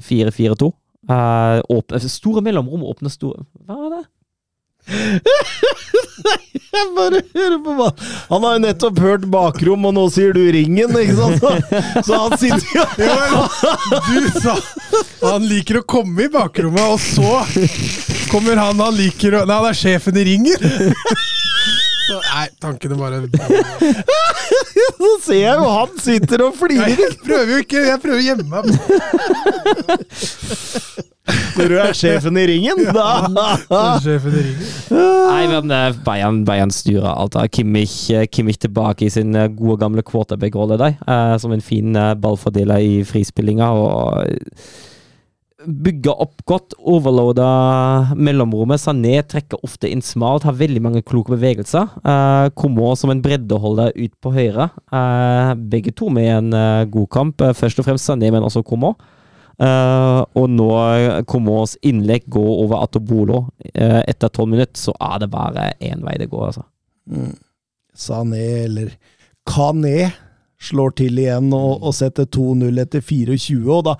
4-4-2. Eh, åpne- store mellomrom åpne store Hva var det? Jeg bare hører på hva Han har jo nettopp hørt bakrom, og nå sier du ringen, ikke sant? Så, så han sitter jo Du sa han liker å komme i bakrommet, og så kommer han han liker å Nei, han er sjefen i ringen! Så, nei, tankene bare Så ser jeg jo han sitter og flirer Jeg prøver jo ikke, jeg prøver å gjemme meg. når du er sjefen i ringen. Da. Sjefen i ringen. Nei, men eh, Bayern, Bayern styrer alt. Kimmich, eh, Kimmich tilbake i sin eh, gode, gamle quarterback-rolle der. som en fin ballfordeler i frispillinga. og Bygger opp godt, overloader mellomrommet. Sané trekker ofte inn smalt, har veldig mange kloke bevegelser. Uh, Kommer som en breddeholder ut på høyre. Uh, begge to med en uh, god kamp. Eh, først og fremst Sané, men også Kommer. Uh, og nå Komos innlegg går over Atobolo. Eh, etter tolv minutter så er det bare én vei det går, altså. Sané eller Kané slår til igjen og, og setter 2-0 etter 24. og da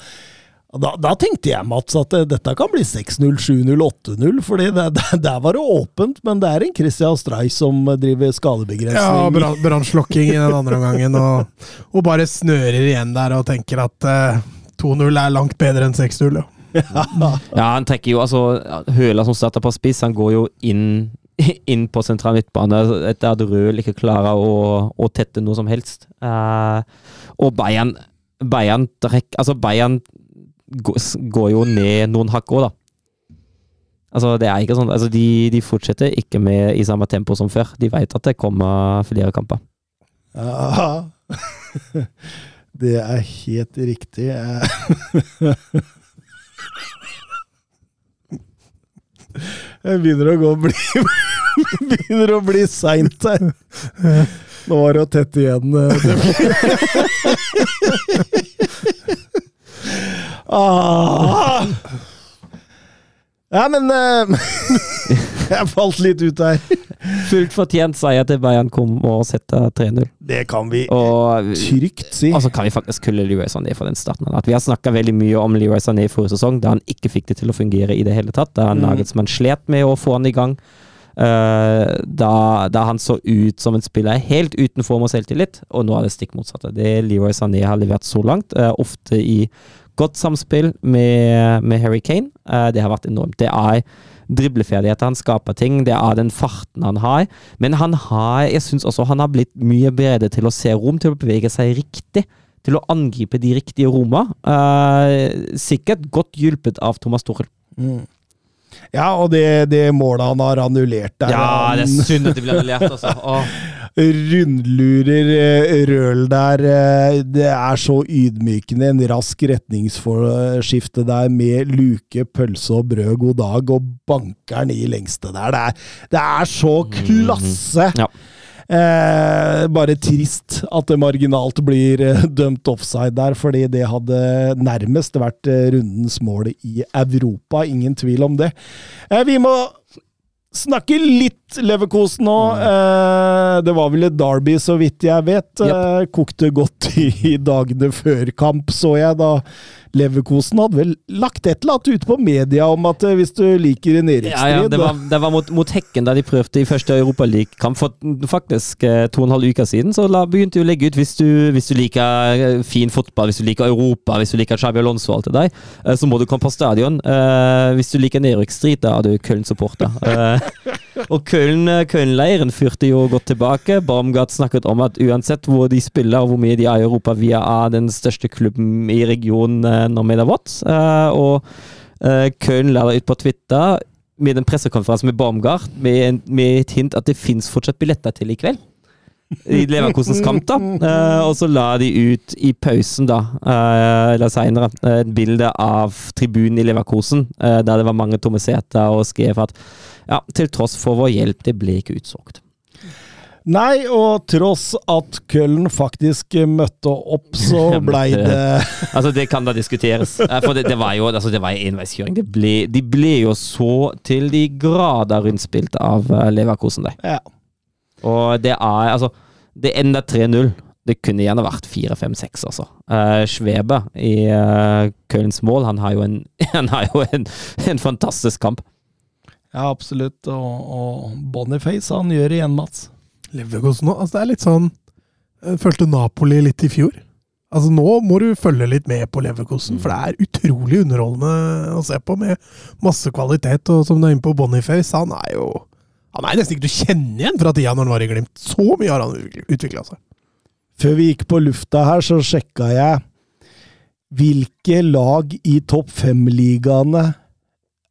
da, da tenkte jeg, Mats, at eh, dette kan bli 6-0, 7-0, 8-0. fordi det, det, Der var det åpent, men det er en Christian Streich som driver Ja, skadebegrensning. Ja, brannslokking i den andre omgangen, og, og bare snører igjen der og tenker at eh, 2-0 er langt bedre enn 6-0. Ja. Ja, han trekker jo altså Høla som starter på spiss, han går jo inn inn på sentral midtbane etter at Røhl ikke klarer å, å tette noe som helst. Uh, og Bayern Bayern, trekk, altså Bayern går, jo ned noen hakk òg, da. Altså, det er ikke sånn, altså de, de fortsetter ikke med i samme tempo som før. De vet at det kommer flere kamper. Ja, det er helt riktig. Eh, Jeg begynner å gå og bli Begynner å bli seint her. Nå var det å tett igjen. Eh, ah. Ja, men uh, Jeg falt litt ut her. Fullt fortjent seier til Bayern kom og setter 3-0. Det kan vi Og trygt si. Og så kan vi faktisk kulle Leroy Sané for den starten. At. Vi har snakka veldig mye om Leroy Sané i forrige sesong, da han ikke fikk det til å fungere i det hele tatt. Da Mm. Nagelsmann slet med å få han i gang. Uh, da, da han så ut som en spiller helt uten form og selvtillit, og nå er det stikk motsatte. Det Leroy Sané har levert så langt, uh, ofte i godt samspill med, med Harry Kane, eh, det har vært enormt. Det er dribleferdigheter, han skaper ting, det er den farten han har. Men han har, jeg syns også han har blitt mye bedre til å se rom, til å bevege seg riktig. Til å angripe de riktige rommene. Eh, sikkert godt hjulpet av Thomas Tuchel. Mm. Ja, og det, det målet han har annullert der Ja, han synd at det blir annullert, altså. Åh. Rundlurer Røl der. eh, Det er så ydmykende. En rask retningsskifte der med luke, pølse og brød, god dag, og banker den i lengste der. Det er, det er så klasse! Ja. Eh, bare trist at det marginalt blir eh, dømt offside der, fordi det hadde nærmest vært eh, rundens mål i Europa. Ingen tvil om det. Eh, vi må snakke litt Leverkosen nå. Eh, det var vel et Derby, så vidt jeg vet. Eh, kokte godt i dagene før kamp, så jeg da. Leverkosen hadde vel lagt et eller annet ut på media om at eh, hvis du liker en Ja, Erikstrid ja, det var, det var mot, mot Hekken da de prøvde i første Europaliga-kamp for faktisk eh, to og en halv uke siden. Så la, begynte de å legge ut hvis du, hvis du liker eh, fin fotball, hvis du liker Europa, hvis du liker Xabi Alonso og alt det der, så må du komme på stadion. Hvis du liker en Eriksstrid, da er du Köln-supporter. Og eh, Köln-leiren fyrte jo godt tilbake. Baumgart snakket om at uansett hvor de spiller og hvor mye de er i Europa, vi er den største klubben i regionen eh, når vi er vått. Eh, og Köln la ut på Twitter med en pressekonferanse med Baumgart med et hint at det fins fortsatt billetter til i kveld. I Leverkosens kamp, da. Uh, og så la de ut i pausen, da, uh, eller seinere, et bilde av tribunen i Leverkosen, uh, der det var mange tomme seter, og skrev at ja, til tross for vår hjelp, det ble ikke utsolgt. Nei, og tross at Køllen faktisk møtte opp, så blei det Altså, det kan da diskuteres. For det, det var jo altså, det var enveiskjøring. De ble jo så til de grader rundspilt av Leverkosen, det. Ja. Og det er altså Det ender 3-0. Det kunne gjerne vært 4-5-6, altså. Uh, Svebe i uh, Kölns mål, han har jo en, han har jo en, en fantastisk kamp. Ja, absolutt. Og, og Boniface, han gjør det igjen, Mats. Leverkosten nå, altså det er litt sånn følte Napoli litt i fjor. Altså Nå må du følge litt med på Leverkosen, for det er utrolig underholdende å se på, med masse kvalitet. Og som du er inne på, Boniface, han er jo Han er nesten ikke til å kjenne igjen fra tida når han var i Glimt. Så mye har han utvikla seg. Før vi gikk på lufta her, så sjekka jeg hvilke lag i topp fem-ligaene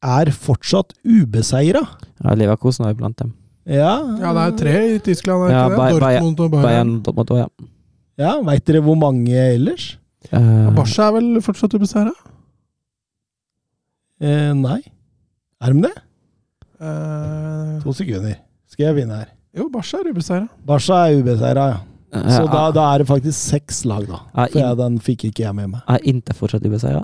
er fortsatt ubeseira. Ja, Leverkosen er jo blant dem. Ja, Ja, det er tre i Tyskland, er Ja, ikke det? Dortmund og Bayern. Bayern, Dortmund ja. ja Veit dere hvor mange ellers? Uh, Barca er vel fortsatt ubeseira? Uh, nei. Er de det? Eh, To sekunder. Skal jeg vinne her. jo, Barca er ubeseira. Barca er ubeseira, ja. Så eh, da, da er det faktisk seks lag, da. For jeg, den fikk ikke jeg med meg. er Inter fortsatt ubeseira?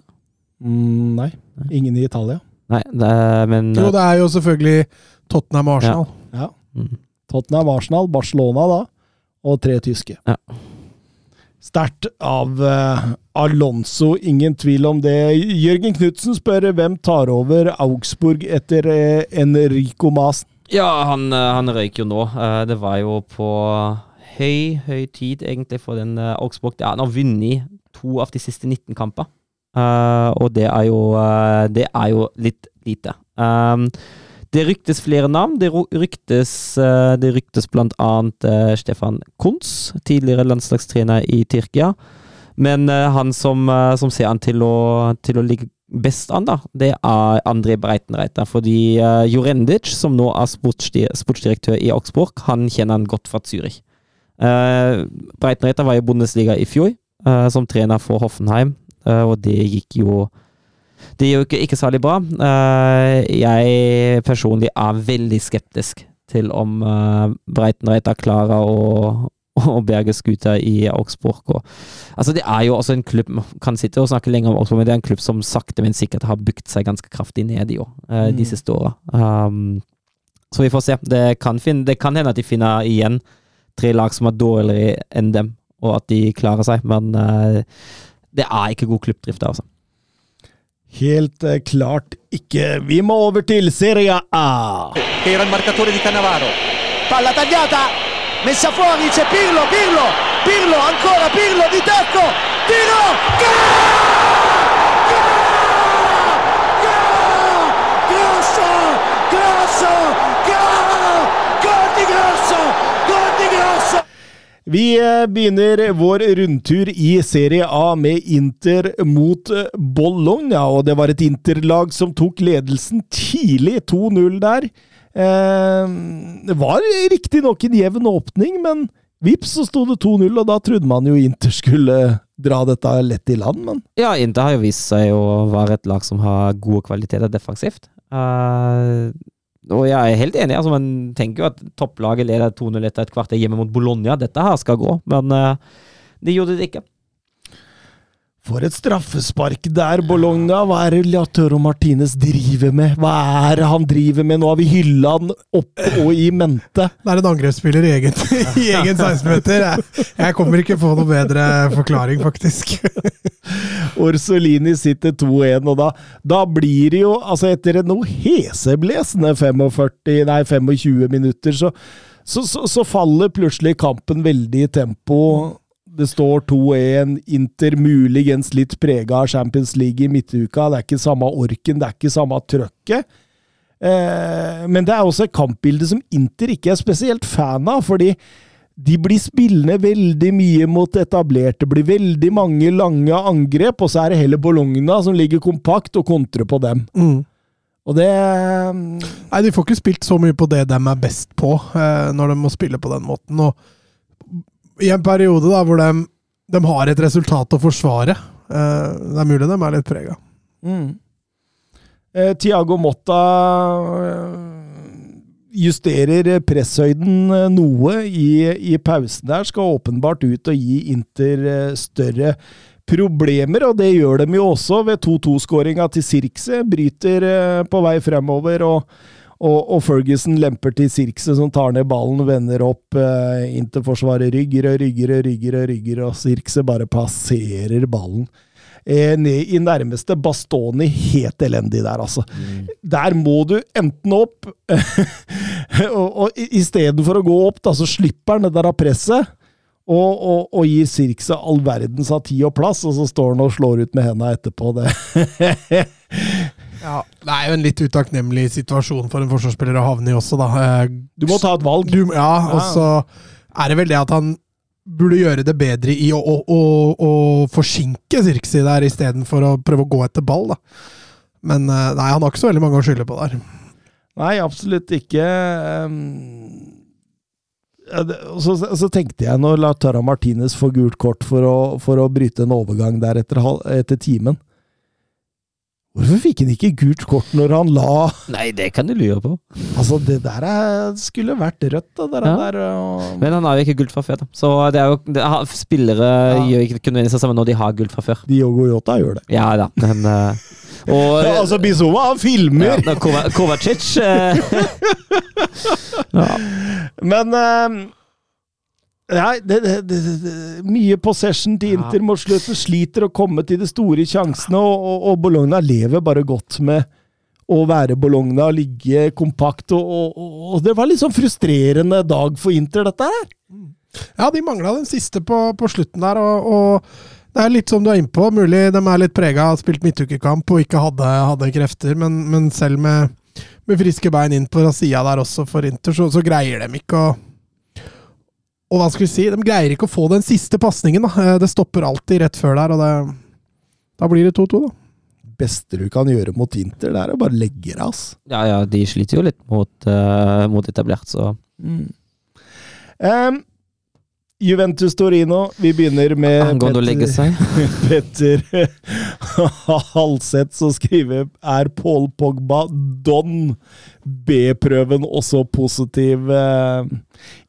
Mm, nei. Ingen i Italia. Nei, det er, men Jo, det er jo selvfølgelig Tottenham og Arsenal. Ja. ja. Tottenham, Arsenal, Barcelona da, og tre tyske. Ja. Sterkt av uh, Alonso, ingen tvil om det. Jørgen Knutsen spør hvem tar over Augsburg etter uh, Enrico Mas. Ja, han, eh, han røyk jo nå. Uh, Det var jo på høy, høy tid egentlig for den eh, Augsburg. Ja, han har vunnet to av de siste 19 kamper. Eh, og det er jo, eh, det er jo litt lite. Um, det ryktes flere navn. Det ryktes, eh, det ryktes blant annet eh, Stefan Kunz, tidligere landslagstrener i Tyrkia. Men eh, han som, som ser an til å, til å ligge best an, da, det er André Breitenreiter. Fordi uh, Jorendic, som nå er sportsdi sportsdirektør i Augsburg, han kjenner han godt fra Zürich. Breitenreiter var i Bundesliga i fjor, som trener for Hoffenheim, og det gikk jo det gikk jo ikke særlig bra. Eh, jeg personlig er veldig skeptisk til om uh, Breitenreiter klarer å, og berge skuta i Augsburg. Og, altså det er jo også en klubb kan sitte og snakke lenge om Augsburg, men det er en klubb som sakte, men sikkert har bygd seg ganske kraftig ned i år, eh, de Mm. siste åra. Um, så vi får se. Det kan, finne, det kan hende at de finner igjen tre lag som er dårligere enn dem, og at de klarer seg, men uh, det er ikke god klubbdrift altså. Helt eh, klart ikke. Vi må over til Serie A. era il marcatore di Cannavaro. Palla tagliata, messa fuori, c'è Pirlo, Pirlo, Pirlo, ancora Pirlo di tacco, tiro, gol! Grosso, grosso, gol! Gol di Grosso, gol! Vi eh, begynner vår rundtur i Serie A med Inter mot eh, Bologna, og det var et Inter-lag som tok ledelsen tidlig, 2-0 der. Eh, det var riktignok en jevn åpning, men vips så sto det 2-0, og da trodde man jo Inter skulle dra dette lett i land, men Ja, Inter har jo vist seg å være et lag som har gode kvaliteter defensivt. Eh, og jeg er helt enig. altså Man tenker jo at topplaget leder 2-0 etter et kvarter hjemme mot Bologna. Dette her skal gå, men uh, det gjorde det ikke. For et straffespark der, Bologna. Hva er det Lautaro Martinez driver med? Hva er det han driver med? Nå har vi hylla han opp og i mente. Det er en angrepsspiller i egen, i egen 16-meter. Jeg, jeg kommer ikke på noe bedre forklaring, faktisk. Orsolini sitter 2-1, og da, da blir det jo Altså, etter noe heseblesende 45, nei 25 minutter, så, så, så, så faller plutselig kampen veldig i tempo. Det står 2-1. Inter muligens litt prega av Champions League i midtuka. Det er ikke samme orken, det er ikke samme trøkket. Eh, men det er også et kampbilde som Inter ikke er spesielt fan av, fordi de blir spillende veldig mye mot etablerte. Det blir veldig mange lange angrep, og så er det heller Bologna som ligger kompakt og kontrer på dem. Mm. Og det Nei, de får ikke spilt så mye på det de er best på, eh, når de må spille på den måten. Og i en periode da, hvor de, de har et resultat å forsvare. Eh, det er mulig de er litt prega. mm. eh, Tiago Motta justerer presshøyden eh, noe i, i pausen der. Skal åpenbart ut og gi Inter eh, større problemer, og det gjør de jo også ved 2-2-skåringa til Sirkse. Bryter eh, på vei fremover, og, og, og Ferguson lemper til Sirkse, som tar ned ballen, vender opp. Eh, Inter-forsvaret rygger og rygger og rygger, og rygger, og Sirkse bare passerer ballen. Eh, ned i nærmeste Bastoni. Helt elendig der, altså. Der må du enten opp, og, og istedenfor å gå opp, da, så slipper han det der av presset. Og, og, og gir Sirkse all verdens av tid og plass, og så står han og slår ut med henda etterpå. Det. Ja, det er jo en litt utakknemlig situasjon for en forsvarsspiller å havne i også, da. Eh, Du må ta et valg. Du, ja, og så er det vel det at han burde gjøre det bedre i å, å, å, å forsinke Sirksi der, istedenfor å prøve å gå etter ball, da. Men eh, nei, han har ikke så veldig mange å skylde på der. Nei, absolutt ikke. Så, så tenkte jeg når Lautara Martinez får gult kort for å, for å bryte en overgang der etter, etter timen Hvorfor fikk han ikke gult kort når han la Nei, det kan du lure på. Altså, det der er, skulle vært rødt, da. der. Ja. der og, Men han har jo ikke gult fra før, da. Så det er jo det, er, Spillere Ja. gjør ikke nødvendigvis det samme når de har gult fra før. Diogo Jota gjør det. Ja da, men uh, Og Ja, altså, Bizoma, han filmer! Ja, Kovacic eh, ja. Men eh, Nei, det, det, det, mye possession til Inter mot slutten. Sliter å komme til de store sjansene, og, og, og Bologna lever bare godt med å være Bologna, ligge kompakt. Og, og, og det var litt sånn frustrerende dag for Inter, dette her. Ja, de mangla den siste på, på slutten der, og, og det er litt som du er innpå. Mulig de er litt prega av spilt midtukekamp og ikke hadde, hadde krefter, men, men selv med, med friske bein inn på sida der også for Inter, så, så greier de ikke å Og hva skal vi si? De greier ikke å få den siste pasningen. da. Eh, Det stopper alltid rett før der, og det, da blir det 2-2, da. beste du kan gjøre mot Inter, det er å bare legge deg, ass. ja, ja, de sliter jo litt mot, uh, mot etablert, så Em, Juventus Torino, vi begynner med Angående å legge seg. Petter Halseth som skriver Er Paul Pogba Don B-prøven også positiv? Eh,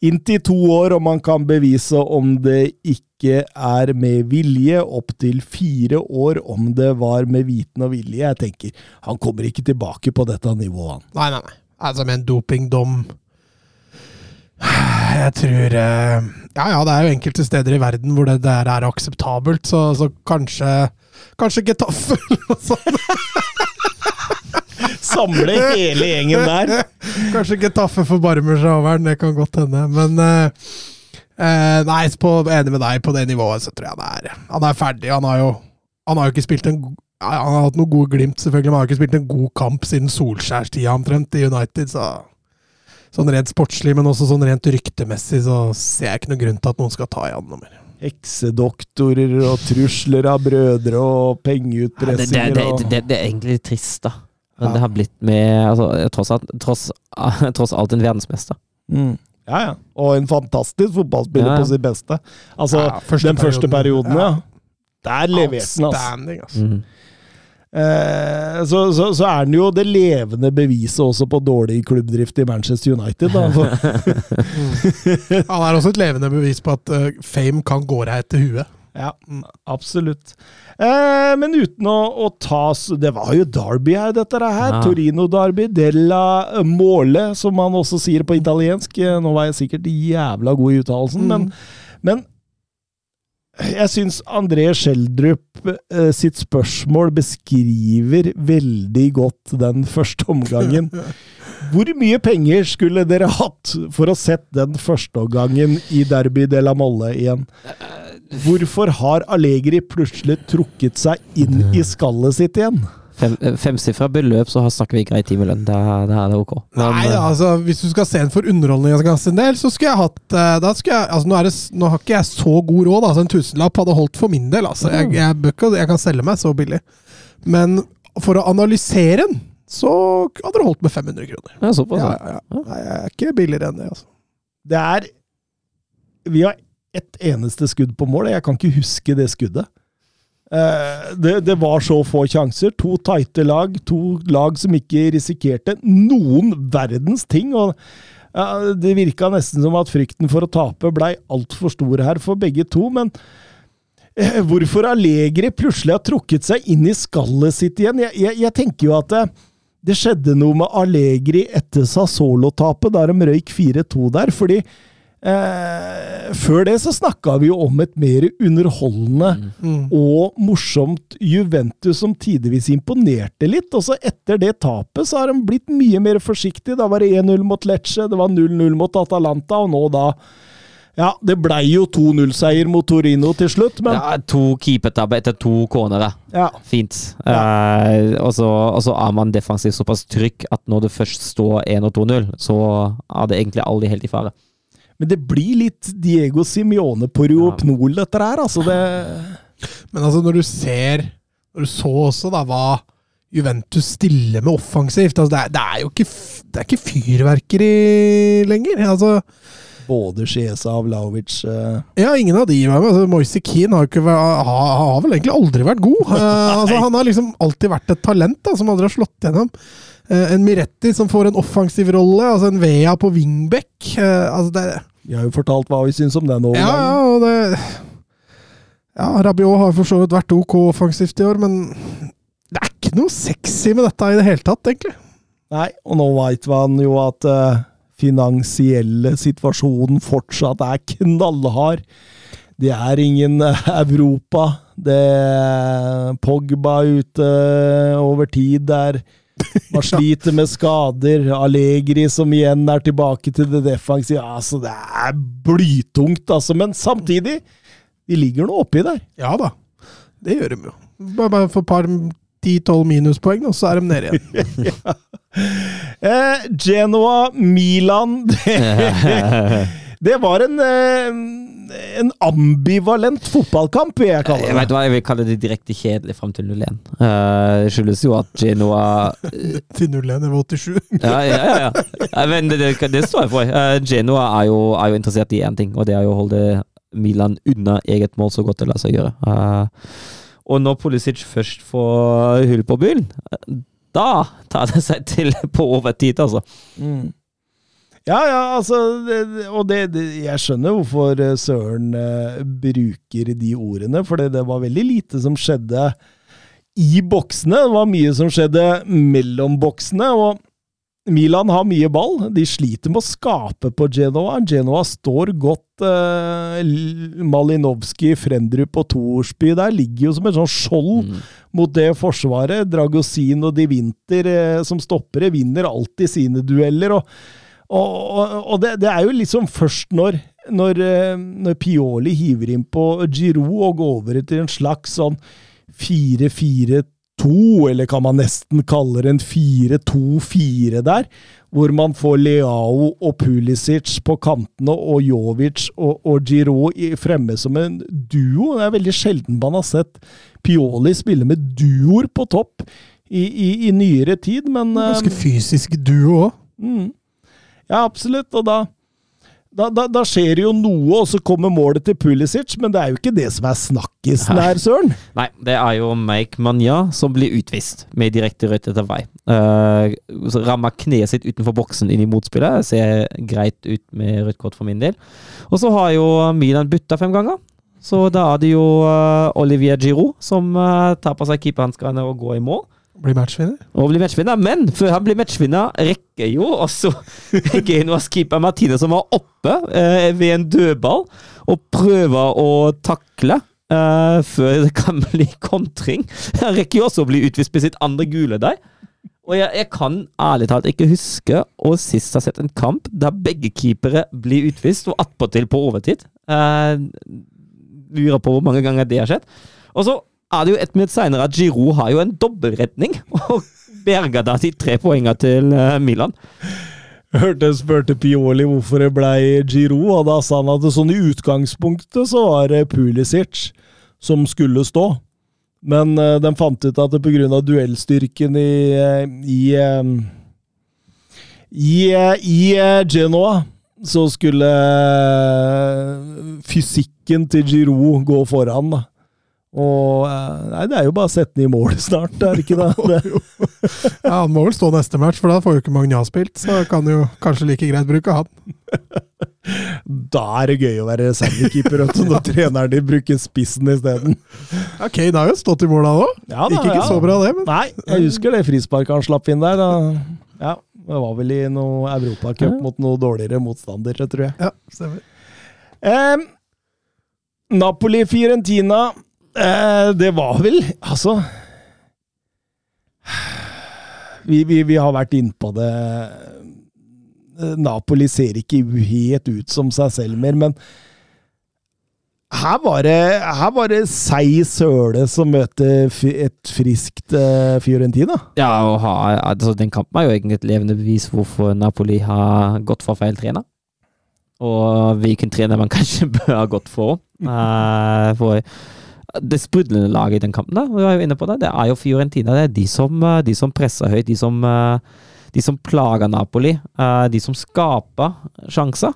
Inntil to år, om man kan bevise om det ikke er med vilje. Opptil fire år om det var med viten og vilje. Jeg tenker, han kommer ikke tilbake på dette nivået, han. Nei, nei, nei. Altså, med en dopingdom Jeg tror eh, Ja, ja, det er jo enkelte steder i verden hvor det der er akseptabelt, så, så kanskje Kanskje Getafe eller noe sånt. Samle hele gjengen der. Kanskje Getafe forbarmer seg over den, det kan godt hende. Men uh, Nei, på, enig med deg, på det nivået så tror jeg han er, han er ferdig. Han har jo Han har jo ikke spilt en Han har hatt noe gode glimt, selvfølgelig, men han har ikke spilt en god kamp siden Solskjærstida omtrent i United, så Sånn rent sportslig, men også sånn rent ryktemessig, så ser jeg ikke noen grunn til at noen skal ta i han noe mer. Heksedoktorer og trusler av brødre og Ja, det, det, pengeutpressinger det, det, det er egentlig trist, da. Men Ja. det har blitt med altså, tross, alt, tross, tross alt en verdensmester. mm. Ja, ja. Og en fantastisk fotballspiller Ja, ja. på sitt beste. Altså, Ja, første den første perioden, perioden, ja. Der leverte han, altså. Altså. Mm. Eh, så, så, så er han jo det levende beviset også på dårlig klubbdrift i Manchester United. Da. Han er også et levende bevis på at eh, fame kan gå deg etter huet. Ja, absolutt. Eh, men uten å, å ta Det var jo Derby her, dette her. Ja. Torino-Derby. Della Måle, som man også sier på italiensk. Eh, Nå var jeg sikkert jævla god i uttalelsen, men, men jeg syns André Schjelderup eh, sitt spørsmål beskriver veldig godt den første omgangen. Hvor mye penger skulle dere hatt for å sett den første omgangen i Derby de la Molle igjen? Hvorfor har Allegri plutselig trukket seg inn i skallet sitt igjen? Fem, eh, femsifra beløp, så snakker vi grei timelønn. Da, da er det ok. Men, Nei, da, altså, hvis du skal se den for underholdningens del, så skulle jeg hatt eh, da skulle jeg, altså, nå, er det, nå har ikke jeg så god råd, altså, en tusenlapp hadde holdt for min del. Altså. Jeg, jeg, bør jeg kan selge meg så billig. Men for å analysere den, så hadde det holdt med 500 kroner. Ja, såpass. Ja. ja, ja. Nei, jeg er ikke billigere enn det. Altså. Det er Vi har ett eneste skudd på mål, jeg kan ikke huske det skuddet. Eh, det, det var så få sjanser. To tighte lag, to lag som ikke risikerte noen verdens ting. og ja, Det virka nesten som at frykten for å tape blei altfor stor her for begge to, men eh, hvorfor Allegri plutselig har trukket seg inn i skallet sitt igjen? Jeg, jeg, jeg tenker jo at det, det skjedde noe med Allegri etter Sassolo-tapet, da de røyk 4-2 der. fordi eh, før det så snakka vi jo om et mer underholdende Mm. og morsomt Juventus som tidvis imponerte litt. Og så etter det tapet så har de blitt mye mer forsiktige. Da var det 1-0 mot Lecce, det var 0-0 mot Atalanta, og nå da Ja, det blei jo 2-0-seier mot Torino til slutt, men Ja, to keepertabber etter to cornere. ja. Fint. Eh, og, så, og så er man defensivt såpass trygg at når det først står 1 og 2-0, så er det egentlig aldri helt i fare. Men det blir litt Diego Simione på Ruopnol, dette her. Altså, det Men altså, når du ser Når du så også da hva Juventus stiller med offensivt altså, det, er, det er jo ikke, det er ikke fyrverkeri lenger. Altså, Både Chiesa og Vlaovic uh... ja, ingen av de var med. Altså, Moise Keane har, ikke, vært- har, har vel egentlig aldri vært god. Uh, altså, han har liksom alltid vært et talent da, som aldri har slått gjennom. Eh, en Miretti som får en offensiv rolle, altså en Vea på wingback. Eh, altså det, Vi har jo fortalt hva vi syns om den ja, ja, og det Ja, Rabiot har for så vidt vært ok offensivt i år, men det er ikke noe sexy med dette i det hele tatt, egentlig. Nei, og nå veit man jo at uh, finansielle situasjonen fortsatt er knallhard. Det er ingen Europa. Det er Pogba ute over tid der. Man sliter med skader. Allegri som igjen er tilbake til det defensive. Altså, det er blytungt, altså. Men samtidig, de ligger nå oppi der. Ja da, det gjør de jo. Bare, bare for et par 10-12 minuspoeng, og så er de nede igjen. Eh, Genoa, Milan det, var en, eh, en ambivalent fotballkamp, vil jeg kalle det. Jeg vet hva, jeg vil kalle det direkte kjedelig fram til 0-1. Eh, Det skyldes jo at Genoa Til 0-1 over 87. Ja, ja, ja. ja. Men det, det, det står jeg for. Eh, Genoa er jo, er jo interessert i én ting, og det er jo å holde Milan unna eget mål så godt det lar seg gjøre. Eh, og når Pulisic først får hull på byen, eh, da tar det seg til på overtid, altså. Mm. Ja, ja, altså det, Og det, det, jeg skjønner hvorfor eh, Søren eh, bruker de ordene, for det, var veldig lite som skjedde i boksene. Det var mye som skjedde mellom boksene. og Milan har mye ball. De sliter med å skape på Genoa. Genoa står godt. Eh, Malinowski, Frendrup og Torsby der ligger jo som et sånn skjold Mm. mot det forsvaret. Dragosin og De Winter eh, som stoppere vinner alltid sine dueller. og og, og, det, det er jo liksom først når, når, eh, når Pioli hiver inn på Giroud og går over til en slags sånn 4-4-2, eller kan man nesten kalle det en 4-2-4 der, hvor man får Leao og Pulisic på kantene og Jovic og, og Giroud fremme som en duo. Det er veldig sjelden man har sett Pioli spille med duoer på topp i, i, i nyere tid, men eh, Ganske fysisk duo òg. Mm. Ja, absolutt. Og da, da, da, da skjer det jo noe, og så kommer målet til Pulisic, men det er jo ikke det som er snakkisen her, Søren. Nei, det er jo Mike Manja som blir utvist med direkte rødt etter vei. Uh, Rammer kneet sitt utenfor boksen inn i motspillet. Ser greit ut med rødt kort for min del. Og så har jo Milan bytta fem ganger. Så da er det jo uh, Olivier Giroud som uh, tar på seg keeperhanskene og går i mål. Blir matchvinner. Og blir matchvinner. Men før han blir matchvinner, rekker jo også Genuas keeper Martine, som var oppe eh, ved en dødball, og prøver å takle. eh, før det kan bli kontring. Han rekker jo også å bli utvist med sitt andre gule der. Og jeg, jeg kan ærlig talt ikke huske å sist ha sett en kamp der begge keepere blir utvist, og attpåtil på overtid. Eh, lurer på hvor mange ganger det har skjedd. Og så er det jo ett minutt seinere at Giroud har jo en dobbeltredning, og berga da de tre poengene til eh, Milan. Hørte jeg spurte Pioli hvorfor det blei Giroud, og da sa han at sånn i utgangspunktet så var det Pulisic som skulle stå. Men uh, de fant ut at pga. duellstyrken i eh, i, eh, i, eh, i eh, Genoa så skulle eh, fysikken til Giroud gå foran, da. Og eh, Nei, det er jo bare å sette den i mål snart, er det ikke det? Ja, Han må vel stå neste match, for da får jo ikke Magna spilt. Så kan jo kanskje like greit bruke han. Da er det gøy å være reservekeeper, når treneren din bruker spissen isteden. Ja, Kane har jo stått i mål, han òg. Ja, da, Gikk ikke ja. så bra, det. men Nei, jeg husker det frisparket han slapp inn der. Da. Ja, det var vel i noe Europacup mot noe dårligere motstandere, tror jeg. Ja, stemmer. Um, Napoli-Fiorentina, det var vel Altså vi, vi, vi har vært innpå det. Eh, Napoli ser ikke helt ut som seg selv mer, men her var det, her det seig søle som møter et friskt eh, Fiorentina. Ja, og ha, altså, Den kampen er jo egentlig et levende bevis hvorfor Napoli har gått for feil trener. Og hvilken trener man kanskje bør ha gått for. Uh, for det sprudlende laget i den kampen, da, vi var jo inne på det, det er jo Fiorentina. Det er de som, eh, de som presser høyt, de som, eh, de som plager Napoli. eh, De som skaper sjanser.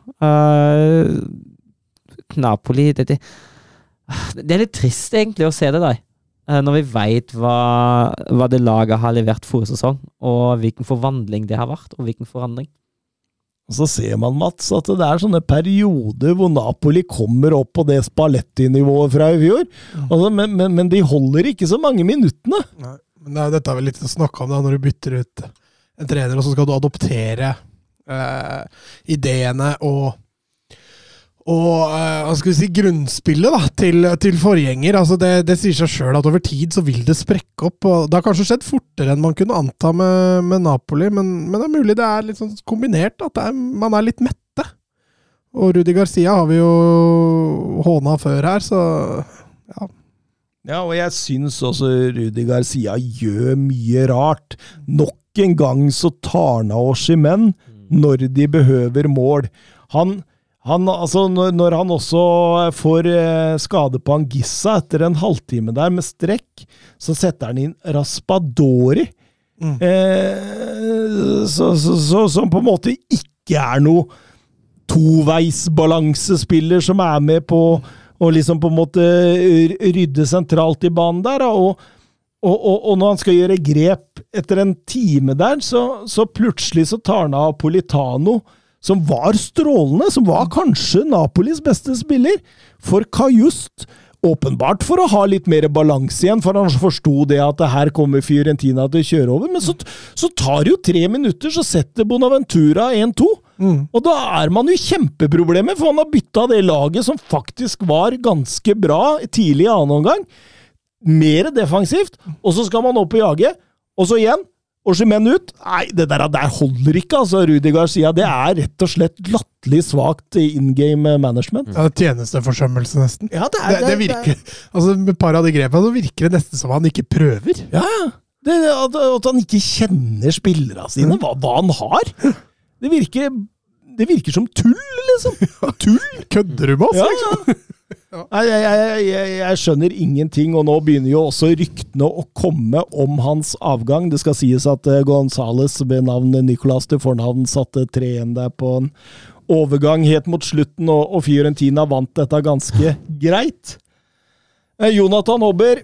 Napoli det, det, det er litt trist, egentlig, å se det. Eh, Når vi veit hva, hva det laget har levert forrige sesong, og hvilken forvandling det har vært, og hvilken forandring. Og så ser man, Mats, at det er sånne perioder hvor Napoli kommer opp på det Spalletti-nivået fra i fjor. Altså, men, men, men de holder ikke så mange minuttene. Nei, men det er, dette er vel litt å snakke om da, når du bytter ut en trener, og så skal du adoptere eh, ideene og og eh, hva skal vi si, grunnspillet da, til, til forgjenger. altså Det, det sier seg sjøl at over tid så vil det sprekke opp. og Det har kanskje skjedd fortere enn man kunne anta med, med Napoli, men, men det er mulig det er litt sånn kombinert. At det er, man er litt mette. Og Rudi Garcia har vi jo håna før her, så ja. Ja, og jeg syns også Rudi Garcia gjør mye rart. Nok en gang så tar han av menn når de behøver mål. Han, han altså, når, når han også får eh, skade på Angissa etter en halvtime der med strekk, så setter han inn Raspadori. Mm. Eh, så, så, så, som på en måte ikke er noe toveisbalansespiller som er med på å liksom på en måte rydde sentralt i banen der. Og, og, og, og når han skal gjøre grep etter en time der, så, så plutselig så tar han av Politano, som var strålende, som var kanskje Napolis beste spiller, for Kajust. Åpenbart for å ha litt mer balanse igjen, for han forsto det at her kommer Fiorentina til å kjøre over. Men så, så tar det jo tre minutter, så setter Bonaventura 1-2. Mm. Og da er man jo i kjempeproblemer, for han har bytta det laget som faktisk var ganske bra tidlig i annen omgang, mer defensivt, og så skal man opp og jage, og så igjen. Og Simen ut. Nei, det der, der holder ikke, altså, Rudi Garcia. Det er rett og slett latterlig svakt in game management. Ja, det Tjenesteforsømmelse, nesten. Ja, det er, Det, det virker, altså Med et par av de grepene så virker det nesten som han ikke prøver. Ja. Det, at, at han ikke kjenner spillerne sine, hva, hva han har. Det virker, det virker som tull, liksom. Tull! Kødder du med oss? Ja, liksom? ja. Nei, jeg, jeg, jeg, jeg skjønner ingenting, og nå begynner jo også ryktene å komme om hans avgang. Det skal sies at uh, Gonzales ved navn Nicolas til fornavn satte 3-1 der på en overgang helt mot slutten, og, og Fiorentina vant dette ganske greit. Eh, Jonathan Hobber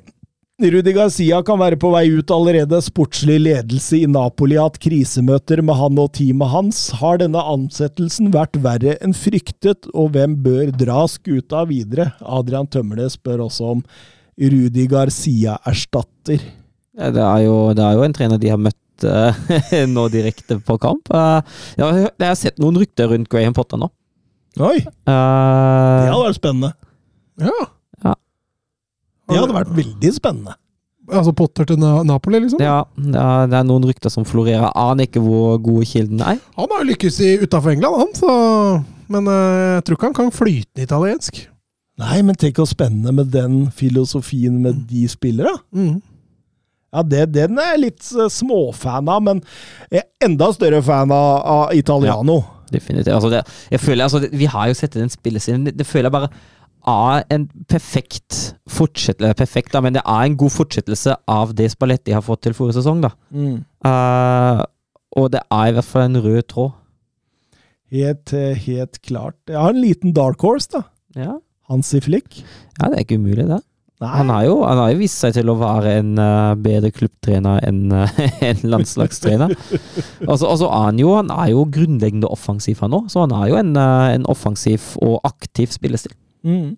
Rudi Garcia kan være på vei ut allerede. Sportslig ledelse i Napoli har hatt krisemøter med han og teamet hans. Har denne ansettelsen vært verre enn fryktet, og hvem bør dra skuta videre? Adrian Tømmernes spør også om Rudi Garcia erstatter. Ja, Det er, jo, det er jo en trener de har møtt eh, nå direkte på kamp. Eh, jeg, har, jeg har sett noen rykter rundt Graham Potter nå. Oi, Uh, det hadde vært spennende. Ja. Det hadde vært veldig spennende. Altså Potter til Napoli, liksom? ja, det er, noen rykter som florerer. Aner ikke hvor gode kilden er. Han har jo lykkes utafor England, han. Så, men eh, jeg tror ikke han kan flytende italiensk. Nei, men tenk hvor spennende med den filosofien med de spillere. Mm. Ja, det, Den er jeg litt eh, småfan av, men jeg er enda større fan av, av Italiano. Definitivt. Altså det, jeg føler, altså det, vi har jo sett den spillestilen. Det, det føler jeg bare er en perfekt fortsettelse Perfekt, da, men det er en god fortsettelse av det Spalletti har fått til forrige sesong. da. Mm. Uh, og det er i hvert fall en rød tråd. Helt, eh, helt klart. Jeg har en liten dark horse, da. Ja. Hansi Flick. ja, det er ikke umulig, det. Nei. Han har jo, han har jo vist seg til å være en uh, bedre klubbtrener enn uh, en landslagstrener. Og så er han jo han er jo grunnleggende offensiv, han òg. Så han er jo en, uh, en offensiv og aktiv spillestil. Mm.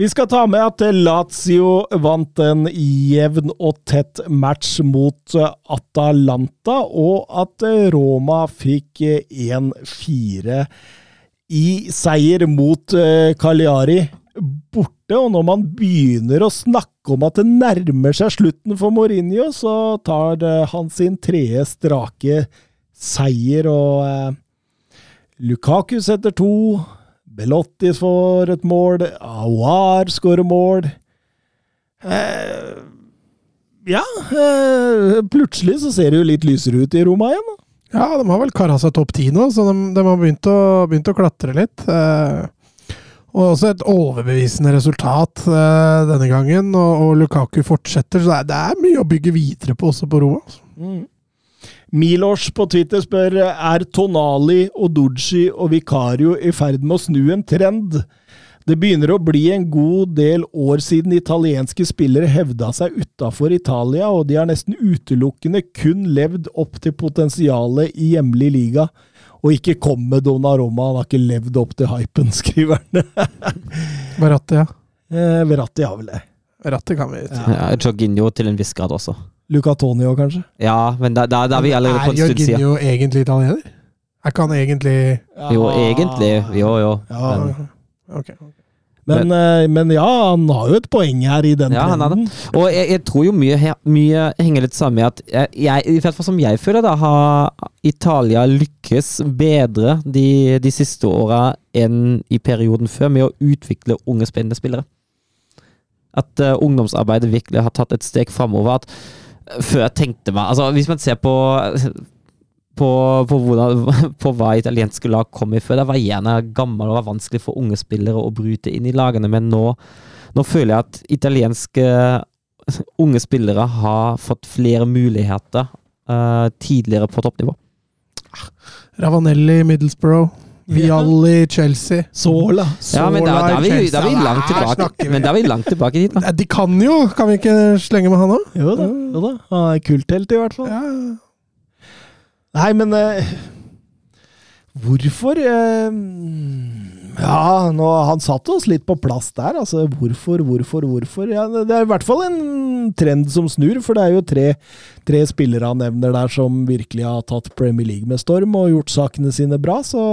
Vi skal ta med at Lazio vant en jevn og tett match mot Atalanta, og at Roma fikk eh, 1-4 i seier mot eh, Cagliari borte. Og når man begynner å snakke om at det nærmer seg slutten for Mourinho, så tar han sin tredje strake seier, og eh, Lukaku setter to. Belotti får et mål. Awar skårer mål. Eh, ja eh, Plutselig så ser det jo litt lysere ut i Roma igjen. da. Ja, de har vel kara seg topp ti nå, så de, de har begynt å, begynt å klatre litt. Eh, og også et overbevisende resultat eh, denne gangen, og, og Lukaku fortsetter. Så det er, det er mye å bygge videre på også på Roma. altså. Milos på Twitter spør er Tonali, Odoji og Vicario i ferd med å snu en trend. Det begynner å bli en god del år siden italienske spillere hevda seg utafor Italia, og de har nesten utelukkende kun levd opp til potensialet i hjemlig liga. Og ikke kom med Donnaroma, han har ikke levd opp til hypen, skriver han. Verratti, ja. Eh, Verratti har vel det. Verratti kan vi si. Ja, Jorginho til en viss grad også. Luca Tonio, kanskje? Ja, men da, da, da er vi allerede på en stund siden. Er Jorginho egentlig italiener? Er ikke han egentlig Jo, egentlig. Jo, jo. Ja, Men, Okay. Men, eh, men ja, han har jo et poeng her i den Ja, han har det. trenden. og jeg, jeg tror jo mye, mye henger litt sammen med at jeg, jeg, i hvert fall som jeg føler da, har Italia lykkes bedre de, de siste åra enn i perioden før med å utvikle unge, spennende spillere. At uh, ungdomsarbeidet virkelig har tatt et steg framover. At eh, jeg tenkte meg altså Hvis man ser på på, på, hvordan, på hva italienske lag kom i før. Det var gjerne gammel og var vanskelig for unge spillere å bryte inn i lagene, men nå, nå føler jeg at italienske unge spillere har fått flere muligheter uh, tidligere på toppnivå. Ravanelli, Middlesbrough. Vialli, Chelsea. Sola. Ja, men da, da, er vi, da er vi langt tilbake. Men da er vi langt tilbake dit, da. De kan jo! Kan vi ikke slenge med han òg? Jo da. Jo da. Han er kulthelt, i hvert fall. Ja. Nei, men uh, Hvorfor eh, Ja, nå, han satte oss litt på plass der. Altså, hvorfor, hvorfor, hvorfor? Ja, det er i hvert fall en trend som snur, for det er jo tre, tre spillere han nevner der som virkelig har tatt Premier League med storm og gjort sakene sine bra, så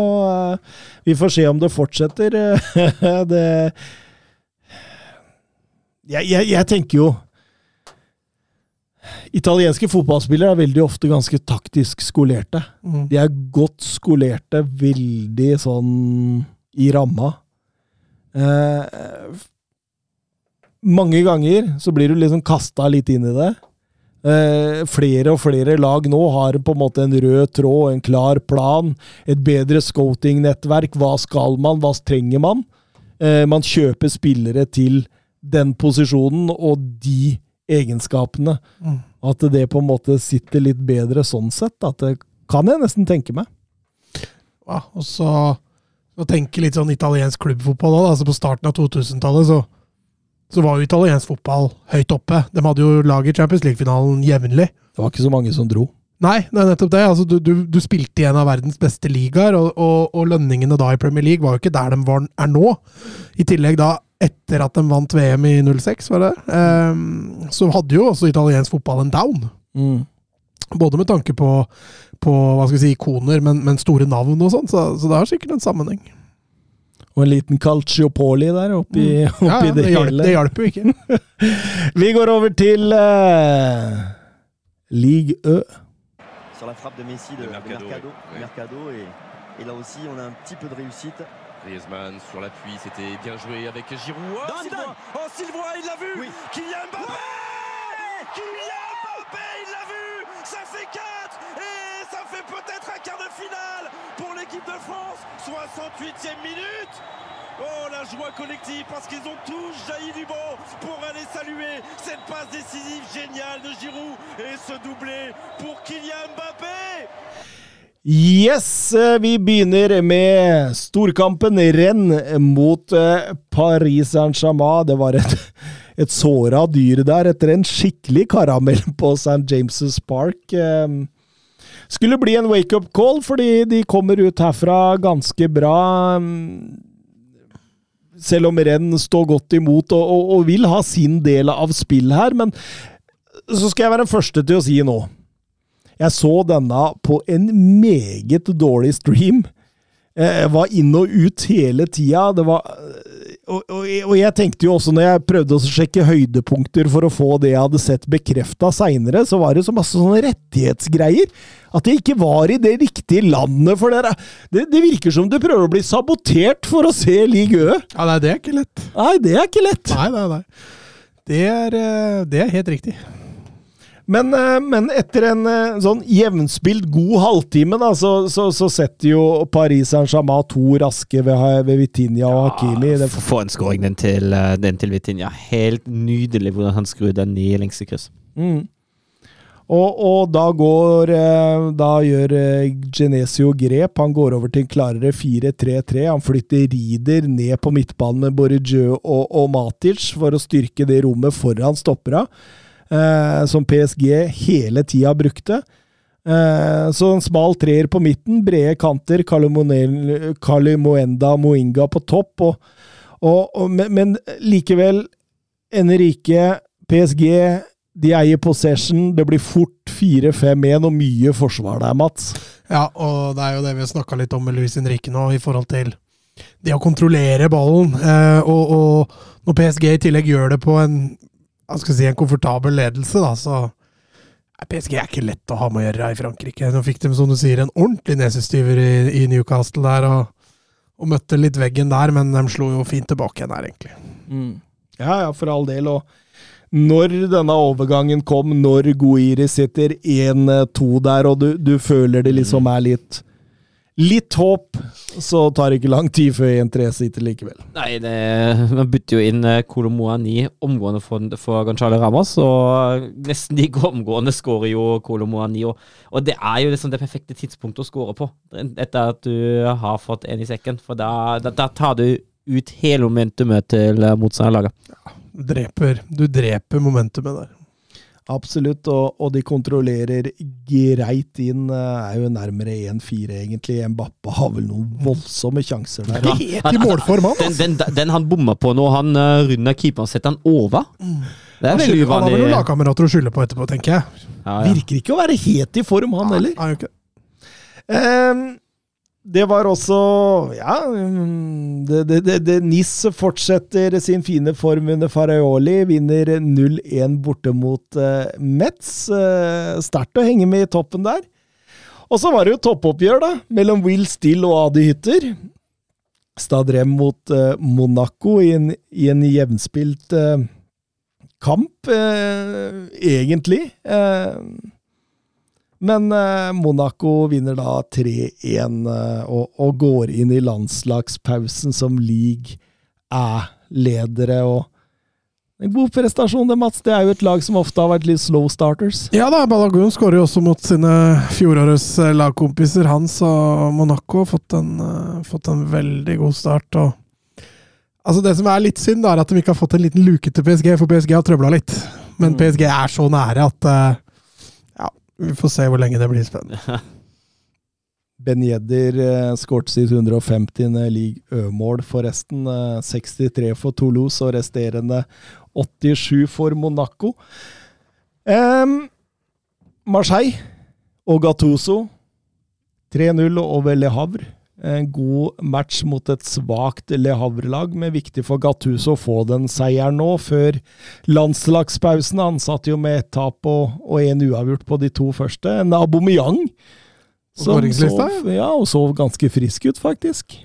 uh, vi får se om det fortsetter. det jeg, jeg, jeg tenker jo Italienske fotballspillere er veldig ofte ganske taktisk skolerte. Mm. De er godt skolerte, veldig sånn i ramma. Eh, mange ganger så blir du liksom kasta litt inn i det. Eh, flere og flere lag nå har på en måte en rød tråd, en klar plan, et bedre scouting-nettverk. Hva skal man, hva trenger man? Eh, man kjøper spillere til den posisjonen og de egenskapene. Mm. At det på en måte sitter litt bedre sånn sett. At det kan jeg nesten tenke meg. Ja, og så å tenke litt sånn italiensk klubbfotball òg. Altså på starten av 2000-tallet så så var jo italiensk fotball høyt oppe. De hadde jo lag i Champions League-finalen jevnlig. Det var ikke så mange som dro. Nei, det er nettopp det. Altså, du, du, du spilte i en av verdens beste ligaer, og, og, og lønningene da i Premier League var jo ikke der de var, er nå. I tillegg da etter at de vant VM i 06, var det, um, så hadde jo også italiensk fotball en down. Mm. Både med tanke på, på hva skal vi si, ikoner, men, men store navn og sånn, så, så det har sikkert en sammenheng. Og en liten calciopoli der oppi, oppi Ja, ja, det, det, hjelper, hele. det hjalp jo ikke. Vi går over til uh, Ligue Ø. sur la frappe de Messi de, De de Mercado, Mercado, oui. Mercado, et, et là aussi on a un petit peu de réussite. Griezmann sur l'appui, c'était bien joué avec Giroud. Oh, Sylvain Oh, Sylvain, il l'a vu Oui. Kylian Mbappé Kylian Mbappé, il l'a vu Ça fait 4 Et ça fait peut-être un quart de finale pour l'équipe de France 68e minute Oh, la joie collective parce qu'ils ont tous jailli du banc pour aller saluer cette passe décisive géniale de Giroud et ce doublé pour Kylian Mbappé Yes, eh, vi begynner med storkampen Rennes mot eh, Paris Saint-Germain. Det var et, et såra dyr der etter en skikkelig karamell på St. James' Park. Eh, Skulle bli en wake-up call, fordi de kommer ut herfra ganske bra. mm, Selv om renn står godt imot og, og, og vil ha sin del av spill her. Men så skal jeg være den første til å si nå jeg så denne på en meget dårlig stream. Eh, Jeg var inn og ut hele tida. Det var og, og, og jeg tenkte jo også, når jeg prøvde å sjekke høydepunkter for å få det jeg hadde sett bekrefta seinere, så var det så masse sånne rettighetsgreier. At jeg ikke var i det riktige landet for dere. Det, det virker som du prøver å bli sabotert for å se Ligue Ø. Ja, nei, det er ikke lett. Nei, det er ikke lett. Nei, nei, nei. Det er, eh, det er helt riktig. Men, eh, men etter en eh, sånn jevnspilt god halvtime, da, så, så, så setter jo Paris Saint-Germain to raske ved, ved Vitinha og Hakimi. Ja, Få en scoring den til, eh, den til Vitinha. Helt nydelig hvordan han skrur den i lengste kryss. mm. og, og da går Da gjør Genesio grep. Han går over til en klarere 4-3-3. Han flytter Rieder ned på midtbanen med Borrejø og, og Matic for å styrke det rommet foran stoppera, eh, som PSG hele tida brukte. Eh, så en smal treer på midten, brede kanter, Kalimoenda Moinga på topp, og, og, og, men, men likevel Enrique, PSG, de eier possession. Det blir fort 4-5-1 og mye forsvar der, Mats. Ja, og det er jo det vi har snakka litt om med Luis Henrique nå, i forhold til det å kontrollere ballen. Eh, og, og når PSG i tillegg gjør det på en hva skal jeg si, en komfortabel ledelse, da, så PSG er ikke lett å ha med å gjøre i Frankrike. Nå fikk de, som du sier, en ordentlig nesestyver i, i Newcastle der, og, og møtte litt veggen der, men de slo jo fint tilbake igjen her, egentlig. Ja, ja, for all del. Og når denne overgangen kom, når Guiri sitter 1-2 der, og du, du føler det liksom er litt Litt håp, så tar det ikke lang tid før 1-3 sitter likevel. Nei, det, man bytter jo inn eh, Kolomoani omgående for, for Gonzalo Ramos, og nesten like omgående skårer jo Kolomoani. Og, og det er jo liksom det perfekte tidspunktet å skåre på, etter at du har fått en i sekken. For da, da, da tar du ut hele momentumet til motstanderlaget. Ja, Dreper, du dreper momentumet der. Absolutt, og, og de kontrollerer greit inn. eh, Er jo nærmere 1-4, egentlig. Mbappe har vel noen voldsomme sjanser der. Helt i målform, han! Den, den, den han bomma på når han uh, runder keeperen, setter han over. Det er veldig uvanlig. han har vel noen lagkamerater å skylde på etterpå, tenker jeg. Ja, ja. Virker ikke å være helt i form, han heller. Han gjør ikke det. Ehm, det var også Ja, det, det, det, det, NIS fortsetter sin fine form under Faraioli. Vinner 0-1 borte mot uh, Metz. Uh, Sterkt å henge med i toppen der. Og så var det jo toppoppgjør, da, mellom Will Still og Adi Hytter. Stadrem mot uh, Monaco i en, i en jevnspilt eh, kamp, eh, egentlig. Eh, men eh, Monaco vinner da 3-1 eh, og, og går inn i landslagspausen som league æ-ledere. og En god prestasjon, det, Mats. Det er jo et lag som ofte har vært litt slow starters. Ja da, Balagun skårer jo også mot sine fjorårets eh, lagkompiser. Hans og Monaco har fått en, fått en veldig god start. og Altså Det som er litt synd, da, er at de ikke har fått en liten luke til PSG, for PSG har trøbla litt. Men Mm. PSG er så nære at vi får se hvor lenge det blir spennende. Ben Jedder eh, skåret sitt 150. league Ø-mål, forresten. Eh, 63 for Toulouse og resterende 87 for Monaco. Um, Marseille og Gattuso 3-0 over Le Havre. En god match mot et svakt Le Havre-lag, men viktig for Gattuso å få den seieren nå, før landslagspausen. Han satt jo med ett tap og, og en uavgjort på de to første. En Aubameyang som sov, ja, og sov ganske frisk ut, faktisk.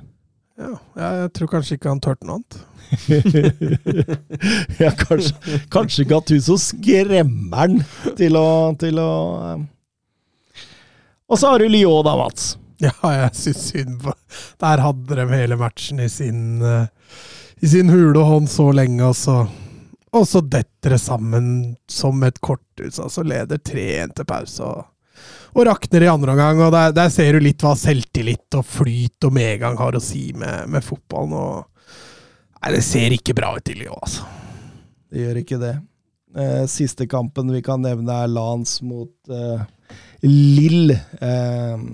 Ja, jeg tror kanskje ikke han turte noe annet. ja, kanskje, kanskje Gattuso skremmer han til å, til å eh. Og så har du Lyon, da, Mats. Ja, jeg syns synd på Der hadde de hele matchen i sin, eh, i sin hule hånd så lenge, og så Og så detter det sammen som et korthus. Altså leder 3-1 til pause og, og rakner i andre omgang. Og der, der ser du litt hva selvtillit og flyt og medgang har å si med, med fotballen. Og, nei, det ser ikke bra ut i Lyon, altså. Det gjør ikke det. Eh, siste kampen vi kan nevne, er Lans mot eh, Lill. Eh,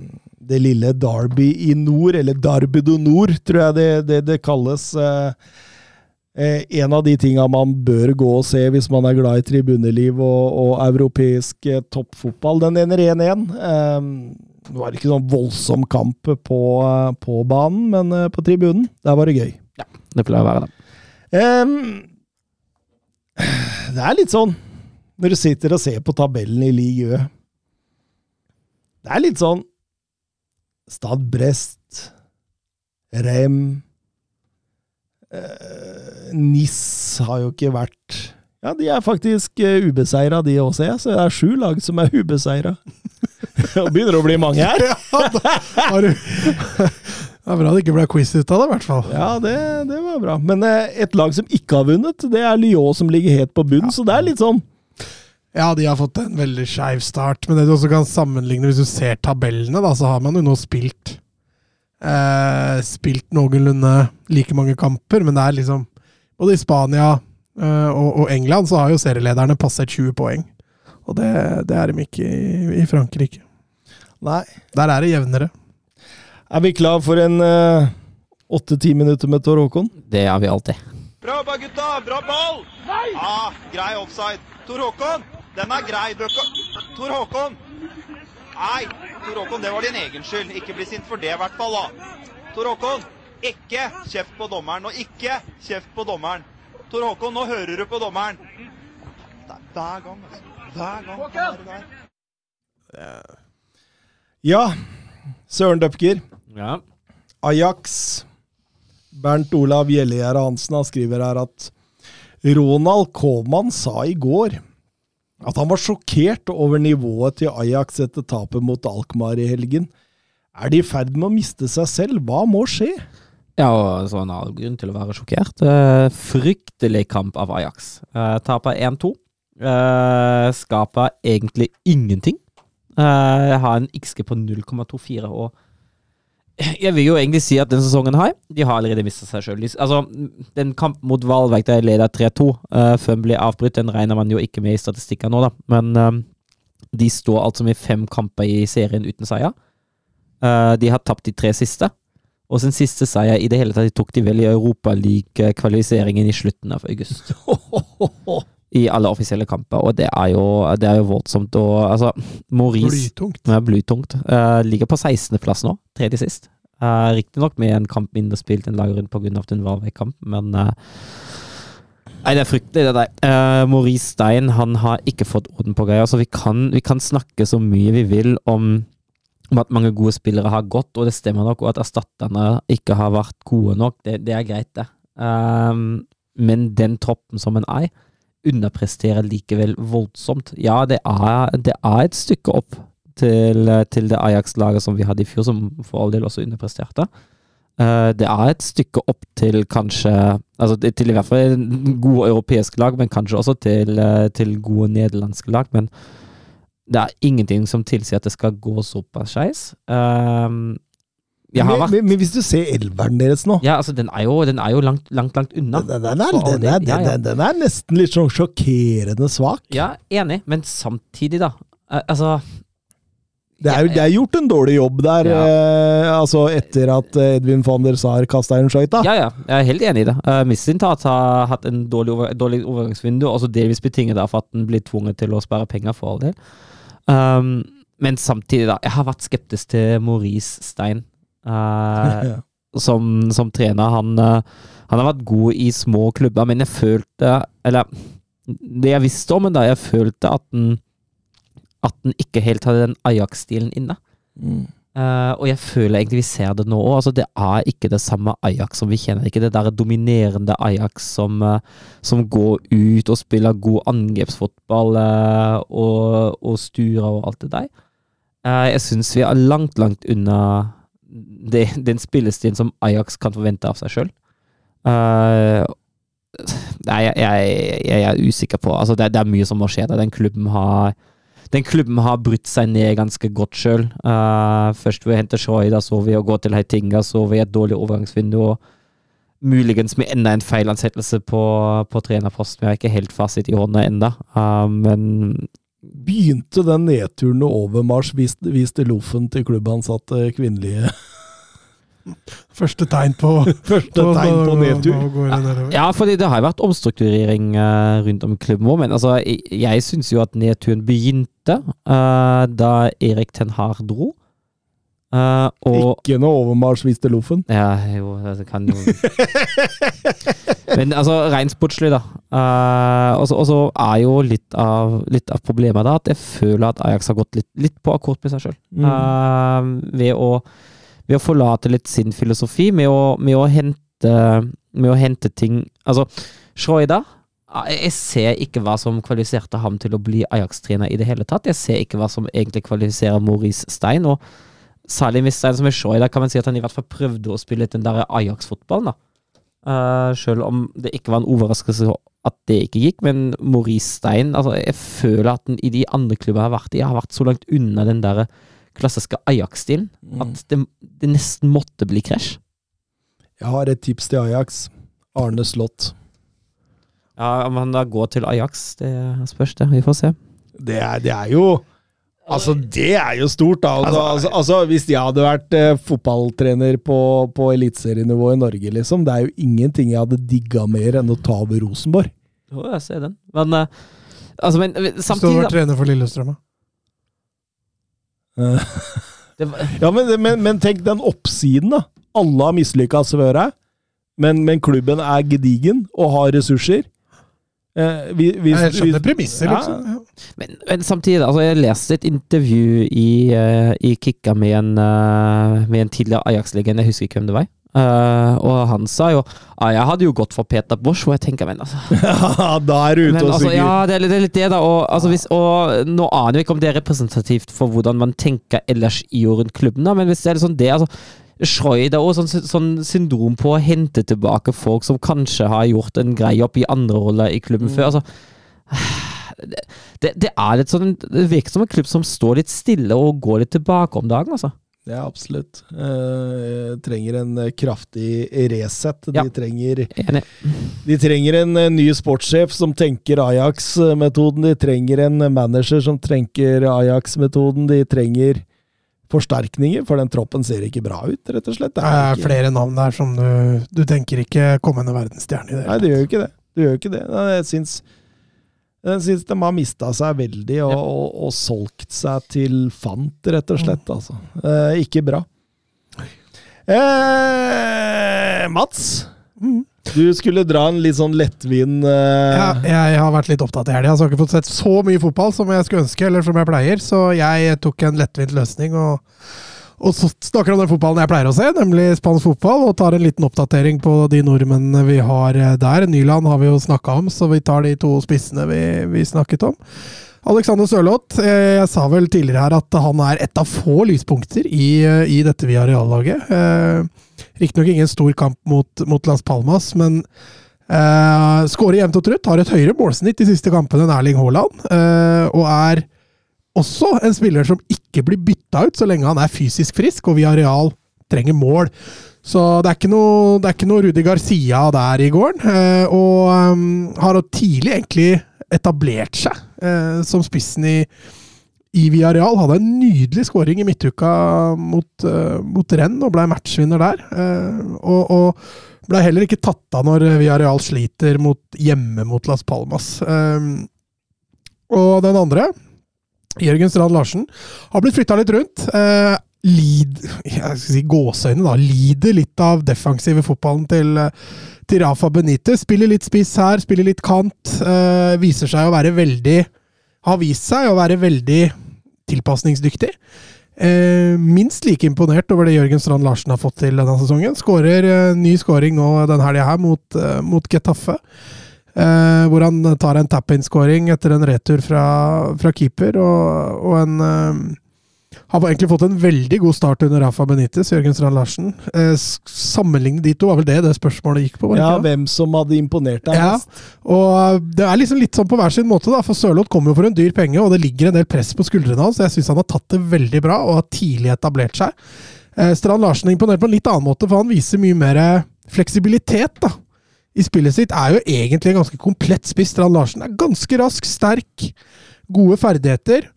det lille Derby i nord, eller Derby do Nord, tror jeg det, det, det kalles. Eh, eh, en av de tinga man bør gå og se hvis man er glad i tribuneliv og, og europeisk eh, toppfotball. Den ender 1-1. Eh, det var ikke sånn voldsom kamp på, på banen, men på tribunen, der var det gøy. Ja, Det pleier å være det. Det er litt sånn når du sitter og ser på tabellen i Ligue Ø. Det er litt sånn Stad Brest, Rem eh, Nis har jo ikke vært Ja, de er faktisk uh, ubeseira, de også, jeg. Så det er sju lag som er ubeseira. Det begynner å bli mange her. Du Det er bra det ikke ble quiz ut av det, i hvert fall. Ja, det, det var bra. Men eh, et lag som ikke har vunnet, det er Lyon som ligger helt på bunn, så det er litt sånn Ja, de har fått en veldig skeiv start, men det du også kan sammenligne, hvis du ser tabellene, da, så har man jo nå spilt eh, Spilt noenlunde like mange kamper, men det er liksom Både i Spania eh, og, og England så har jo serielederne passert 20 poeng. Og det, det er de ikke i, i Frankrike. Nei. Der er det jevnere. Er vi klar for en åtte-ti minutter med Tor Håkon? Det er vi alltid. Bra jobba, gutta! Bra ball! Ja, grei offside. Tor Håkon, den er grei. Tor Håkon! Nei, Tor Håkon, det var din egen skyld. Ikke bli sint for det, i hvert fall. da. Tor Håkon, ikke kjeft på dommeren, og ikke kjeft på dommeren. Tor Håkon, nå hører du på dommeren. Det er hver gang, altså. Hver gang. er der. Ja. Søren Døpker. Ja. Ajax. Bernt Olav Gjellegjerde Hansen han skriver her at Ronald Koeman sa i går at han var sjokkert over nivået til Ajax etter tapet mot Alkmaar i helgen. Er de i ferd med å miste seg selv? Hva må skje? Ja, og så han har grunn til å være sjokkert. Eh, fryktelig kamp av Ajax. Eh, taper 1-2. Eh, skaper egentlig ingenting. Har en XG på 0,24, og jeg vil jo egentlig si at den sesongen her, de har allerede mistet seg sjøl. Altså, den kampen mot Valveig der de leder 3-2, uh, før den ble avbrutt, den regner man jo ikke med i statistikken nå, da. Men uh, de står altså med fem kamper i serien uten seier. Uh, de har tapt de tre siste. Og sin siste seier i det hele tatt de tok de vel i Europaliga-kvalifiseringen i slutten av august. I alle offisielle kamper, og det er jo, det er jo voldsomt. Og altså, Maurice Blytungt. ja, blytungt. Eh, ligger på 16.-plass nå, tredje sist. Uh, Riktignok med en kamp mindre spilt enn laget rundt hun var ved kamp, men uh, Nei, det er fryktelig, det der. Uh, Maurice Stein han har ikke fått orden på greia. Så vi kan, vi kan snakke så mye vi vil om, om at mange gode spillere har gått, og det stemmer nok, og at erstatterne ikke har vært gode nok. Det, det er greit, det. Uh, men den troppen som en er, underpresterer likevel voldsomt. Ja, det er, det er et stykke opp til, til det Ajax-laget som vi hadde i fjor, som for all del også underpresterte. Eh, det er et stykke opp til kanskje altså Til i hvert fall gode europeiske lag, men kanskje også til, eh, til gode nederlandske lag. Men det er ingenting som tilsier at det skal gå såpass skeis. Men, men, men hvis du ser elveren deres nå Ja, altså, den er jo, den er jo langt, langt, langt unna. den, den, er, den, er. Ja, ja. den, er nesten litt sånn sjokkerende svak. Ja, enig, men samtidig, da. eh, Altså Det er, jo- det er gjort en dårlig jobb der, Ja. eh, altså etter at Edvin van der Saar kasta inn skøyta. Ja, ja, jeg er helt enig i det. Uh, Mislintat har hatt en dårlig, over, dårlig overgangsvindu, også delvis betinget av at den blir tvunget til å spare penger for all del. Um, men samtidig, da. Jeg har vært skeptisk til Maurice Stein uh, som, som trener. Han, uh, han har vært god i små klubber, men jeg følte Eller det jeg visste om ham, da, jeg følte at den at den ikke helt hadde den Ajax-stilen inne. Mm. Uh, og jeg føler egentlig vi ser det nå òg. Altså, det er ikke det samme Ajax som vi kjenner. Ikke det der dominerende Ajax som, uh, som går ut og spiller god angrepsfotball uh, og, og sturer og alt det der. Jeg syns vi er langt, langt unna det, den spillestilen som Ajax kan forvente av seg sjøl. nei, jeg, jeg, jeg er usikker på Altså, det, det er mye som må skje der. Den klubben har den klubben har brutt seg ned ganske godt sjøl. først ved å hente Schroeder, så vi å gå til Heitinga, så ved et dårlig overgangsvindu. og Muligens med enda en feilansettelse på, på trenerposten. Vi har ikke helt fasit i hånda enda, uh, men Begynte den nedturen og overmarsj viste, viste loffen til klubbansatte kvinnelige Første tegn på Første tegn på nedtur. Nå går det. Ja, fordi det har jo vært omstrukturering eh, rundt om i klubben vår, men altså, jeg, jeg syns jo at nedturen begynte eh, da Erik Ten Hag dro. Uh, og Ikke noe overmarsj til loffen. Ja, jo, det kan jo Men altså, rent sportslig, da. Uh, og så- er jo litt av, litt av problemet da at jeg føler at Ajax har gått litt, litt på akkord med seg sjøl. ved, å, ved å forlate litt sin filosofi, med å, med å, hente, med å hente ting Altså, Schroeder jeg ser ikke hva som kvalifiserte ham til å bli Ajax-trener i det hele tatt. Jeg ser ikke hva som egentlig kvalifiserer Maurice Stein. og Særlig med Stein som vi ser i dag, kan man si at han i hvert fall prøvde å spille den der Ajax-fotballen. da. Uh, selv om det ikke var en overraskelse at det ikke gikk, men Maurice Stein altså Jeg føler at den i de andre klubbene jeg har vært i, har vært så langt unna den der klassiske Ajax-stilen at det, det nesten måtte bli krasj. Jeg har et tips til Ajax. Arne Slott. Ja, Om han da går til Ajax, det spørs det. Vi får se. Det er, det er jo Altså, det er jo stort, da. Altså, altså, altså, hvis jeg hadde vært eh, fotballtrener på, på eliteserienivå i Norge, liksom, det er jo ingenting jeg hadde digga mer enn å ta over Rosenborg. Jo, jeg ser den. Men eh, altså, men samtidig Hvis du hadde vært trener for Lillestrøm, da. Eh, Ja, men, men, men tenk den oppsiden, da. Alle har mislykka før, men, men klubben er gedigen og har ressurser. Eh, vi, vi, Jeg skjønner premisset, Ja. liksom. Ja. Men, men samtidig, altså jeg leste et intervju i, uh, i Kikka med en, uh, med en tidligere Ajax-legende, jeg husker ikke hvem det var. Uh, og han sa jo ah, jeg hadde jo gått for Peter Bosch, og jeg tenker men altså, da er du ute men, og altså synger. Ja, det er, det er litt det, da. Og, altså, hvis, og nå aner jeg ikke om det er representativt for hvordan man tenker ellers i og rundt klubben, da, men hvis det er sånn det altså, Schreuder og sånn, sånn syndrom på å hente tilbake folk som kanskje har gjort en grei jobb i andre roller i klubben før. altså det, det, det er litt sånn Det virker som en klubb som står litt stille og går litt tilbake om dagen, altså. Ja, absolutt. Eh, trenger en kraftig reset. De, trenger, de trenger en eh, ny sportssjef som tenker Ajax-metoden. De trenger en manager som tenker Ajax-metoden. De trenger forsterkninger, for den troppen ser ikke bra ut, rett og slett. Det er ikke- flere navn der som du, du tenker ikke kommende verdensstjerne i det. Nei, det gjør jo ikke det. Det gjør jo ikke det. Jeg syns, jeg syns de har mista seg veldig og, og, og solgt seg til fant, rett og slett. Altså. Eh, ikke bra. Eh, Mats, Mm. Du skulle dra en litt sånn lettvin uh... Ja, jeg har vært litt opptatt i helga. Jeg har ikke fått sett så mye fotball som jeg skulle ønske, eller som jeg pleier, så jeg tok en lettvint løsning og, og så snakker om den fotballen jeg pleier å se, nemlig spansk fotball, og tar en liten oppdatering på de nordmennene vi har eh, der. Nyland har vi jo snakka om, så vi tar de to spissene vi, vi snakket om. Alexander Sørloth, eh, jeg sa vel tidligere her at han er et av få lyspunkter i, i dette Villarreal-laget. Eh, Riktignok ingen stor kamp mot, mot Las Palmas, men uh, skårer jevnt og trutt. Har et høyere målsnitt de siste kampene enn Erling Haaland. uh, og er også en spiller som ikke blir bytta ut så lenge han er fysisk frisk, og Villarreal trenger mål. Så det er ikke noe, det ikke noe Rudi Garcia der i gården. Uh, og um, har tidlig egentlig etablert seg som spissen i, i Villarreal. Hadde en nydelig skåring i midtuka mot, uh, mot Renn og ble matchvinner der. Uh, og, og ble heller ikke tatt av når Villarreal sliter mot, hjemme mot Las Palmas. Uh, og den andre, Jørgen Strand Larsen, har blitt flytta litt rundt. Uh, lid, jeg skal si gåseøyne, da. Lider litt av defensive fotballen til, til Rafa Benitez. Spiller litt spiss her, spiller litt kant. Øh, viser seg å være veldig Har vist seg å være veldig tilpasningsdyktig. Eh, minst like imponert over det Jørgen Strand Larsen har fått til denne sesongen. Skårer eh, ny skåring nå den helga her mot, eh, mot Getafe. Eh, hvor han tar en tap-in-skåring etter en retur fra, fra keeper, og, og en eh, Har egentlig fått en veldig god start under Rafa Benitez, Jørgen Strand Larsen. Eh, sammenligne de to var vel det det spørsmålet gikk på? Ja, ikke hvem som hadde imponert deg Ja, mest. og uh, det er liksom litt sånn på hver sin måte, da. For Sørloth kommer jo for en dyr penge, og det ligger en del press på skuldrene hans. Jeg syns han har tatt det veldig bra, og har tidlig etablert seg. Eh, Strand Larsen er imponert på en litt annen måte, for han viser mye mer eh, fleksibilitet, da. I spillet sitt er jo egentlig en ganske komplett spiss. Strand Larsen er ganske rask, sterk, gode ferdigheter.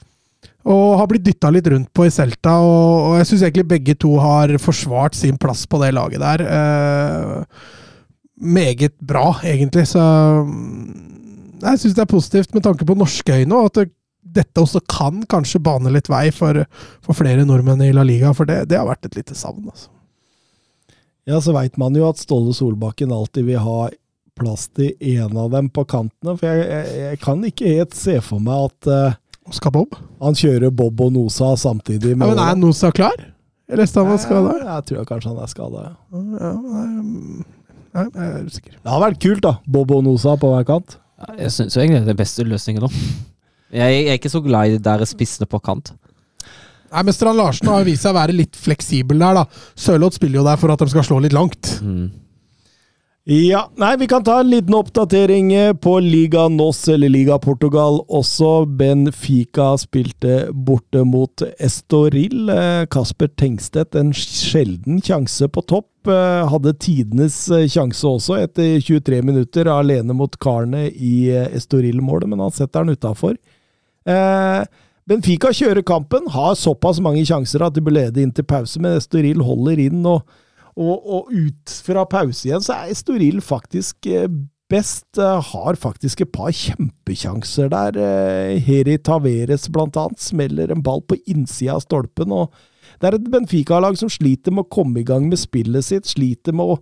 Og har blitt dytta litt rundt på i Celta, og, og jeg syns egentlig begge to har forsvart sin plass på det laget der. Eh, meget bra, egentlig. Så mm, jeg syns det er positivt med tanke på norske øyne, og at det, dette også kan kanskje bane litt vei for, for flere nordmenn i La Liga, for det, det har vært et lite savn. Altså. Ja, så veit man jo at Ståle Solbakken alltid vil ha plass til en av dem på kantene. For jeg, jeg, jeg kan ikke helt se for meg at eh, Skal Bob? han kjører Bob og Nosa samtidig. Ja, men er Nosa klar? Jeg leste han var skada. Jeg tror kanskje han er skada. Ja. Ja, nei, nei, jeg er usikker. Det har vært kult, da. Bob og Nosa på hver kant. Jeg syns egentlig det er den beste løsningen nå. Jeg jeg er ikke så glad i de der spissene på kant. Nei, men Strand Larsen har vist seg å være litt fleksibel der, da. Sørloth spiller jo der for at de skal slå litt langt. Mm. Ja, nei, vi kan ta en liten oppdatering eh, på Liga NOS, eller Liga Portugal også. Benfica spilte borte mot Estoril. Eh, Kasper Tengstedt, en sjelden sjanse på topp. eh, Hadde tidenes sjanse også, etter 23 minutter alene mot karene i Estoril-målet, men han setter den utafor. Benfica kjører kampen, har såpass mange sjanser at de bør lede inn til pause, men Estoril holder inn. og og, og ut fra pause igjen, så er Storil faktisk eh, best. eh, Har faktisk et par kjempekjanser der. eh, Heri Taveres blant annet smeller en ball på innsida av stolpen. og Det er et Benfica-lag som sliter med å komme i gang med spillet sitt. Sliter med å,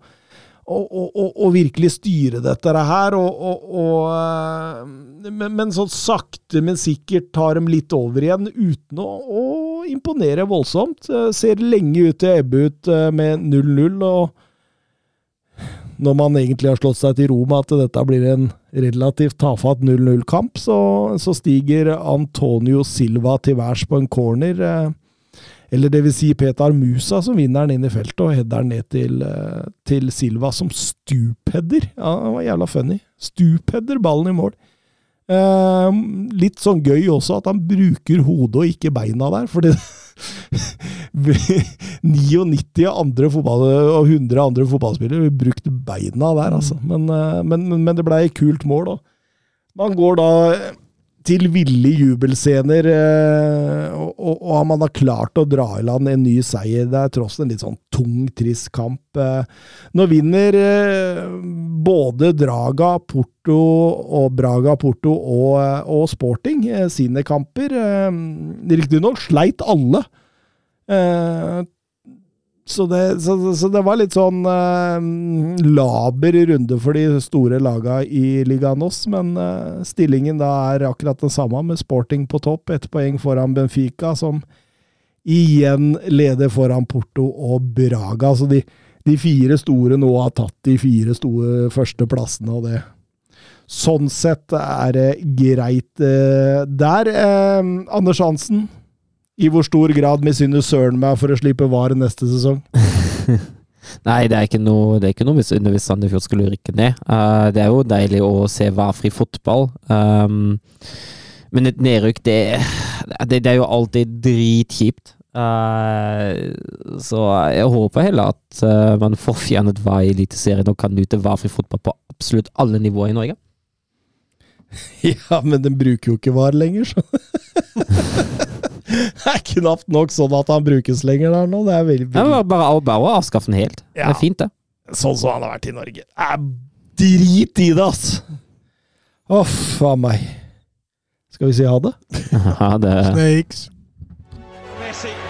og, å, å virkelig styre dette her. Og, og, og, eh, men, men sånn sakte, men sikkert tar de litt over igjen, uten å, å imponere voldsomt. Eh, Ser lenge ut til å ebbe ut eh, med 0-0. og når man egentlig har slått seg til ro med at dette blir en relativt tafatt 0-0-kamp, så, så stiger Antonio Silva til værs på en corner. Eller det vil si Petar Musa som vinner den inn i feltet og header den ned til, eh, til Silva som stupheader. Ja, det var jævla funny. Stupheader ballen i mål. Eh, litt sånn gøy også at han bruker hodet og ikke beina der, fordi 99 andre fotball, og 100 andre fotballspillere brukt beina der, altså. Men, eh, men, men det blei kult mål, og man går da til ville jubelscener, eh, og, og, og man har klart å dra i land en ny seier. Det er tross en litt sånn tung, trist kamp. Eh, Nå vinner eh, både Draga, Porto og Braga, Porto og, og Sporting sine kamper. Riktignok sleit alle. Så det, så, så det var litt sånn eh, laber runde for de store laga i Liga oss, men eh, stillingen da er akkurat den samme, med Sporting på topp, ett poeng foran Benfica, som igjen leder foran Porto og Braga. Så de, de fire store nå har tatt de fire store første plassene, og det Sånn sett er det greit eh, der. Eh, Anders Hansen, i hvor stor grad misunner Søren meg for å slippe VAR neste sesong? Nei, det er ikke noe, det er ikke noe hvis, hvis Sandefjord skulle rykke ned. Uh, det er jo deilig å se varfri fotball. Um, men et nedrykk, det, det, det er jo alltid dritkjipt. Uh, så jeg håper heller at uh, man får fjernet VAR i Eliteserien og kan nyte VAR-fri fotball på absolutt alle nivåer i Norge. Ja, men den bruker jo ikke VAR lenger, så Det er knapt nok sånn at han brukes lenger der nå. Det er veldig, Ja, veldig bare, bare, avskaffe den helt. Det er fint, det. Sånn som han har vært i Norge. Det er drit i det, ass! Uff a meg. Skal vi si ha det? Ha det Snakes. Messi.